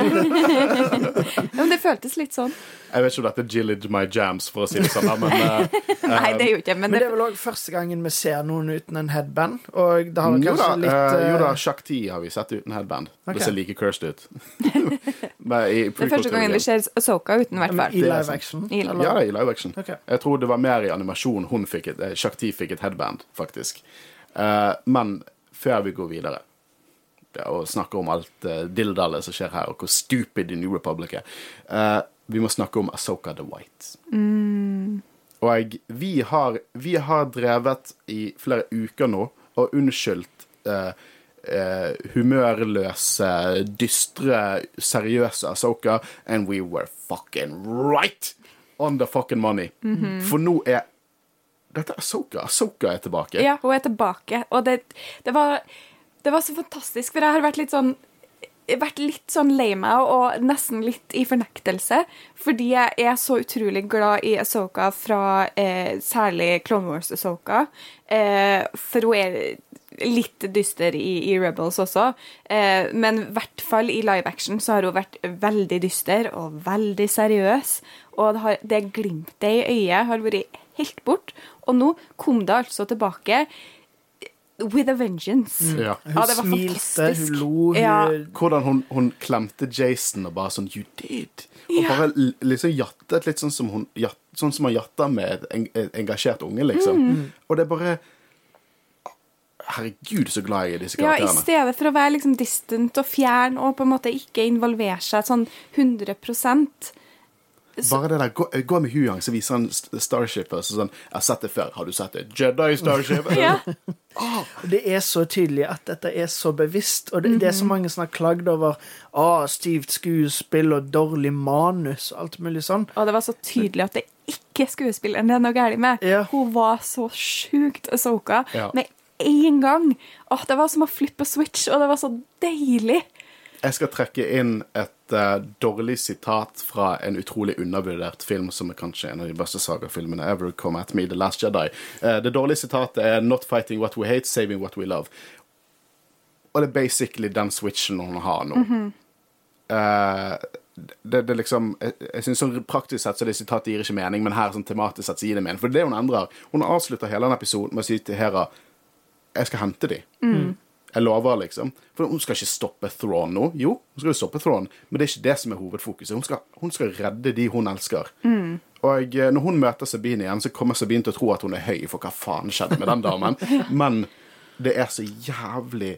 men det føltes litt sånn. Jeg vet ikke om dette er Jillage my jams, for å si det sånn, men uh, Nei, det er jo ikke men Men det er vel òg første gangen vi ser noen uten en headband. Og det har vel jo da, kanskje litt uh... jo da, eh, Shakti har vi sett uten headband. Okay. Det ser like cursed ut. Men i det er første gangen vi ser Soka uten, i hvert fall. Er live action. I- eller? Ja, i live action. Okay. Jeg tror det var mer i animasjon hun fikk et, eh, Shakti fikk et headband, faktisk. Eh, men før vi går videre og snakker om alt uh, dildalet som skjer her, og hvor stupid The New Republic er, eh, vi må snakke om Asoka the White. Og vi har, vi har drevet i flere uker nå og unnskyldt eh, eh, humørløse, dystre, seriøse Asoka, and we were fucking right! on the fucking money. For nå er Dette er Asoka. Asoka er tilbake. Ja, hun er tilbake. Og det, det, var, det var så fantastisk, for jeg har vært litt sånn vært litt sånn lei meg og nesten litt i fornektelse. Fordi jeg er så utrolig glad i Asoka fra eh, særlig Clone Wars Asoka. Eh, for hun er litt dyster i, i Rebels også. Eh, men i hvert fall i live action så har hun vært veldig dyster og veldig seriøs. Og det, har, det glimtet i øyet har vært helt bort. Og nå kom det altså tilbake with a vengeance. Ja. Hun Ja, det var smilte, hun lo, hun Ja. Hvordan hun, hun klemte Jason og bare sånn You did! Og Ja. bare liksom jattet litt sånn som hun Sånn som man jatter med et en, en engasjert unge, liksom. Mm. Og det er bare Herregud, så glad jeg er i disse karakterene. Ja, I stedet for å være liksom distant og fjern og på en måte ikke involvere seg sånn 100 Bare det der, gå, gå med Huyang, så viser han Starship. Og så sånn, 'Jeg har sett det før. Har du sett det?' Jedi Starship. Ja. Det er så tydelig at dette er så bevisst, og det, det er så mange som har klagd over ah, stivt skuespill og dårlig manus og alt mulig sånn. Og det var så tydelig at det ikke er skuespilleren det er noe galt med. Ja. Hun var så sjukt Asoka Ja. med en gang. Åh, det var som å flippe switch, og det var så deilig. Jeg skal trekke inn et eh, dårlig sitat fra en utrolig undervurdert film, som er kanskje en av de beste sagafilmene ever, Come At Me, The Last Jedi. Uh, det dårlige sitatet er 'Not fighting what we hate, saving what we love'. Og det er basically den switchen hun har nå. Eh, det, det er liksom Jeg, jeg synes sånn Praktisk sett så det sitatet gir ikke mening, men her sånn tematisk sett så gir det mening. For det er det hun endrer. Hun avslutter hele den episoden med å si til Hera 'Jeg skal hente de'. Jeg lover, liksom. For hun skal ikke stoppe Thrawn nå. Jo, hun skal jo stoppe Thrawn, men det er ikke det som er hovedfokuset. Hun skal, hun skal redde de hun elsker. Og eh, når hun møter Sabine igjen, så kommer Sabine til å tro at hun er høy, for hva faen skjedde med den damen? Men det er så jævlig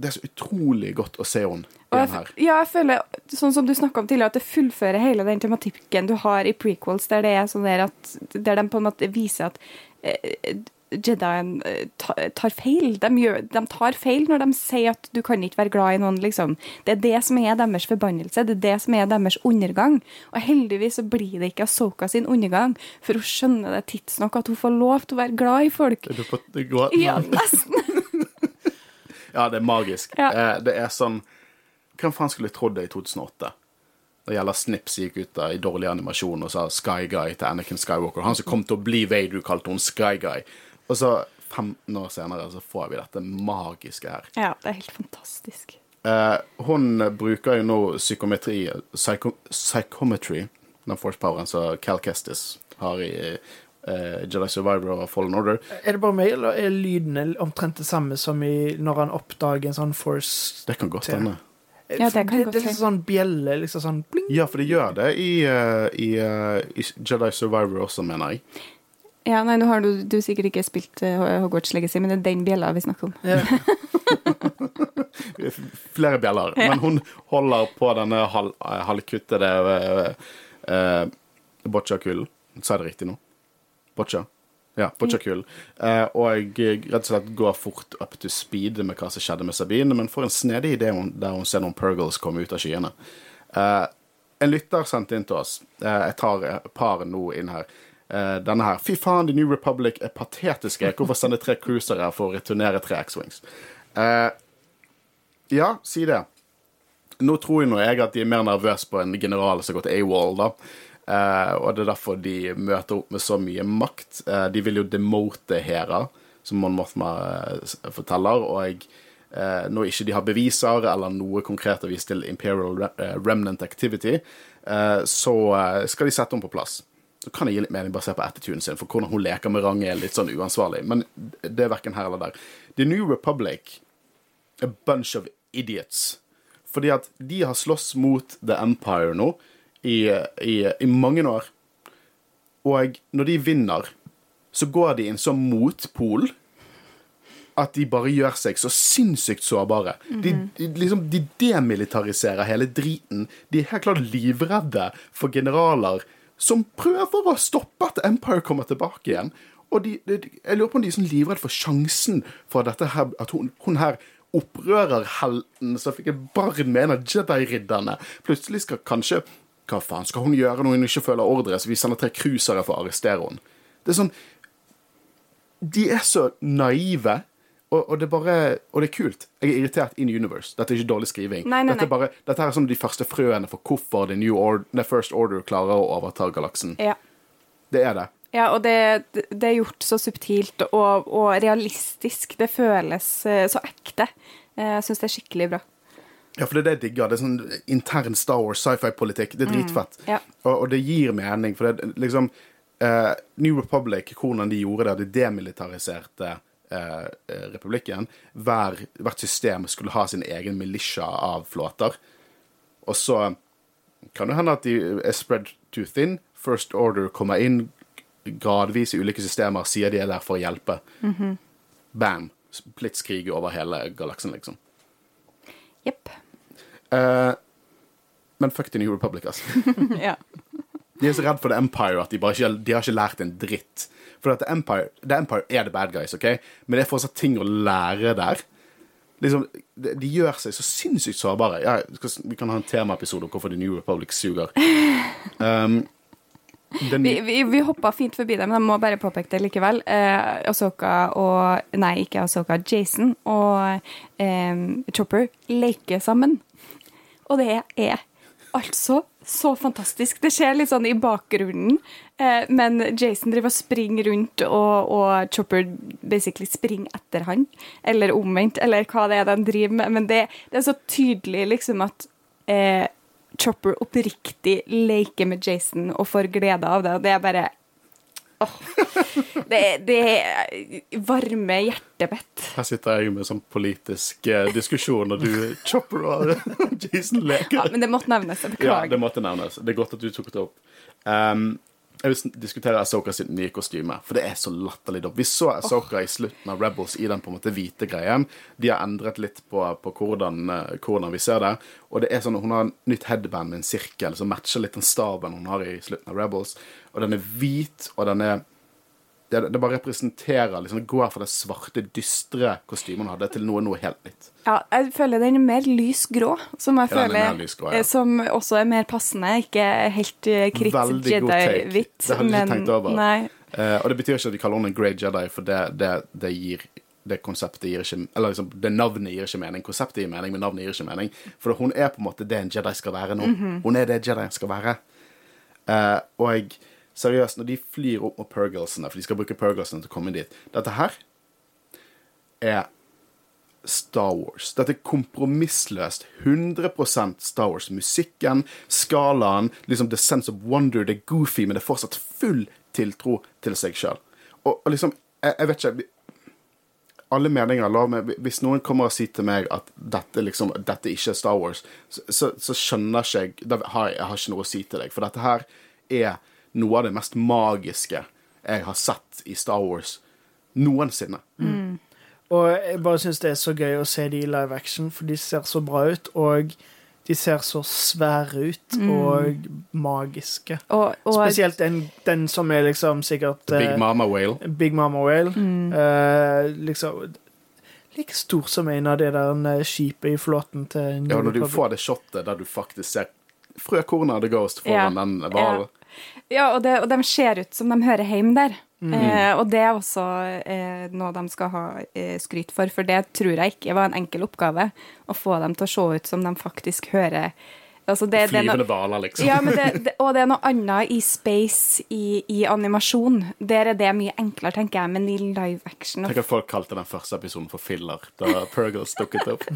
Det er så utrolig godt å se henne igjen her. ja, jeg føler, sånn som du snakka om tidligere, at det fullfører hele den tematikken du har i prequels, der det er sånn der at Der de på en måte viser at eh, Jedien eh, tar feil. De, gjør, de tar feil når de sier at du kan ikke være glad i noen, liksom. Det er det som er deres forbannelse. Det er det som er deres undergang. Og heldigvis så blir det ikke Asoka sin undergang, for hun skjønner det tidsnok at hun får lov til å være glad i folk. Er du på det går? Ja, nesten. Ja, det er magisk. Ja. Eh, det er sånn Hvem faen skulle trodd det i 2008? Da gjelder Snips gikk ut da, i dårlig animasjon og sa Sky Guy til Anakin Skywalker. Han som kom til å bli Vader, kalte hun Sky Guy. Og så, 15 år senere, så får vi dette magiske her. Ja, det er helt fantastisk. Eh, hun bruker jo nå psykometri psycho, Psychometry, den force poweren som Cal Kestis har i eh, Jedi Survivor og Fallen Order. Er det bare meg, eller er lydene omtrent det samme som i, når han oppdager en sånn force Det kan godt hende. Ja, det kan det, det er sånn bjelle, liksom sånn bling. Ja, for det gjør det i, uh, i, uh, i Jedi Survivor også, mener jeg. Ja, nei, nå har du, du sikkert ikke spilt eh, Hogwarts Legacy, men det er den bjella vi snakker om. Ja. Flere bjeller. Men hun holder på denne halv, eh, halvkuttede uh, uh, boccia-kulen. Sa jeg det riktig nå? Boccia? Ja, boccia-kullen. Uh, og rett og slett går fort up to speed med hva som skjedde med Sabine, men får en snedig idé der hun ser noen Purgles komme ut av skyene. Uh, en lytter sendte inn til oss. Eh, jeg tar et par nå inn her. Eh, denne her. Fy faen, The New Republic er patetiske. Hvorfor sende tre cruisere for å returnere tre X-Wings? Eh, ja, si det. Nå tror jo nå jeg at de er mer nervøse på en general som går til AWOL, da. Eh, og det er derfor de møter opp med så mye makt. Eh, de vil jo demote Hera, som Mon Mothma eh, forteller, og eh, når ikke de har beviser eller noe konkret å vise til Imperial Re Remnant Activity, så skal de sette henne på plass. Så kan jeg gi litt mening basert på attituden sin, for hvordan hun leker med er litt sånn uansvarlig. Men det er verken her eller der. The New Republic a bunch of idiots. Fordi at de har slåss mot The Empire nå i, i, i mange år. Og når de vinner, så går de inn som motpol at de bare gjør seg så sinnssykt sårbare. De, de, liksom, de demilitariserer hele driten. De er helt klart livredde for generaler som prøver å stoppe at Empire kommer tilbake igjen. Og de, de, jeg lurer på om de er sånn livredde for sjansen for her, at hun, hun her opprørerhelten som fikk et barn med en av Jedi-ridderne, plutselig skal kanskje Hva faen skal hun gjøre når hun ikke følger ordre? Så vi sender tre cruisere for å arrestere henne. Det er sånn De er så naive. Og, og, det bare, og det er kult. Jeg er irritert in universe. Dette er ikke dårlig skriving. Nei, nei, dette, er bare, dette er som de første frøene for hvorfor The, New Order, The First Order klarer å overta galaksen. Ja. Det er det. Ja, og det, det er gjort så subtilt og, og realistisk. Det føles eh, så ekte. Eh, Jeg syns det er skikkelig bra. Ja, for det er det jeg digger. Det er sånn intern Star Wars sci-fi-politikk. Det er dritfett. ja. og, og det gir mening, for det er liksom uh, New Republic, hvordan de gjorde det, de demilitariserte eh, republikken. Hver, hvert system skulle ha sin egen militia av flåter. Og så kan det hende at de er spread too thin. First Order kommer inn gradvis i ulike systemer, sier de er der for å hjelpe. Bam! Blitskrig over hele galaksen, liksom. Jepp. Eh, men fuck the New Republic, altså. ja. De er så redd for The Empire at de bare ikke, de har ikke lært en dritt. For The Empire, The Empire er the bad guys, OK? Men det er fortsatt ting å lære der. Liksom, de, de gjør seg så sinnssykt sårbare. Ja, vi vi kan ha en temaepisode om hvorfor The New Republic suger. Um, den, Vi, vi, vi hoppa fint forbi det, men jeg må bare påpeke det likevel. Eh, Ahsoka og Nei, ikke Ahsoka. Jason og eh, Chopper leker sammen. Og det er altså så fantastisk. Det skjer litt sånn i bakgrunnen, eh, men Jason driver og springer rundt, og, og Chopper basically springer etter han. Eller omvendt, eller hva det er de driver med. Men det, det er så tydelig liksom at eh, Chopper oppriktig leker med Jason og får glede av det, og det er bare Åh. Det, det varmer hjertet mitt. her sitter jeg med sånn politisk eh, diskusjon, og du Chopper og Jason leker. Ja, men det måtte nevnes. Beklager. Ja, det måtte nevnes. Det er godt at du tok det opp. Um, jeg vil diskutere Asoka sitt nye kostyme, for det er så latterlig dumt. Vi så Asoka i slutten av Rebels i den på en måte hvite greien. De har endret litt på, på hvordan, eh, hvordan vi ser det. Og det er sånn, Hun har en nytt headband med en sirkel som matcher litt den staben hun har i slutten av Rebels. Og den er hvit, og den er det, det bare representerer liksom, Det går fra det svarte, dystre kostymet hun hadde, til noe, noe helt nytt. Ja, jeg føler den er mer lysgrå, som jeg Ja, er føler lysgrå, ja. eh, Som også er mer passende. Ikke helt uh, kritt. Jedi-hvitt. Det hadde jeg ikke tenkt over. Eh, og det betyr ikke at vi kaller henne en Grey Jedi, for det, det, det gir det konseptet gir ikke Eller liksom, det navnet gir ikke mening. Konseptet gir mening, men navnet gir ikke mening. For hun er på en måte det en Jedi skal være nå. Mhm. Hun er det Jedi skal være. Uh, og seriøst, når de flyr opp mot Pergilsene, for de skal bruke Pergilsene til å komme dit Dette her er Star Wars. Dette er kompromissløst. 100% Star Wars. Musikken, skalaen, liksom the sense of wonder, det er goofy, men det er fortsatt full tiltro til seg sjøl. Og, og liksom, jeg, jeg vet ikke alle meninger la meg, Hvis noen kommer og sier til meg at dette, liksom, dette ikke er Star Wars, så, så, så skjønner ikke jeg da har jeg, jeg har ikke noe å si til deg. For dette her er noe av det mest magiske jeg har sett i Star Wars noensinne. Og jeg bare syns det er så gøy å se de i live action, for de ser så bra ut. Og de ser så svære ut og magiske. Og, og Spesielt den, den som er liksom sikkert Big eh, Mama Whale. Big Mama Whale. Eh, liksom Like stor som en av de der eh, skipet i flåten til New Ja, når du får det shotet der du faktisk ser frøkornet av The Ghost foran Ja. den hvalen. Ja, og, det, og de ser ut som de hører hjemme der. Mm. Eh, og det er også eh, noe de skal ha eh, skryt for, for det tror jeg ikke var en enkel oppgave. Å få dem til å se ut som de faktisk hører altså det, Flyvende noe, hvaler, liksom. ja, men det, det, Og det er noe annet i space, i, i animasjon. Der er det mye enklere, tenker jeg, men i live action Tenk at folk kalte den første episoden for filler da Purgles dukket opp.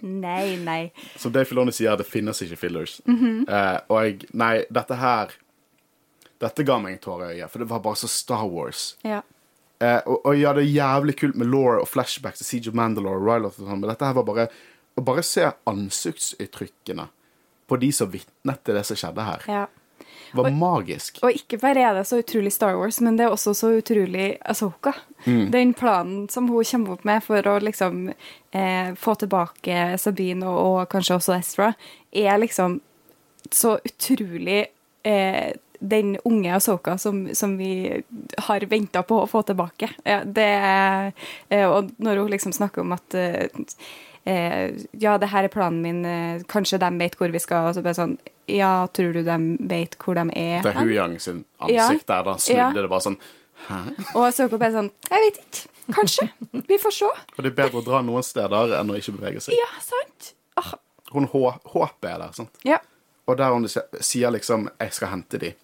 Nei, nei. Som Dave Filoni sier, det finnes ikke fillers. Mm -hmm. uh, og jeg Nei, dette her Dette ga meg en tåre i øyet, for det var bare så Star Wars. Ja. Uh, og, og ja, det er jævlig kult med law og flashbacks til Siege of Mandalore og Ryloth og sånn, men dette her var bare Å bare se ansiktsuttrykkene på de som vitnet til det som skjedde her, ja. var magisk. Og ikke bare er det så utrolig Star Wars, men det er også så utrolig Asoka. Den planen som hun kommer opp med for å liksom eh, få tilbake Sabine og, og kanskje også Ezra, er liksom så utrolig eh, den unge Asoka som, som vi har venta på å få tilbake. Ja, det er, eh, og når hun liksom snakker om at eh, Ja, det her er planen min, eh, kanskje de vet hvor vi skal. Og så bare sånn Ja, tror du de vet hvor de er? Det er hen?» Hu Yang sin Ja. ansikt der da snudde Ja. det bare sånn Hæ? Og Ahsoka bare sånn Jeg vet ikke. Kanskje. Vi får se. Og det er bedre å dra noen steder enn å ikke bevege seg. Ja, sant? Ah. Hun håper håpet er der, sant. ja. Og der hun sier liksom 'Jeg skal hente de'.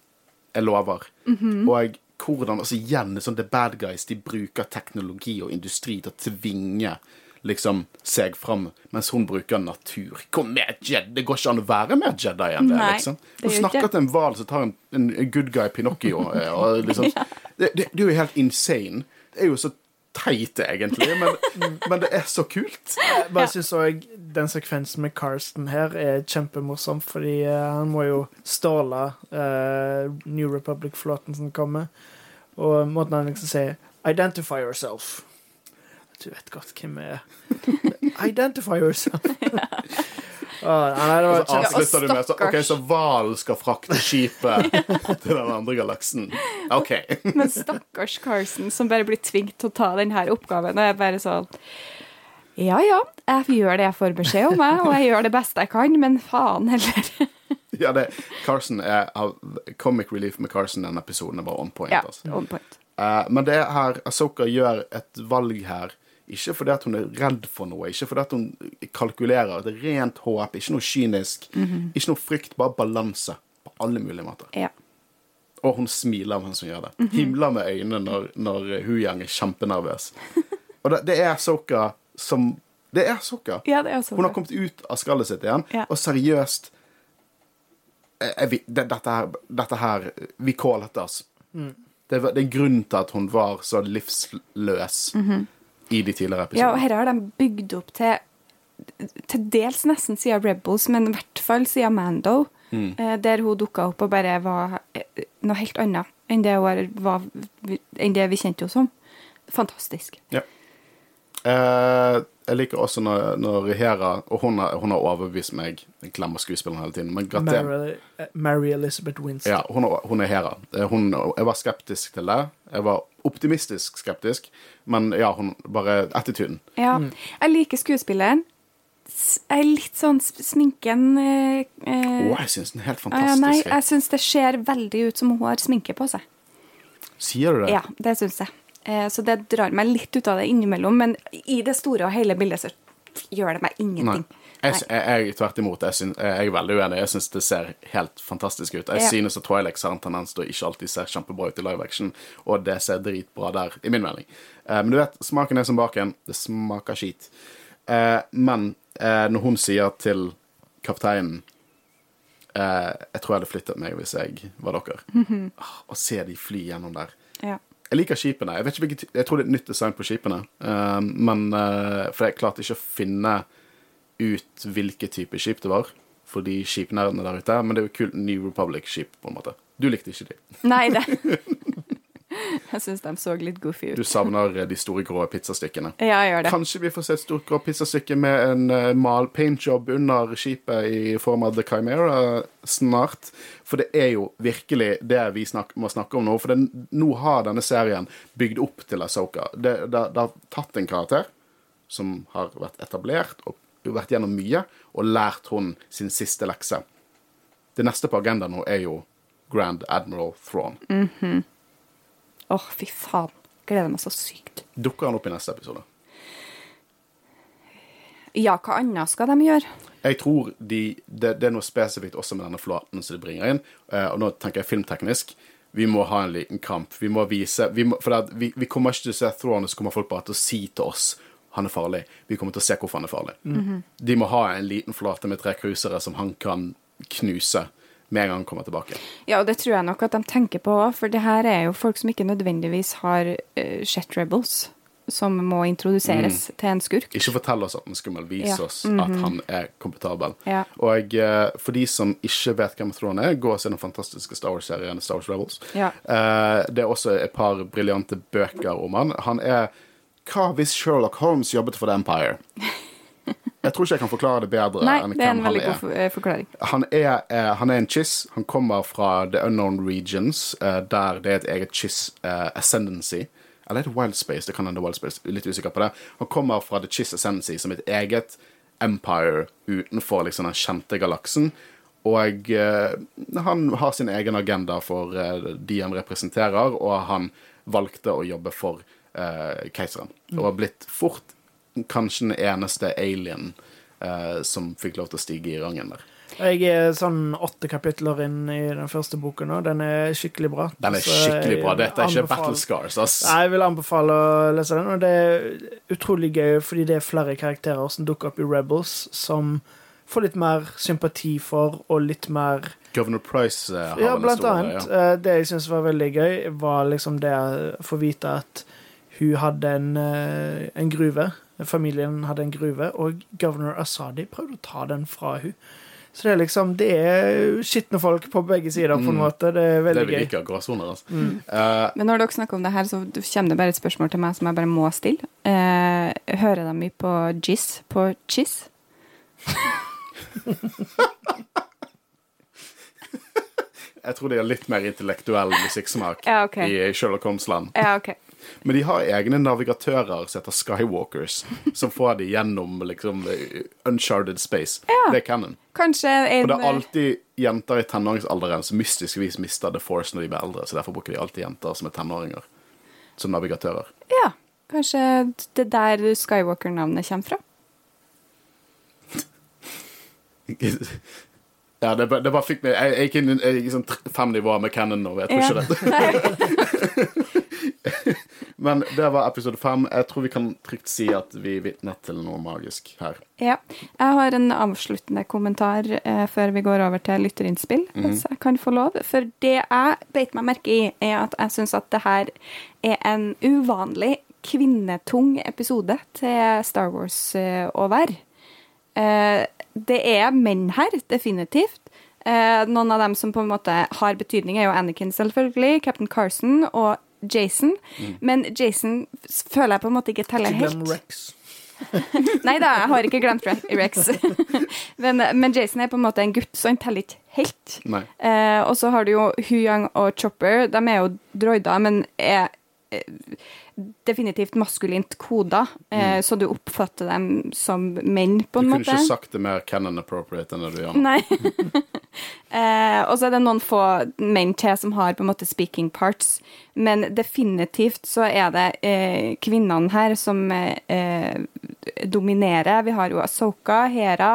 Jeg lover. Mhm. Og hvordan altså igjen sånn The Bad Guys de bruker teknologi og industri til å tvinge liksom seg fram, mens hun bruker natur. Kom med, Jedi! Det går ikke an å være mer Jedi enn det. Nei, liksom. Hun det snakker ikke. til en hval som tar en, en, good guy Pinocchio. eh, Og liksom, det, det, det er jo helt insane. Det er jo så teit, egentlig, men, men det er så kult. Jeg bare synes også den sekvensen med Karsten her er kjempemorsom, fordi eh, han må jo ståle uh, New Republic-flåten som kommer, og måten han liksom sier 'Identify yourself'. Du vet godt hvem jeg er. Identify yourself. Åh, nei, det var Og så avslutter du med så. OK, så hvalen skal frakte skipet til den andre galaksen. OK. Men stakkars Carson som bare blir tvunget til å ta denne oppgaven. Og jeg er bare sånn Ja ja, jeg gjør det jeg får beskjed om, jeg, og jeg gjør det beste jeg kan, men faen heller. Ja, det, Carson er Comic Relief med Carson denne episoden er bare on point. Ja, Altså. on point. Uh, men det er her Asoka gjør et valg her. Ikke fordi at hun er redd for noe, ikke fordi at hun kalkulerer. Det er rent håp, ikke noe kynisk. Ikke noe frykt, bare balanse på alle mulige måter. Ja. Og hun smiler mens hun gjør det. Himler med øynene når, når Hu Yang er kjempenervøs. Og det, det er Soka som Det er Soka. ja, det er Hun har kommet ut av skallet sitt igjen, Ja. og seriøst jeg, det, dette, her, dette her Vi call it Mm. Det, det er grunnen til at hun var så livsløs i de tidligere Ja, og her har de bygd opp til til dels nesten siden Rebels, men i hvert fall siden Mando, mm. der hun dukka opp og bare var eh, noe helt annet enn det, hun var, enn det vi kjente henne som. Fantastisk. Ja. Eh, jeg liker også når, når Hera Og hun har, hun har overbevist meg. Jeg glemmer skuespilleren hele tiden. Men Mary, eh, Mary Elizabeth Winston. Ja, hun, hun er Hera. Eh, Hun, jeg var skeptisk til det. Jeg var optimistisk skeptisk, men ja, hun bare Attituden. Ja. Jeg liker skuespilleren. Jeg er litt sånn sminken eh, Å, eh, jeg syns den er helt fantastisk. Nei, jeg syns det ser veldig ut som hun har sminke på seg. Sier du det? Ja, det syns jeg. Eh, Så det drar meg litt ut av det innimellom, men i det store og hele bildet så gjør det meg ingenting. Jeg, jeg, jeg tvert imot. Jeg, syns- jeg er veldig uenig. Jeg syns det ser helt fantastisk ut. Jeg Ja. synes at Twilight har en tendens til å ikke alltid se kjempebra ut i live action, og det ser dritbra der, i min mening. Eh, men du vet, smaken er som baken. Det smaker skit. Eh, men eh, når hun sier til kapteinen eh, Jeg tror jeg hadde flyttet meg hvis jeg var dere. Ah, Å se de fly gjennom der. Ja. Jeg liker skipene. Jeg, vet ikke hvilket, jeg tror det er et nytt design på skipene. eh, men eh, For jeg klarte ikke å finne ut hvilke type skip det var for de skipnerdene der ute. Men det er jo kult New Republic-skip, på en måte. Du likte ikke de. Nei, det Jeg syns de så litt goofy ut. Du savner eh, de store grå pizzastykkene. Ja, jeg gjør det. Kanskje vi får se et stort grå pizzastykke med en uh, mal paintjob under skipet i form av The Chimera snart. For det er jo virkelig det vi snak må snakke om nå. For det, nå har denne serien bygd opp til Asoka. Det, det, det har tatt en karakter som har vært etablert og vært gjennom mye, og lært hun sin siste lekse. Det neste på agendaen nå er jo Grand Admiral Thrawn. Åh, fy faen. Gleder meg så sykt. Dukker han opp i neste episode? Ja, hva annet skal de gjøre? Jeg tror de, det, det er noe spesifikt også med denne flåten som de bringer inn. eh, og nå tenker jeg filmteknisk. Vi må ha en liten kamp. Vi må vise vi må, For vi, vi kommer ikke til å se Thrawn, og så kommer folk bare til å si til oss han er farlig. Vi kommer til å se hvorfor han er farlig. De må ha en liten flate med tre cruisere som han kan knuse med en gang han kommer tilbake. Ja, og det tror jeg nok at de tenker på òg, for det her er jo folk som ikke nødvendigvis har uh, sett Rebels, som må introduseres til en skurk. Ikke fortell oss at han er skummel, vis Ja. oss at han er kompetabel. Ja. Og eh, for de som ikke vet hvem Throne er, gå og se den fantastiske Star Wars-serien Star Wars Rebels. Ja. Eh, det er også et par briljante bøker om han. Han er Hva hvis Sherlock Holmes jobbet for The Empire? Jeg tror ikke jeg kan forklare det bedre Nei, enn det er en veldig god eh, forklaring. Han er, eh, han er en chiss. Han kommer fra The Unknown Regions, eh, der det er et eget chiss eh, ascendancy. Eller er det Wild Space? Det kan hende Wild Space. Litt usikker på det. Han kommer fra The Chiss Ascendancy, som et eget empire utenfor liksom den kjente galaksen. Og eh, han har sin egen agenda for eh, de han representerer, og han valgte å jobbe for eh, keiseren. Og har blitt fort kanskje den eneste alien eh, som fikk lov til å stige i rangen der. Jeg er sånn åtte kapitler inn i den første boken nå. Den er skikkelig bra. Den er skikkelig bra. Dette er ikke Battle Scars, ass. Nei, Jeg vil anbefale å lese den, og det er utrolig gøy fordi det er flere karakterer som dukker opp i Rebels, som får litt mer sympati for, og litt mer Governor Price eh, har Ja, en blant annet. Ja. Eh, Det jeg syns var veldig gøy, var liksom det å få vite at hun hadde en, eh, en gruve. Familien hadde en gruve, og governor Asadi prøvde å ta den fra hun. Så det er liksom Det er skitne folk på begge sider, på en Mm. måte. Det er veldig Det veldig vi gøy. liker, gråsoner, altså. Mm. Uh, Men når dere snakker om det her, så kommer det bare et spørsmål til meg som jeg bare må stille. Uh, hører de mye på Jizz på Chiss? jeg tror de har litt mer intellektuell musikksmak Ja, okay. i Sherlock Holmes-land. Ja, OK. Men de har egne navigatører som heter Skywalkers, som får de gjennom liksom uncharted space. Ja. Det er canon. Kanskje en Og det er alltid jenter i tenåringsalderen som mystisk vis mister The Force når de blir eldre, så derfor bruker de alltid jenter som er tenåringer som navigatører. Ja. Kanskje det der Skywalker-navnet kommer fra? Ja, det, bare- det bare fikk meg Jeg, jeg gikk inn i- sånn fem nivåer med canon nå, jeg tror ikke dette. Men det var episode fem. Jeg tror vi kan trygt si at vi vitnet vitne til noe magisk her. Ja. Jeg har en avsluttende kommentar eh, før vi går over til lytterinnspill, hvis jeg kan få lov. For det jeg beit meg merke i, er at jeg syns at det her er en uvanlig kvinnetung episode til Star Wars eh, å være. Eh, det er menn her, definitivt. Eh, noen av dem som på en måte har betydning, er jo Anakin, selvfølgelig, Captain Carson og Jason. Men Jason føler jeg på en måte ikke teller Ikke helt. glem Rex. Nei da, jeg har ikke glemt Rex. men, men Jason er på en måte en gutt, så han teller ikke helt. Eh, og så har du jo Huyang og Chopper. De er jo droider, men er eh, definitivt maskulint koda, eh, så du oppfatter dem som menn, på en måte. Du kunne måte. ikke sagt det mer canon appropriate enn det du gjør nå. Eh, og så er det noen få menn til som har på en måte speaking parts, men definitivt så er det eh, kvinnene her som eh, dominerer. Vi har jo Asoka, Hera,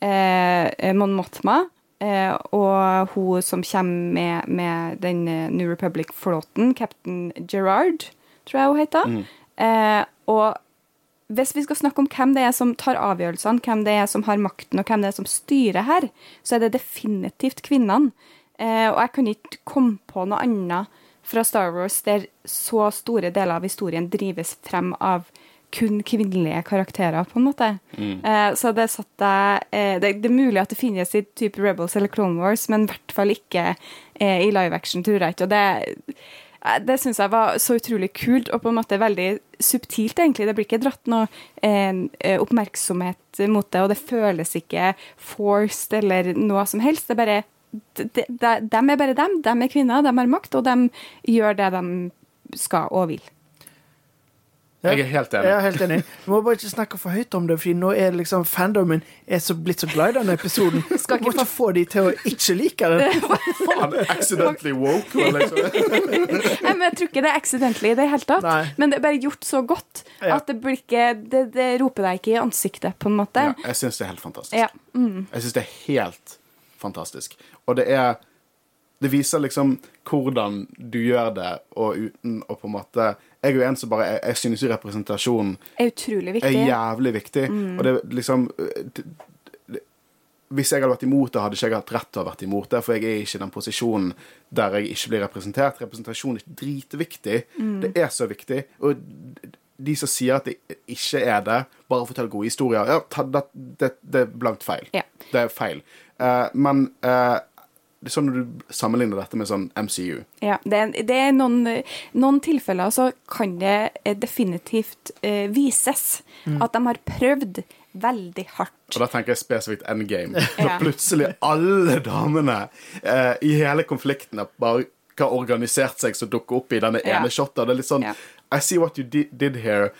eh, Mon Mothma. Eh, og hun som kommer med, med den eh, New Republic-flåten, Captain Gerard, tror jeg hun heter. Eh, og hvis vi skal snakke om hvem det er som tar avgjørelsene, hvem det er som har makten, og hvem det er som styrer her, så er det definitivt kvinnene. Eh, og jeg kan ikke komme på noe annet fra Star Wars der så store deler av historien drives frem av kun kvinnelige karakterer, på en måte. Eh, så det satt jeg eh, det, det er mulig at det finnes i type Rebels eller Clone Wars, men i hvert fall ikke eh, i live action, tror jeg ikke. Og det det syns jeg var så utrolig kult, og på en måte veldig subtilt, egentlig. Det blir ikke dratt noe eh, eh, oppmerksomhet mot det, og det føles ikke forced eller noe som helst. Det er bare de, de, de er bare dem. De er kvinner, de har makt, og de gjør det de skal og vil. Jeg er helt enig. Jeg er helt enig. Du må bare ikke snakke for høyt om det, Fordi nå er liksom fandomen er så blitt så glad i denne episoden. Skal Du må ikke få de til å ikke like den. Faen, accidentally woke. vel, Liksom. Nei, men Jeg tror ikke det er accidentally i det hele tatt, Nei. men det er bare gjort så godt Ja. at det blir ikke det, det roper deg ikke i ansiktet, på en måte. Ja, jeg syns det er helt fantastisk. Ja. Mm. Jeg syns det er helt fantastisk. Og det er Det viser liksom hvordan du gjør det, og uten å på en måte Jeg er jo en som bare Jeg, jeg synes jo representasjon er utrolig er jævlig viktig. Mm. Og det liksom det, det, Hvis jeg hadde vært imot det, hadde ikke jeg hatt rett til å ha vært imot det, for jeg er ikke i den posisjonen der jeg ikke blir representert. Representasjon er dritviktig. Mm. Det er så viktig. Og de som sier at det ikke er det, bare fortell gode historier, ja, det, det, det er blankt feil. Ja. Det er feil. Uh, men eh, er sånn når du sammenligner dette med sånn MCU Ja, det, er- det er noen, noen tilfeller så kan det eh, definitivt eh, vises at de har prøvd veldig hardt. Og da tenker jeg spesifikt endgame. Når Ja. plutselig alle damene eh, i hele konflikten bare har organisert seg som dukker opp i denne Ja. ene shotet. Det er litt sånn Ja. I see what you did here.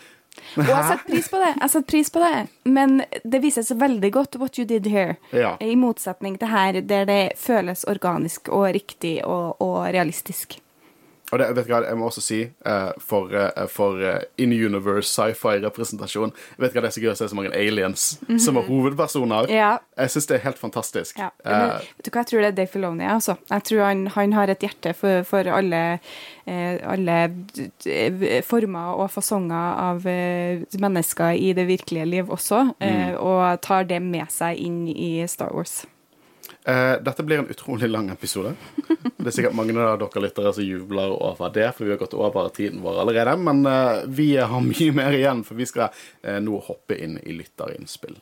Og jeg setter pris på det, jeg setter pris på det. men det vises veldig godt what you did here. Ja. I motsetning til her, der det føles organisk og riktig og, og realistisk. Og det, vet du hva, jeg må også si, uh, for, uh, for uh, in-universe sci-fi-representasjon Jeg Vet ikke hva det er så gøy å se så mange aliens som er hovedpersoner? Ja. Jeg syns det er helt fantastisk. Ja. Men, Eh, vet du hva jeg tror det er Dave Filoni, altså. Jeg tror han, han har et hjerte for, for alle, eh, alle former og fasonger av eh, mennesker i det virkelige liv også, mm. og tar det med seg inn i Star Wars. Eh, dette blir en utrolig lang episode. Det er sikkert mange av dere lyttere som jubler over det, for vi har gått over tiden vår allerede. Men eh, vi har mye mer igjen, for vi skal eh, nå hoppe inn i lytterinnspill.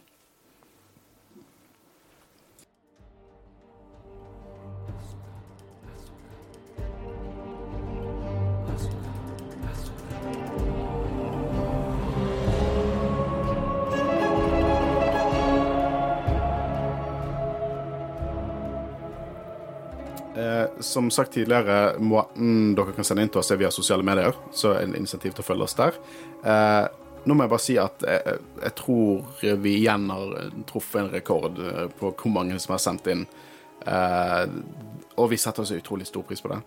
Som sagt tidligere, måten dere kan sende inn til oss er via sosiale medier. Så en insentiv til å følge oss der. Eh, nå må jeg bare si at jeg, jeg tror vi igjen har truffet en rekord eh, på hvor mange som har sendt inn. Eh, og vi setter oss utrolig stor pris på det.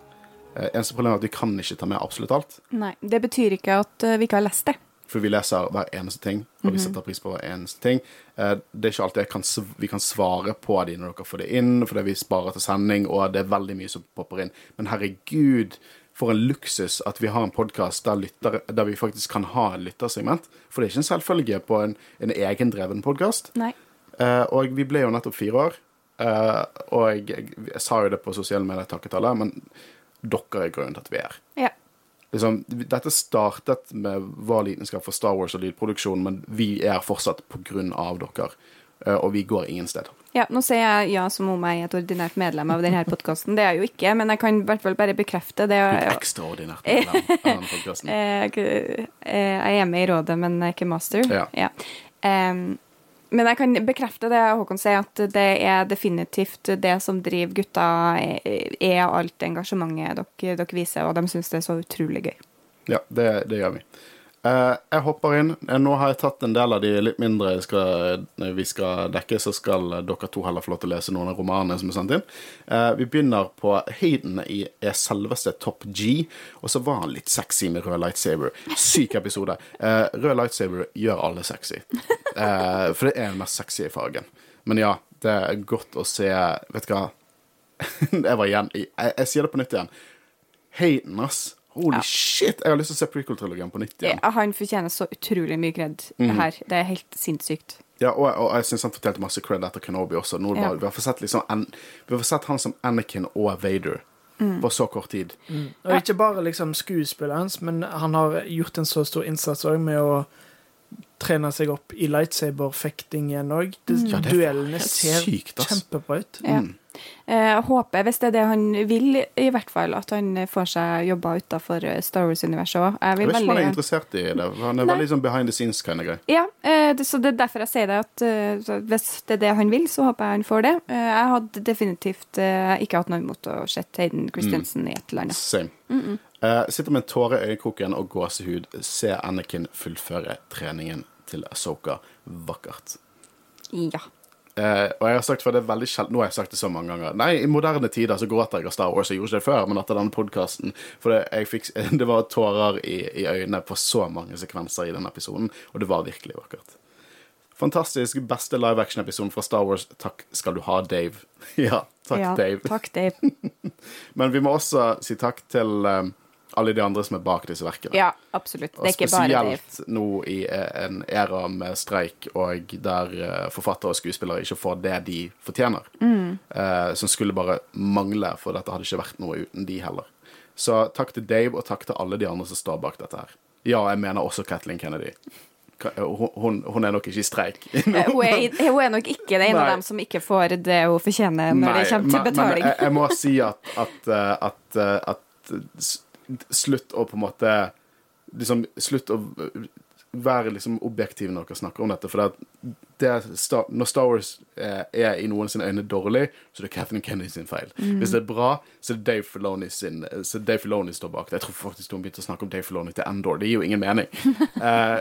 Eh, eneste problem er at vi kan ikke ta med absolutt alt. Nei, det betyr ikke at eh, vi ikke har lest det. For vi leser hver eneste ting, og vi setter pris på hver eneste ting. Eh, Det er ikke alltid kan, vi kan svare på de når dere får det inn, fordi vi sparer til sending, og det er veldig mye som popper inn. Men herregud, for en luksus at vi har en podkast der, der vi faktisk kan ha en lyttersegment. For det er ikke en selvfølge på en, en egendreven podkast. Nei. Eh, og vi ble jo nettopp fire år. Uh, og jeg, jeg, jeg sa jo det på sosiale medier, takket alle, men dere er grunnen til at vi er her. Ja. Liksom, dette startet med vår lidenskap for Star Wars og lydproduksjon, men vi er fortsatt på grunn av dere. eh, Og vi går ingen sted. Ja, nå sier jeg ja som om jeg er et ordinært medlem av denne podkasten. Det er jeg jo ikke, men jeg kan i hvert fall bare bekrefte det. Du er ekstraordinært medlem av denne podcasten. Eh, Jeg er med i rådet, men jeg er ikke master. Ja. Em, men jeg kan bekrefte det Håkon sier, at det er definitivt det som driver gutta, er, er alt engasjementet dere, dere viser, og de syns det er så utrolig gøy. Ja, det, det gjør vi. Eh, jeg hopper inn. Eh, Nå har jeg tatt en del av de litt mindre skal, vi skal dekke, så skal dere to heller få lov til å lese noen av romanene som er sendt inn. Eh, vi begynner på Hayden i er selveste Top G, og så var han litt sexy med rød lightsaber. Syk episode. Eh, rød lightsaber gjør alle sexy, Eh, for det er den mest sexy fargen. Men ja, det er godt å se Vet du hva? jeg var igjen jeg, jeg sier det på nytt igjen. Hayden, ass. Holy Ja. shit! Jeg har lyst til å se prequel-trilogien på nytt igjen. Ja, han fortjener så utrolig mye kred mm. her. Det er helt sinnssykt. Ja, og, og jeg syns han fortjente masse cred etter Kenobi også. Nå, Ja. vi, har fått sett liksom, en, vi har fått sett han som Anakin og Vader Mm. på så kort tid. Og ikke bare liksom skuespillet hans, men han har gjort en så stor innsats òg med å trene seg opp i lightsaber-fekting igjen òg. Er Duellene ser sykt, kjempebra ut. Ja. Mm. Eh, Jeg håper, hvis det er det han vil, i hvert fall, at han får seg jobber utafor Star Wars-universet òg. Jeg Jeg vet ikke om han er interessert i det. Han er Nei. veldig sånn behind the scenes kind of greie. Ja, eh, så det er derfor jeg sier det, at eh, hvis det er det han vil, så håper jeg han får det. Eh, Jeg hadde definitivt eh, ikke hatt noe imot å se Hayden Christensen i et eller annet. Same. Eh, sitter med en tåre i øyekroken og gåsehud. Se Anakin fullføre treningen til Asoka. Vakkert. Ja. Eh, og jeg har sagt for det er veldig sjelden Nå har jeg sagt det så mange ganger. Nei, i moderne tider så gråter jeg av Star Wars. Jeg gjorde ikke det før, men etter denne podkasten For det, fikk, det var tårer i, i øynene på så mange sekvenser i den episoden, og det var virkelig vakkert. Fantastisk. Beste live action-episoden fra Star Wars. Takk skal du ha, Dave. ja, takk, ja, Dave. Takk, Dave. Men vi må også si takk til eh, alle de andre som er bak disse verkene. Ja, absolutt. Det er ikke bare Dave. spesielt nå i eh, en æra med streik, og der eh, forfattere og skuespillere ikke får det de fortjener. Mm. Eh, som skulle bare mangle, for dette hadde ikke vært noe uten de heller. Så takk til Dave, og takk til alle de andre som står bak dette her. Ja, jeg mener også Kathleen Kennedy. Hun, hun, hun er nok ikke i streik. Eh, Hun er, hun er nok ikke en av dem som ikke får det hun fortjener når det kommer til men- betaling. Men jeg, jeg må si at, at, eh, at, eh, at Slutt å på en måte liksom, Slutt å være liksom objektiv når dere snakker om dette. For det, Star, når Star Wars er, er i noen sine øyne dårlig, så er det Catherine Kennedy sin feil. Hvis det er bra, så er det Dave Filoni sin Så Dave Filoni står bak det. Jeg tror faktisk hun begynte å snakke om Dave Filoni til Endor. Det gir jo ingen mening. Eh,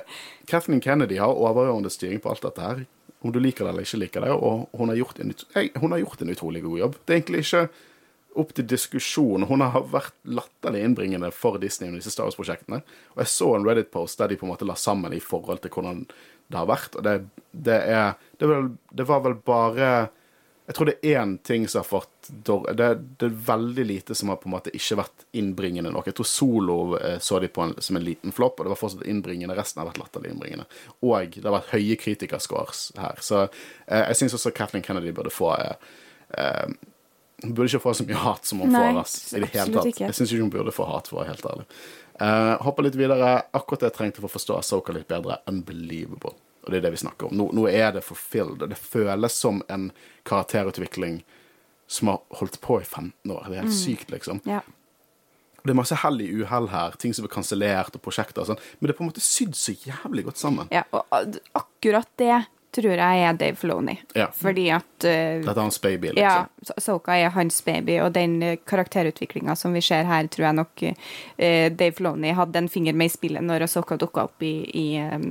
Catherine Kennedy har overordnet styring på alt dette her. Om du liker det eller ikke liker det. Og hun har gjort en, ut- hun har gjort en utrolig god jobb. Det er egentlig ikke opp til diskusjon. Hun har vært latterlig innbringende for Disney under disse Star Wars-prosjektene. Og jeg så en Reddit-post der de på en måte la sammen i forhold til hvordan det har vært. Og det, det er det, var, det var vel bare Jeg tror det er én ting som har fått det, det er veldig lite som har på en måte ikke vært innbringende nok. Jeg tror Solo eh, så de på en, som en liten flopp, og det var fortsatt innbringende. Resten har vært latterlig innbringende. Og det har vært høye kritikerscores her. Så eh, jeg syns også Kathleen Kennedy burde få eh, eh, hun burde ikke få så mye hat som hun Nei, får. Ass, i det hele tatt. ikke. Jeg syns ikke hun burde få hat, for å være helt ærlig. Uh, hopper litt videre. Akkurat det jeg trengte for å forstå Asoka litt bedre. Unbelievable. Og det er det vi snakker om. Nå, nå er det fulfilled. og Det føles som en karakterutvikling som har holdt på i 15 år. Det er helt sykt, liksom. Ja. Det er masse hell i uhell her, ting som er kansellert, og prosjekter og sånn, men det er på en måte sydd så jævlig godt sammen. ja. Og akkurat det tror jeg er Dave Filoni. Ja. Fordi at uh, Dette er hans baby, liksom. Ja, Soka er hans baby, og den uh, karakterutviklinga som vi ser her, tror jeg nok uh, Dave Filoni hadde en finger med i spillet når Soka dukka opp i, i um,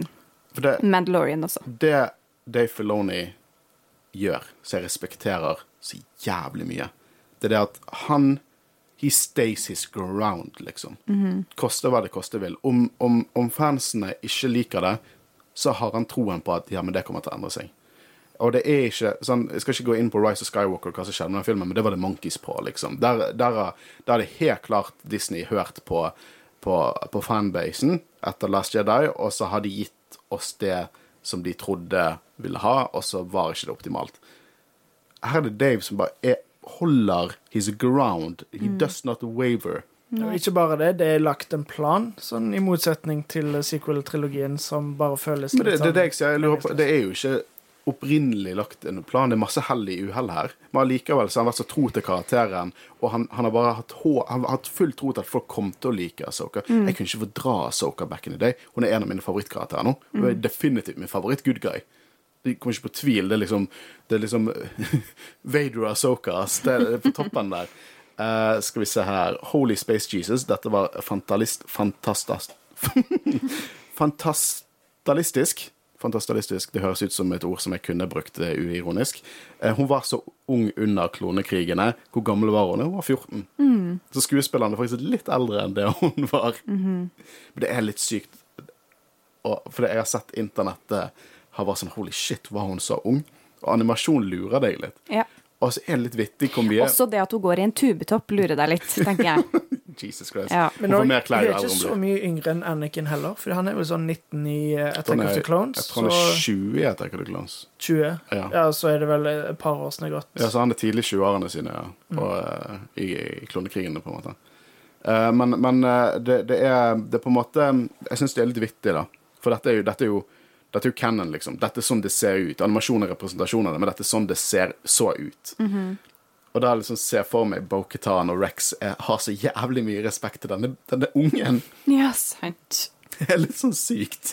det, Mandalorian også. det Dave Filoni gjør, som jeg respekterer så jævlig mye, det er det at han He stays his ground, liksom. Koste hva det koste vil. Om, om, om fansene ikke liker det, så har han troen på at ja, men det kommer til å endre seg. Og det er ikke sånn, Jeg skal ikke gå inn på Rise of Skywalker, hva som skjedde med den filmen, men det var det Monkeys på. liksom. Der, der, det helt klart Disney hørt på, på, på fanbasen etter Last Jedi, og så har de gitt oss det som de trodde ville ha, og så var ikke det optimalt. Her er det Dave som bare er, holder his ground. He does not waver. Og ikke bare det, det er lagt en plan, sånn i motsetning til sequel-trilogien, som bare føles Men det, litt det er det sånn jeg lurer på, det er jo ikke opprinnelig lagt en plan. Det er masse hell i uhell her. Men allikevel så har han vært så tro til karakteren, og han, han har bare hatt, hå- han har hatt full tro til at folk kom til å like Asoka. Jeg kunne ikke fordra Asoka back in the day. Hun er en av mine favorittkarakterer nå. Hun er definitivt min favoritt-good guy. Det kommer ikke på tvil. Det er liksom, det er liksom Vader og Asoka. Det er på toppen der. Eh, skal vi se her. Holy Space Jesus. Dette var fantalist... Fantastisk Fantastalistisk. Fantastalistisk. Det høres ut som et ord som jeg kunne brukt eh, uironisk. Uh, hun var så ung under klonekrigene. Hvor gammel var hun? Hun var 14. Så skuespillerne er faktisk litt eldre enn det hun var. Men det er litt sykt. Og, for jeg har sett internettet har vært sånn Holy shit, var hun så ung? Og animasjon lurer deg litt. Ja. Og så er det litt vittig hvor mye Også det at hun går i en tubetopp, lurer deg litt, tenker jeg. Jesus Christ. Ja. Hun Men får nå, mer hun klær er ikke så mye yngre enn Anakin heller, for han er vel sånn 19 i uh, Attack of the Clones. Jeg tror han er 20 i Attack of the Clones. 20. Ja. Ja, så er det vel et par år som er gått. Ja, så han er tidlig 20-årene sine ja. på, eh, i, i klonekrigene, på en måte. Uh, men men uh, det, det, er, det er på en måte Jeg syns det er litt vittig, da. For dette er jo, dette er jo dette er jo canon, liksom. Dette er sånn det ser ut. Animasjon er representasjon av det, men dette er sånn det ser så ut. Og da liksom ser jeg for meg Bo-Katan og Rex jeg har så jævlig mye respekt til denne, denne ungen. Ja, sant. Det er litt sånn sykt.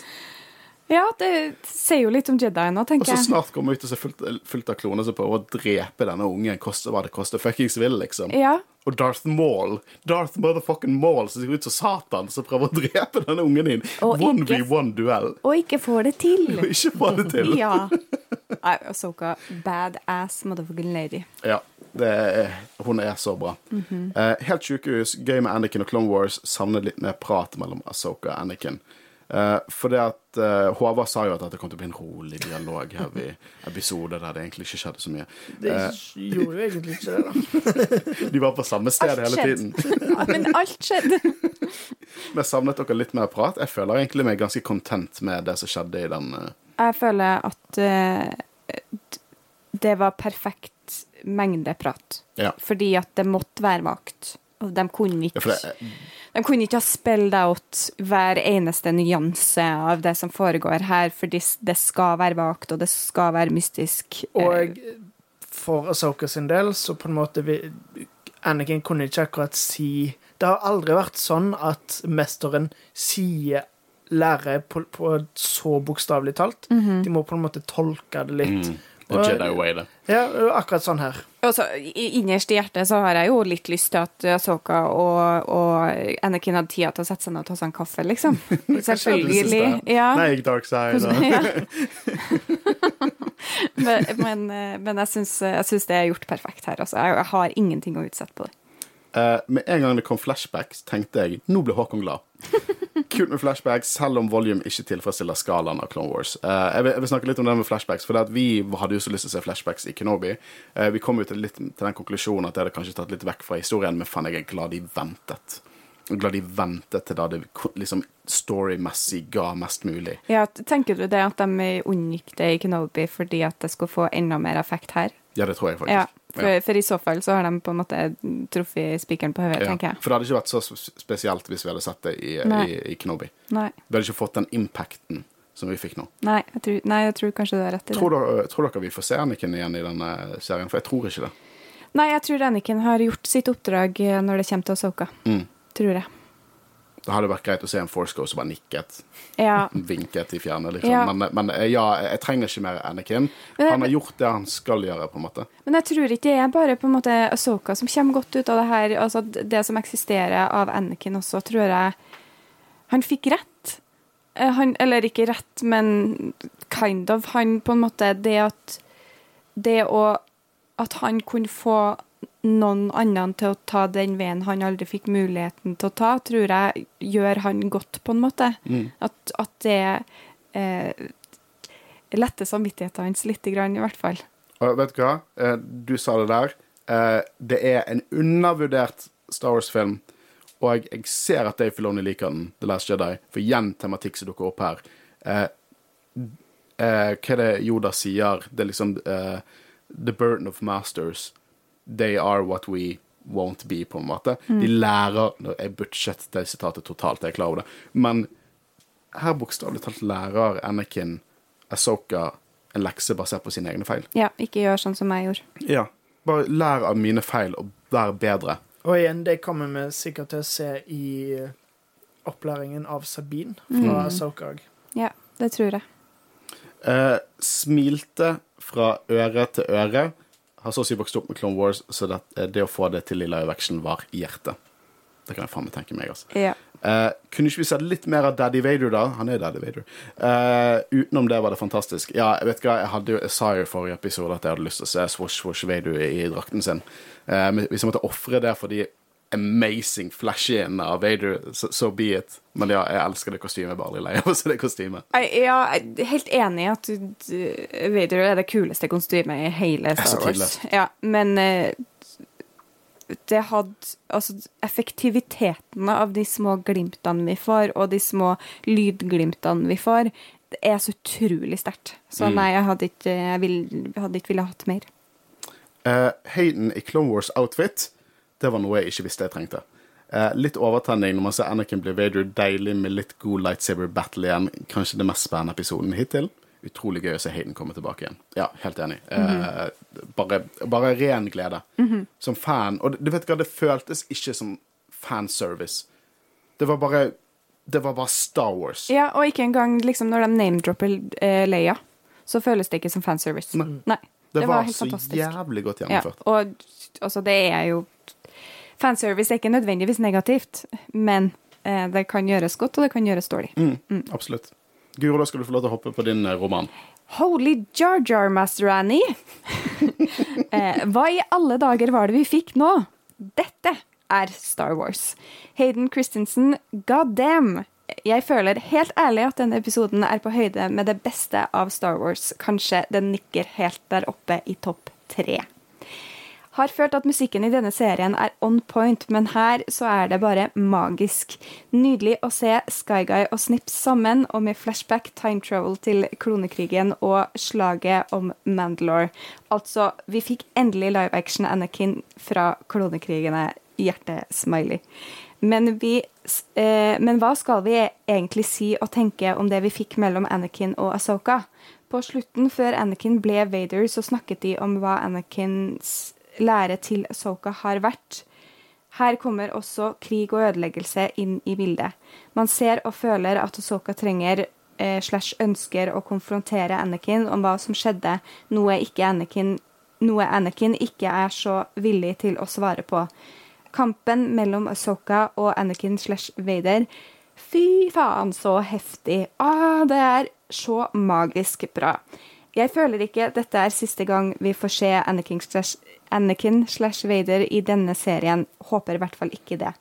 Ja, det sier jo litt om Jedi nå, tenker jeg. Og så snart kommer ut og ser fullt, fullt av kloner som prøver å drepe denne ungen, koste hva det koster. Fuckings vil, liksom. Ja. Og Darth Maul, Darth motherfucking Maul, som ser ut som Satan, som prøver å drepe denne ungen din. Og ikke- 1v1-duell. Og ikke får det til. Og ikke få det til. Ja. Nei, Asoka, badass motherfucking lady. Ja, det er, hun er så bra. eh, helt sjukehus, gøy med Anakin og Clone Wars. Savner litt mer prat mellom Asoka og Anakin. Uh, for det at eh, Håvard sa jo at dette kom til å bli en rolig dialog her i episode der det egentlig ikke skjedde så mye. Det Eh, gjorde jo egentlig ikke det, da. de var på samme sted Alt hele tiden. Ja, men alt skjedde. Vi savnet dere litt mer prat? Jeg føler egentlig meg ganske content med det som skjedde i den. eh, Jeg føler at eh, det var perfekt mengde prat. Ja. Fordi at det måtte være vagt. Og de kunne ikke, ja, det, de kunne ikke ha spilt out hver eneste nyanse av det som foregår her, for det skal være vagt, og det skal være mystisk. Og for Asoka sin del, så på en måte vi, Anakin kunne ikke akkurat si Det har aldri vært sånn at mesteren sier lære på, på så bokstavelig talt. Mhm. De må på en måte tolke det litt. Mm. The Og- Jedi way, det. Ja, akkurat sånn her. Og så, i- Innerst i hjertet så har jeg jo litt lyst til at Asoka og, og Anakin hadde tida til å sette seg ned og ta seg en kaffe, liksom. Selvfølgelig. Ja. Nei, dark side. Ja. men, men, men jeg syns det er gjort perfekt her. Altså. Jeg, jeg har ingenting å utsette på det. Uh, med en gang det kom flashbacks, tenkte jeg nå ble Håkon glad. Kult med flashbacks, selv om volume ikke tilfredsstiller skalaen av Clone Wars. Uh, jeg, vil, jeg vil snakke litt om det med flashbacks, for vi hadde jo så lyst til å se flashbacks i Kenobi. Uh, vi kom jo til, litt, til den konklusjonen at det hadde kanskje tatt litt vekk fra historien, men faen, jeg er glad de ventet. Glad de ventet til da det liksom storymessig ga mest mulig. Ja, tenker du det at de unngikk det i Kenobi fordi at det skulle få enda mer effekt her? Ja, det tror jeg faktisk. Ja, for, for i så fall så har de på en måte truffet spikeren på hodet, Ja, tenker jeg. For det hadde ikke vært så spesielt hvis vi hadde sett det i, i, i Kenobi. Nei, Vi hadde ikke fått den impacten som vi fikk nå. nei, jeg tror, nei, jeg tror kanskje du har rett i det. Tror dere, tror dere vi får se Anniken igjen i denne serien? For jeg tror ikke det. Nei, jeg tror Anniken har gjort sitt oppdrag eh, når det kommer til Asoka. Mm. Tror jeg. Det hadde vært greit å se en Force Ghost som bare nikket, Ja. vinket i fjernet, liksom. Ja. Men, men eh, ja, jeg trenger ikke mer Anakin. Jeg- Han har gjort det han skal gjøre, på en måte. Men jeg tror ikke det er bare på en måte Asoka som kommer godt ut av det her. Altså det som eksisterer av Anakin også, tror jeg Han fikk rett. Eh, Han, eller ikke rett, men kind of. Han på en måte Det at Det å At han kunne få noen annen til å ta den veien han aldri fikk muligheten til å ta, tror jeg gjør han godt, på en måte. At, at det eh, letter samvittigheten hans lite grann, i hvert fall. Og vet du hva? Eh, Du sa det der. Eh, Det er en undervurdert Star Wars-film. Og jeg ser at Dave Filoni liker den, The Last Jedi. For igjen tematikk som dukker opp her. Eh, eh, hva er det Yoda sier? Det er liksom eh, The burden of masters. They are what we won't be, på en måte. De lærer Jeg butchet det sitatet totalt, jeg er klar over det. Men her bokstavelig talt lærer Anakin Asoka en lekse basert på sine egne feil. Ja, ikke gjør sånn som jeg gjorde. Ja. Bare lær av mine feil og vær bedre. Og igjen, det kommer vi sikkert til å se i opplæringen av Sabine fra Ahsoka òg. Ja, det tror jeg. Eh, smilte fra øre til øre. Har så å si vokst opp med Clone Wars, så det, eh, det å få det til i live action var hjertet. Det kan jeg faen meg tenke meg, altså. Ja. Uh, kunne ikke vi sett litt mer av Daddy Vader, da? Han er Daddy Vader. Uh, utenom det var det fantastisk. Ja, jeg vet hva, jeg hadde jo sa jo i forrige episode at jeg hadde lyst til å se Swosh Swosh Vader i, i drakten sin. Uh, men hvis jeg måtte ofre det for de amazing flashy-en av Vader, so, so be it. Men ja, jeg elsker det kostymet. Jeg er aldri lei av å se det kostymet. Ja, jeg er helt enig i at Vader er det kuleste kostymet i hele Star Wars. Ja, men eh, det hadde Altså, effektiviteten av de små glimtene vi får, og de små lydglimtene vi får, det er så utrolig sterkt. Så Mm. nei, jeg hadde ikke, jeg vil, hadde ikke ville hatt mer. Uh, Hayden i Clone Wars-outfit, det var noe jeg ikke visste jeg trengte. Eh, litt overtenning når man ser Anakin bli Vader, deilig med litt god lightsaber battle igjen. Kanskje det mest spennende episoden hittil. Utrolig gøy å se Hayden komme tilbake igjen. Ja, helt enig. Eh, bare, bare ren glede. Som fan. Og du vet hva, det føltes ikke som fanservice. Det var bare Det var bare Star Wars. Ja, og ikke engang liksom, når de name-dropper eh, Leia, så føles det ikke som fanservice. Nei. Nei. Det, var, helt så fantastisk. jævlig godt Ja, gjennomført. og altså, det er jo Fanservice er ikke nødvendigvis negativt, men eh, det kan gjøres godt, og det kan gjøres dårlig. Mm, Absolutt. Guro, da skal du få lov til å hoppe på din eh, roman. Holy Jar Jar, Master Annie! eh, hva i alle dager var det vi fikk nå? Dette er Star Wars. Hayden Christensen, god damn! Jeg føler helt ærlig at denne episoden er på høyde med det beste av Star Wars. Kanskje den nikker helt der oppe i topp tre. Har følt at musikken i denne serien er on point, men her så er det bare magisk. Nydelig å se Skyguy og Snips sammen, og med flashback, time travel til klonekrigen og slaget om Mandalore. Altså, vi fikk endelig live action Anakin fra klonekrigene. Hjerte-smiley. Men, vi, eh, men hva skal vi egentlig si og tenke om det vi fikk mellom Anakin og Asoka? På slutten, før Anakin ble Vader, så snakket de om hva Anakins lære til Soka har vært. Her kommer også krig og ødeleggelse inn i bildet. Man ser og føler at Osoka trenger eh, slash ønsker å konfrontere Anakin om hva som skjedde, noe, Anakin, noe Anakin ikke er så villig til å svare på. Kampen mellom Asoka og Anakin slash Vader Fy faen, så heftig. Ah, det er så magisk bra. Jeg føler ikke dette er siste gang vi får se Anakin slash, Anakin slash Vader i denne serien. Håper i hvert fall ikke det.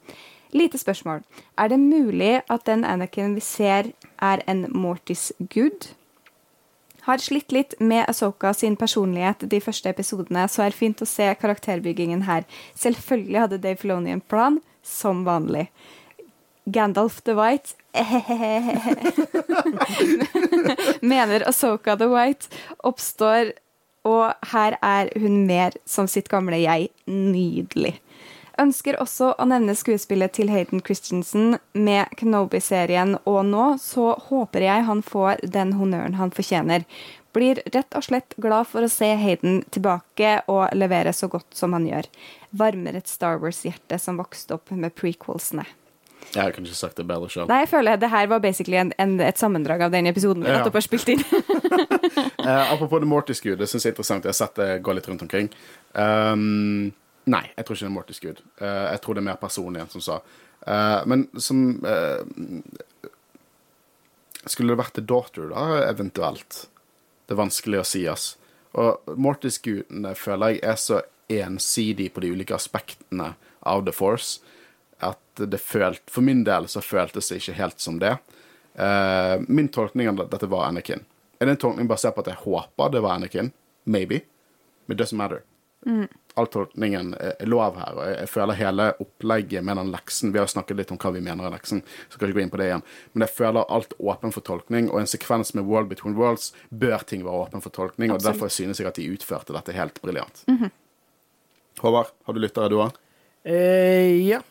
Lite spørsmål. Er det mulig at den Anakin vi ser, er en Mortis Good? Har slitt litt med Asoka sin personlighet de første episodene, så er fint å se karakterbyggingen her. Selvfølgelig hadde Dave Filoni en plan, som vanlig. Gandalf the White mener Asoka the White oppstår, og her er hun mer som sitt gamle jeg. Nydelig. Ønsker også å nevne skuespillet til Hayden Christensen med Kenobi-serien, og nå så håper jeg han får den honnøren han fortjener. Blir rett og slett glad for å se Hayden tilbake og levere så godt som han gjør. Varmer et Star Wars-hjerte som vokste opp med prequelsene. Jeg har kanskje sagt det bedre sjøl. Nei, jeg føler det her var basically en, en, et sammendrag av den episoden vi Ja. har spilt inn. uh, apropos The Mortis Good, det syns jeg er interessant. Jeg har sett det gå litt rundt omkring. Um, nei, jeg tror ikke det er Mortis Good. Uh, jeg tror det er mer personlig enn som sa. Uh, men som eh, Skulle det vært The Daughter, da, eventuelt? Det er vanskelig å si, ass. Og Mortis Gudene føler jeg er så ensidig på de ulike aspektene av The Force at det følt, for min del så føltes det ikke helt som det. Uh, min tolkning av dette var Anakin. Er det en tolkning basert på at jeg håper det var Anakin? Maybe. But it doesn't matter. All tolkningen er lov her, og jeg, føler hele opplegget med den leksen Vi har snakket litt om hva vi mener er leksen, så skal ikke gå inn på det igjen. Men jeg føler alt åpen for tolkning, og en sekvens med World Between Worlds bør ting være åpen for tolkning, og derfor synes jeg at de utførte dette helt briljant. Håvard, har du lyttere, du òg? Eh, ja.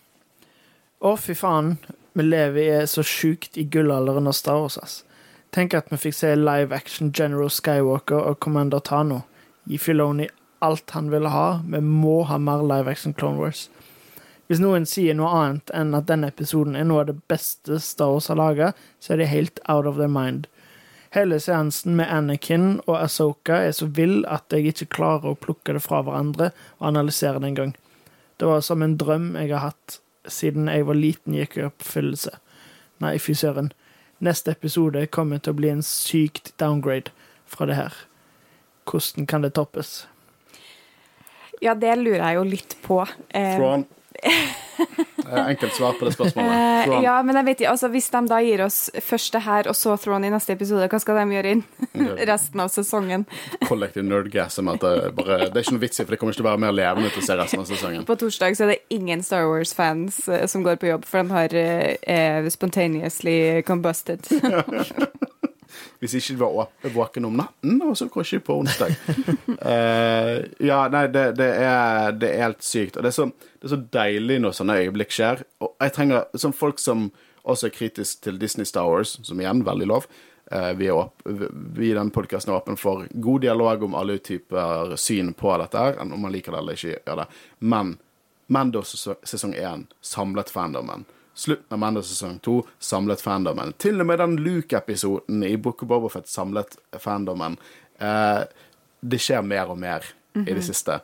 Å, fy faen. Vi lever i så sjukt i gullalderen av Star Wars, ass. Tenk at vi fikk se live action General Skywalker og Commander Tano. Gi Filoni alt han ville ha. Vi må ha mer live action Clone Wars. Hvis noen sier noe annet enn at denne episoden er noe av det beste Star Wars har laga, så er de helt out of their mind. Hele seansen med Anakin og Asoka er så vill at jeg ikke klarer å plukke det fra hverandre og analysere det engang. Det var som en drøm jeg har hatt siden jeg var liten gikk i oppfyllelse. Nei, fy søren. Neste episode kommer til å bli en sykt downgrade fra det her. Hvordan kan det toppes? Ja, det lurer jeg jo litt på. Eh, Thrawn. Enkelt svar på det spørsmålet. eh, Thrawn. ja, men jeg vet ikke, altså Hvis de da gir oss først det her, og så Throne i neste episode, hva skal de gjøre inn resten av sesongen? kollektiv nerdgasm. At det, bare, det er ikke noe vits i, for det kommer ikke til å være mer levende til å se resten av sesongen. På torsdag så er det ingen Star Wars-fans eh, som går på jobb, for de har eh, eh, spontaneously combusted. Hvis ikke du var våken om natten, og så kanskje på onsdag. Uh, ja, nei, det, det, er, det er helt sykt. Og det er, så, det er så deilig når sånne øyeblikk skjer. Og jeg trenger som folk som også er kritisk til Disney Star Wars, som igjen, veldig lov. Uh, vi, åp vi i den podkasten er åpen for god dialog om alle typer syn på dette, her, om man liker det eller ikke gjør det. Men Mando sesong- sesong én samlet fandomen. Slutten av Mando sesong to samlet fandomen. Til og med den Luke-episoden i Book of Bobafett samlet fandomen. Eh, det skjer mer og mer i det siste.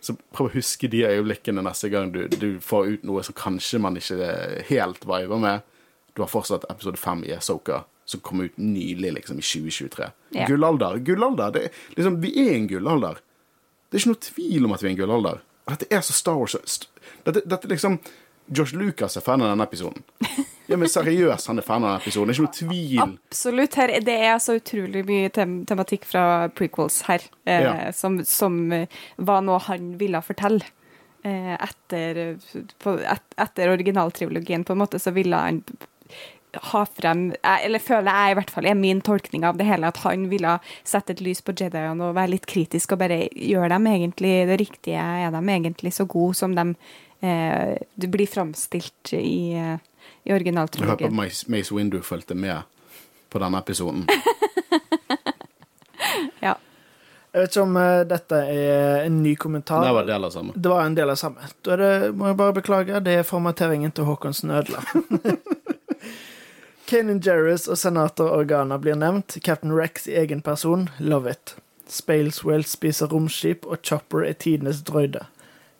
Så prøv å huske de øyeblikkene neste gang du, du får ut noe som kanskje man ikke helt viber med. Du har fortsatt episode fem i Asoka, som kom ut nylig, liksom, i 2023. Yeah. Gullalder. Gullalder. Det, liksom, vi er en gullalder. Det er ikke noe tvil om at vi er en gullalder. Dette er så Star Wars Dette, dette liksom George Lucas er fan av denne episoden. Ja, men seriøst, han er fan av denne episoden. Det er ikke noe tvil. Absolutt. Her, det er så utrolig mye tem tematikk fra prequels her, eh, Ja. som, som eh, var noe han ville fortelle. Eh, etter, på, et, etter originaltriologien, på en måte, så ville han ha frem Eller føler jeg i hvert fall er min tolkning av det hele, at han ville sette et lys på Jediene og være litt kritisk og bare gjør dem egentlig det riktige? Er de egentlig så gode som de eh, det blir framstilt i, eh, i Jeg Hør på Mace, Window Windu fulgte med på denne episoden. Ja. Jeg vet ikke om uh, dette er en ny kommentar. Det var del av samme. Det var en del av samme. Da er det, må jeg bare beklage, det er formateringen til Håkonsen ødela. Kanan Jarrus og senator Organa blir nevnt. Captain Rex i egen person. Love it. Spaleswell spiser romskip, og Chopper er tidenes drøyde.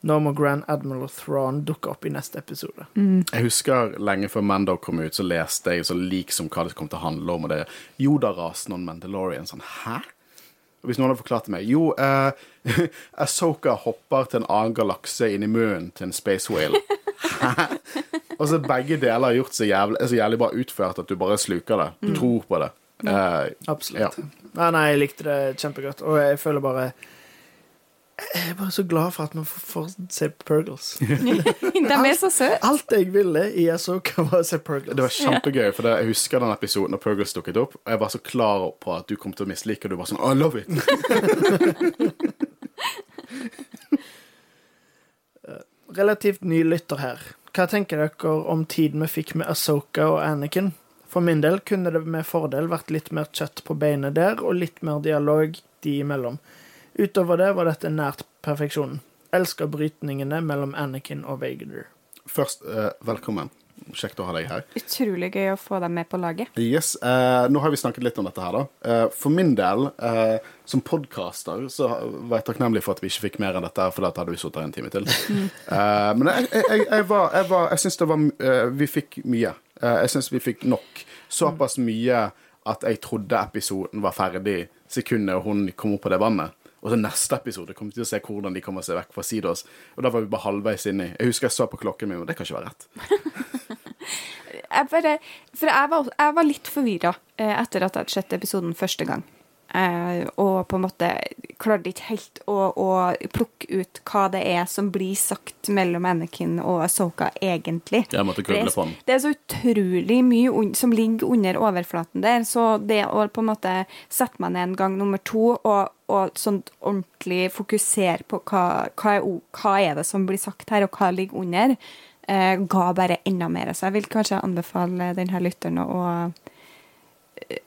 Nå må Grand Admiral Thrawn dukke opp i neste episode. Jeg husker lenge før Mando kom ut, så leste jeg så lik som hva det kom til å handle om, og det Yoda-rasen og Mandalorian. Sånn, hæ? Og hvis noen hadde forklart til meg Jo, eh, Asoka hopper til en annen galakse inn i munnen til en space whale. Hæ? Og så begge deler har gjort så jævlig, er så jævlig bra utført at du bare sluker det. Du tror på det. Eh, Absolutt. Nei, nei, jeg likte det kjempegodt, og jeg føler bare Jeg er bare så glad for at vi får, får se Purgles. det er så søt. Alt jeg ville i Asoka, var å se Purgles. det var kjempegøy, for jeg husker den episoden da Purgles dukket opp, og jeg var så klar på at du kom til å mislike og Du var sånn, oh, I love it. Relativt ny lytter her. Hva tenker dere om tiden vi fikk med Asoka og Anakin? For min del kunne det med fordel vært litt mer kjøtt på beinet der, og litt mer dialog de imellom. Utover det var dette nært perfeksjonen. Elsker brytningene mellom Anakin og Vader. Først, eh, velkommen. Kjekt å ha deg her. Utrolig gøy å få deg med på laget. Yes, eh, Nå har vi snakket litt om dette her, da. Eh, for min del, eh, som podcaster, så var jeg takknemlig for at vi ikke fikk mer enn dette, her, for da hadde vi sittet her en time til. Eh, men jeg, jeg, jeg, var Jeg, var, jeg syns det var eh, Vi fikk mye. Jeg syns vi fikk nok. Såpass mye at jeg trodde episoden var ferdig sekundet hun kom opp på det vannet. Og så neste episode kommer vi til å se hvordan de kommer seg vekk fra Sidos. Og da var vi bare halvveis inni. Jeg husker jeg så på klokken min, og det kan ikke være rett. Jeg bare, for jeg var, jeg var litt forvirra eh, etter at jeg hadde sett episoden første gang. Eh, og på en måte klarte ikke helt å, å plukke ut hva det er som blir sagt mellom Anakin og Asoka egentlig. Det er, det er så utrolig mye som ligger under overflaten der. Så det å på en måte sette meg ned en gang nummer to og, og sånn ordentlig fokusere på hva, hva, er, hva er det som blir sagt her, og hva ligger under, uh, ga bare enda mer. Så jeg vil kanskje anbefale denne lytteren å,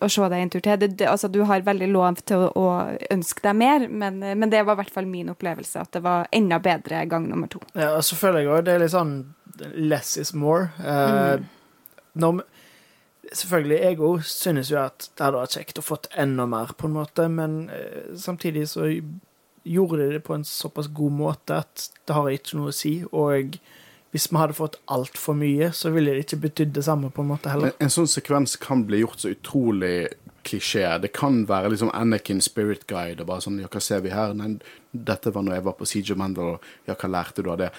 å se deg en tur til. Det, det, altså, du har veldig lov til å, å ønske deg mer, men, men det var i hvert fall min opplevelse. At det var enda bedre gang nummer to. Ja, og så føler jeg òg det er litt sånn less is more. Eh, når, selvfølgelig, jeg òg synes jo at det hadde vært kjekt å fått enda mer, på en måte, men uh, samtidig så gjorde de det på en såpass god måte at det har ikke noe å si. Og hvis vi hadde fått altfor mye, så ville det ikke betydd det samme, på en måte heller. En, en sånn sekvens kan bli gjort så utrolig klisjé. Det kan være liksom Anakin Spirit Guide og bare sånn Ja, hva ser vi her? Nei, dette var når jeg var på of Mandal, og ja, hva lærte du av det?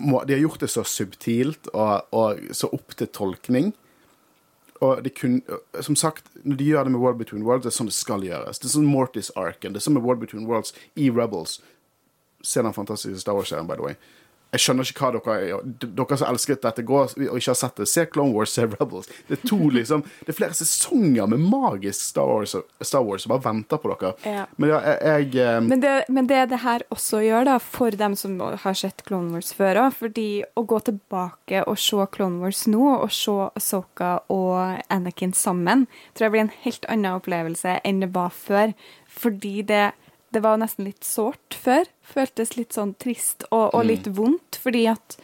De har gjort det så subtilt og, og så opp til tolkning. Og de kun, som sagt, når de gjør det med World Between Worlds, det er sånn det skal gjøres. Det er sånn Mortis-arken. Det er sånn med World Between Worlds i Rebels. Se den fantastiske Star Wars-serien, by the way. Jeg skjønner ikke hva dere Dere som elsket dette går og ikke har sett det, se Clone Wars, se Rebels. Det er to liksom Det er flere sesonger med magisk Star Wars, Star Wars som bare venter på dere. Ja. Men ja, jeg, jeg eh, Men det, men det det her også gjør, da, for dem som har sett Clone Wars før òg Fordi å gå tilbake og se Clone Wars nå, og se Soka og Anakin sammen, tror jeg blir en helt annen opplevelse enn det var før. Fordi det, det var nesten litt sårt før. Føltes litt sånn trist og, og litt vondt, fordi at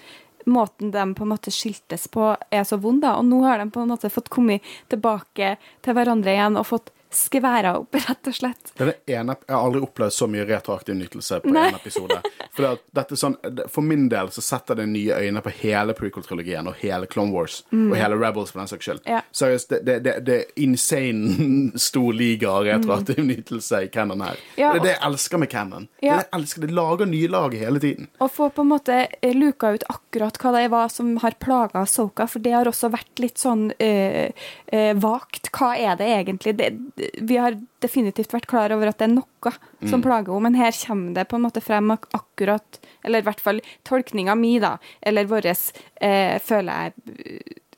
måten de på en måte skiltes på, er så vond. da, Og nå har de på en måte fått kommet tilbake til hverandre igjen og fått skværa opp, rett og slett. Ene, jeg har aldri opplevd så mye retroaktiv nytelse på én en episode. For, sånn, for min del så setter det nye øyne på hele prequel-trilogien og hele Clone Wars og hele Rebels for den saks skyld. Mm. Ja. Seriøst, det, det, det, det er insane stor liga av retroaktiv nytelse i canon her. Mm. Ja, det er det jeg elsker med er Ja. det elsker, Det lager nye lag hele tiden. Å få på en måte eh, luka ut akkurat hva det var som har plaga Soka, for det har også vært litt sånn øh, øh, vagt. Hva er det egentlig? Det, vi har definitivt vært klar over at det er noe som plager henne, men her kommer det på en måte frem akkurat Eller i hvert fall tolkninga mi, da, eller vår, eh, føler jeg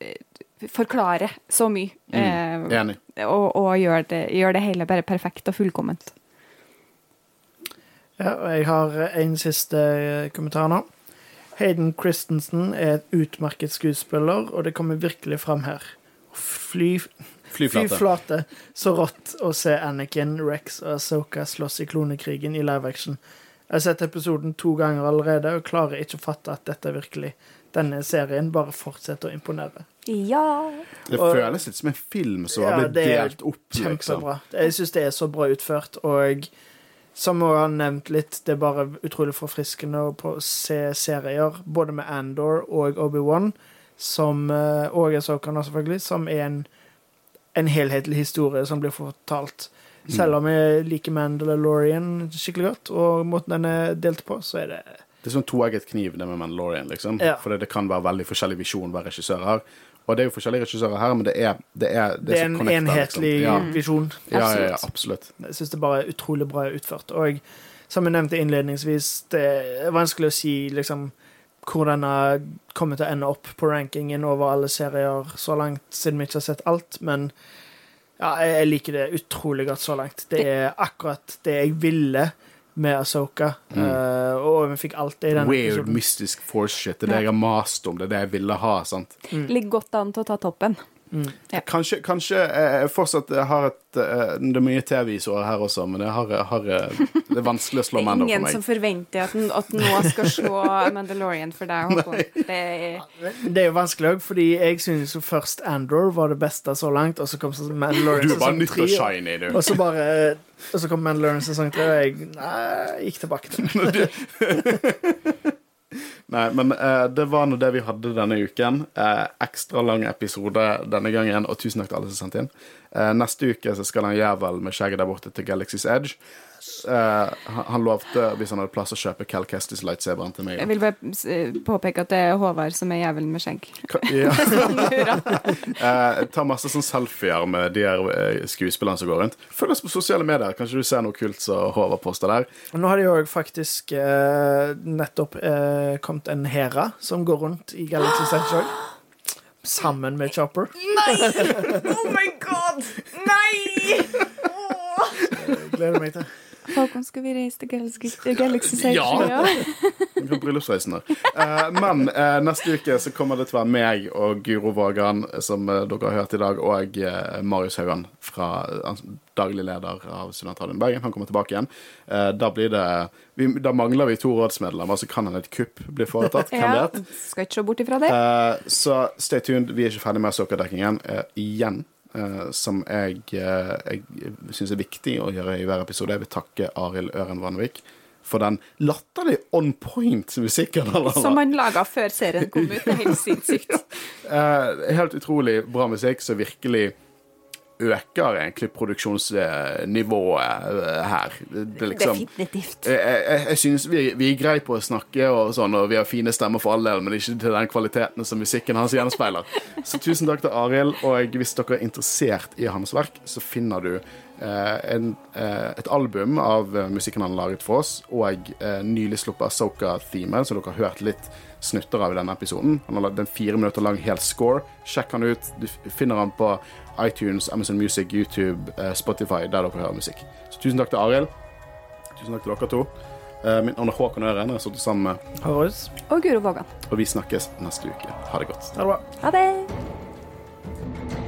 eh, forklarer så mye. Eh, Enig. og og gjør, det, gjør det hele bare perfekt og fullkomment. Ja, og jeg har en siste eh, kommentar nå. Hayden Christensen er et utmerket skuespiller, og det kommer virkelig fram her. fly, Flyflate. flyflate. Så rått å se Anakin, Rex og Asoka slåss i klonekrigen i live action. Jeg har sett episoden to ganger allerede og klarer ikke å fatte at dette er virkelig Denne serien bare fortsetter å imponere. Ja. Det føles litt som en film som Ja, har blitt delt opp. Liksom. Jeg syns det er så bra utført, og som jeg har nevnt litt, det er bare utrolig forfriskende å se serier, både med Andor og Obi-Wan, som eh, og Asoka nå, selvfølgelig, som er en, en helhetlig historie som blir fortalt. Selv om jeg liker Mandalorian skikkelig godt, og måten den er delt på, så er det Det er sånn toegget kniv, det med Mandalorian, liksom. Ja. For det, det kan være veldig forskjellig visjon hver regissør har. Og det er jo forskjellige regissører her, men det er Det er, Det er så en enhetlig Liksom. Ja. visjon. Ja, ja, ja, Absolutt. absolutt. Jeg syns det bare er utrolig bra utført. Og som jeg nevnte innledningsvis, det er vanskelig å si liksom hvor denne kommer til å ende opp på rankingen over alle serier så langt, siden vi ikke har sett alt. Men ja, jeg liker det utrolig godt så langt. Det er akkurat det jeg ville med Asoka. og vi fikk alt det i den Mm. Weird, episoden. mystic force shit. Det er det jeg har mast om. Det er det jeg ville ha. sant? Ligger godt an til å ta toppen. Ja. Kanskje, kanskje eh, jeg fortsatt har et eh, Det er mye TV-visor her også, men jeg har, har, eh, det er vanskelig å slå Mando for ingen som forventer at, at nå skal slå Mandalorian for deg, Håkon. Det er Det er jo vanskelig òg, fordi jeg synes jo først Andor var det beste så langt, og så kom Mandalorian Du sesong tre, og og- shiny, du. Og så bare Og så kom Mandalorian sesong tre, og jeg nei, gikk tilbake til det. Nei, men eh, det var nå det vi hadde denne uken. Eh, ekstra lang episode denne gangen, og tusen takk til alle som sendte inn. Eh, neste uke så skal han jævel med skjegget der borte til Galaxy's Edge. Eh, han, lovte, hvis han hadde plass, å kjøpe Cal Kestis lightsaberen til meg. Jeg vil bare eh, påpeke at det er Håvard som er jævelen med skjegg. Ja. Eh, ta masse sånn selfier med de her skuespillerne som går rundt. Følg oss på sosiale medier. Kanskje du ser noe kult som Håvard poster der. Og nå har det jo faktisk eh, nettopp eh, kommet en Hera som går rundt i Galaxy Edge. Sammen med Chopper. Nei! Oh my god! Nei! Oh. gleder meg til. Håkon, skal vi reise til Galaxy, Galaxy Edge? Ja. Bryllupsreisen her. Eh, men eh, neste uke så kommer det til å være meg og Guro Vågan, som eh, dere har hørt i dag, og Marius Haugan, fra daglig leder av Studentradioen Bergen. Han kommer tilbake igjen. Da blir det vi, Da mangler vi to rådsmedlemmer, så kan han et kupp bli foretatt. Hvem Ja, vet? skal ikke se bort ifra det. Så stay tuned. Vi er ikke ferdig med soccerdekkingen uh, igjen. Eh, som jeg, uh, jeg syns er viktig å gjøre i hver episode. Jeg vil takke Arild Øren Vanvik for den latterlig on point musikken. Som han laga før serien kom ut. Det er helt sinnssykt. Eh, helt utrolig bra musikk som virkelig øker egentlig produksjonsnivået eh, her. Det, liksom Definitivt. jeg, jeg, jeg synes vi, vi er greie på å snakke, og sånn, og vi har fine stemmer for all del, men ikke til den kvaliteten som musikken hans gjenspeiler. Så tusen takk til Arild, og hvis dere er interessert i hans verk, så finner du eh, en, eh, et album av musikken han har laget for oss, og nylig sluppet Soka-themet, som dere har hørt litt snutter av i denne episoden. Han har lagd en fire minutter lang hel score. Sjekk han ut. Du finner han på iTunes, Amazon Music, YouTube, eh, Spotify, der dere hører musikk. Så tusen takk til Arild. Tusen takk til dere to. Min Mitt navn er Håkon Øren. Jeg har sittet sammen med Horus. Og Guro Vågan. Og vi snakkes neste uke. Ha det godt. Ha det bra. Ha det!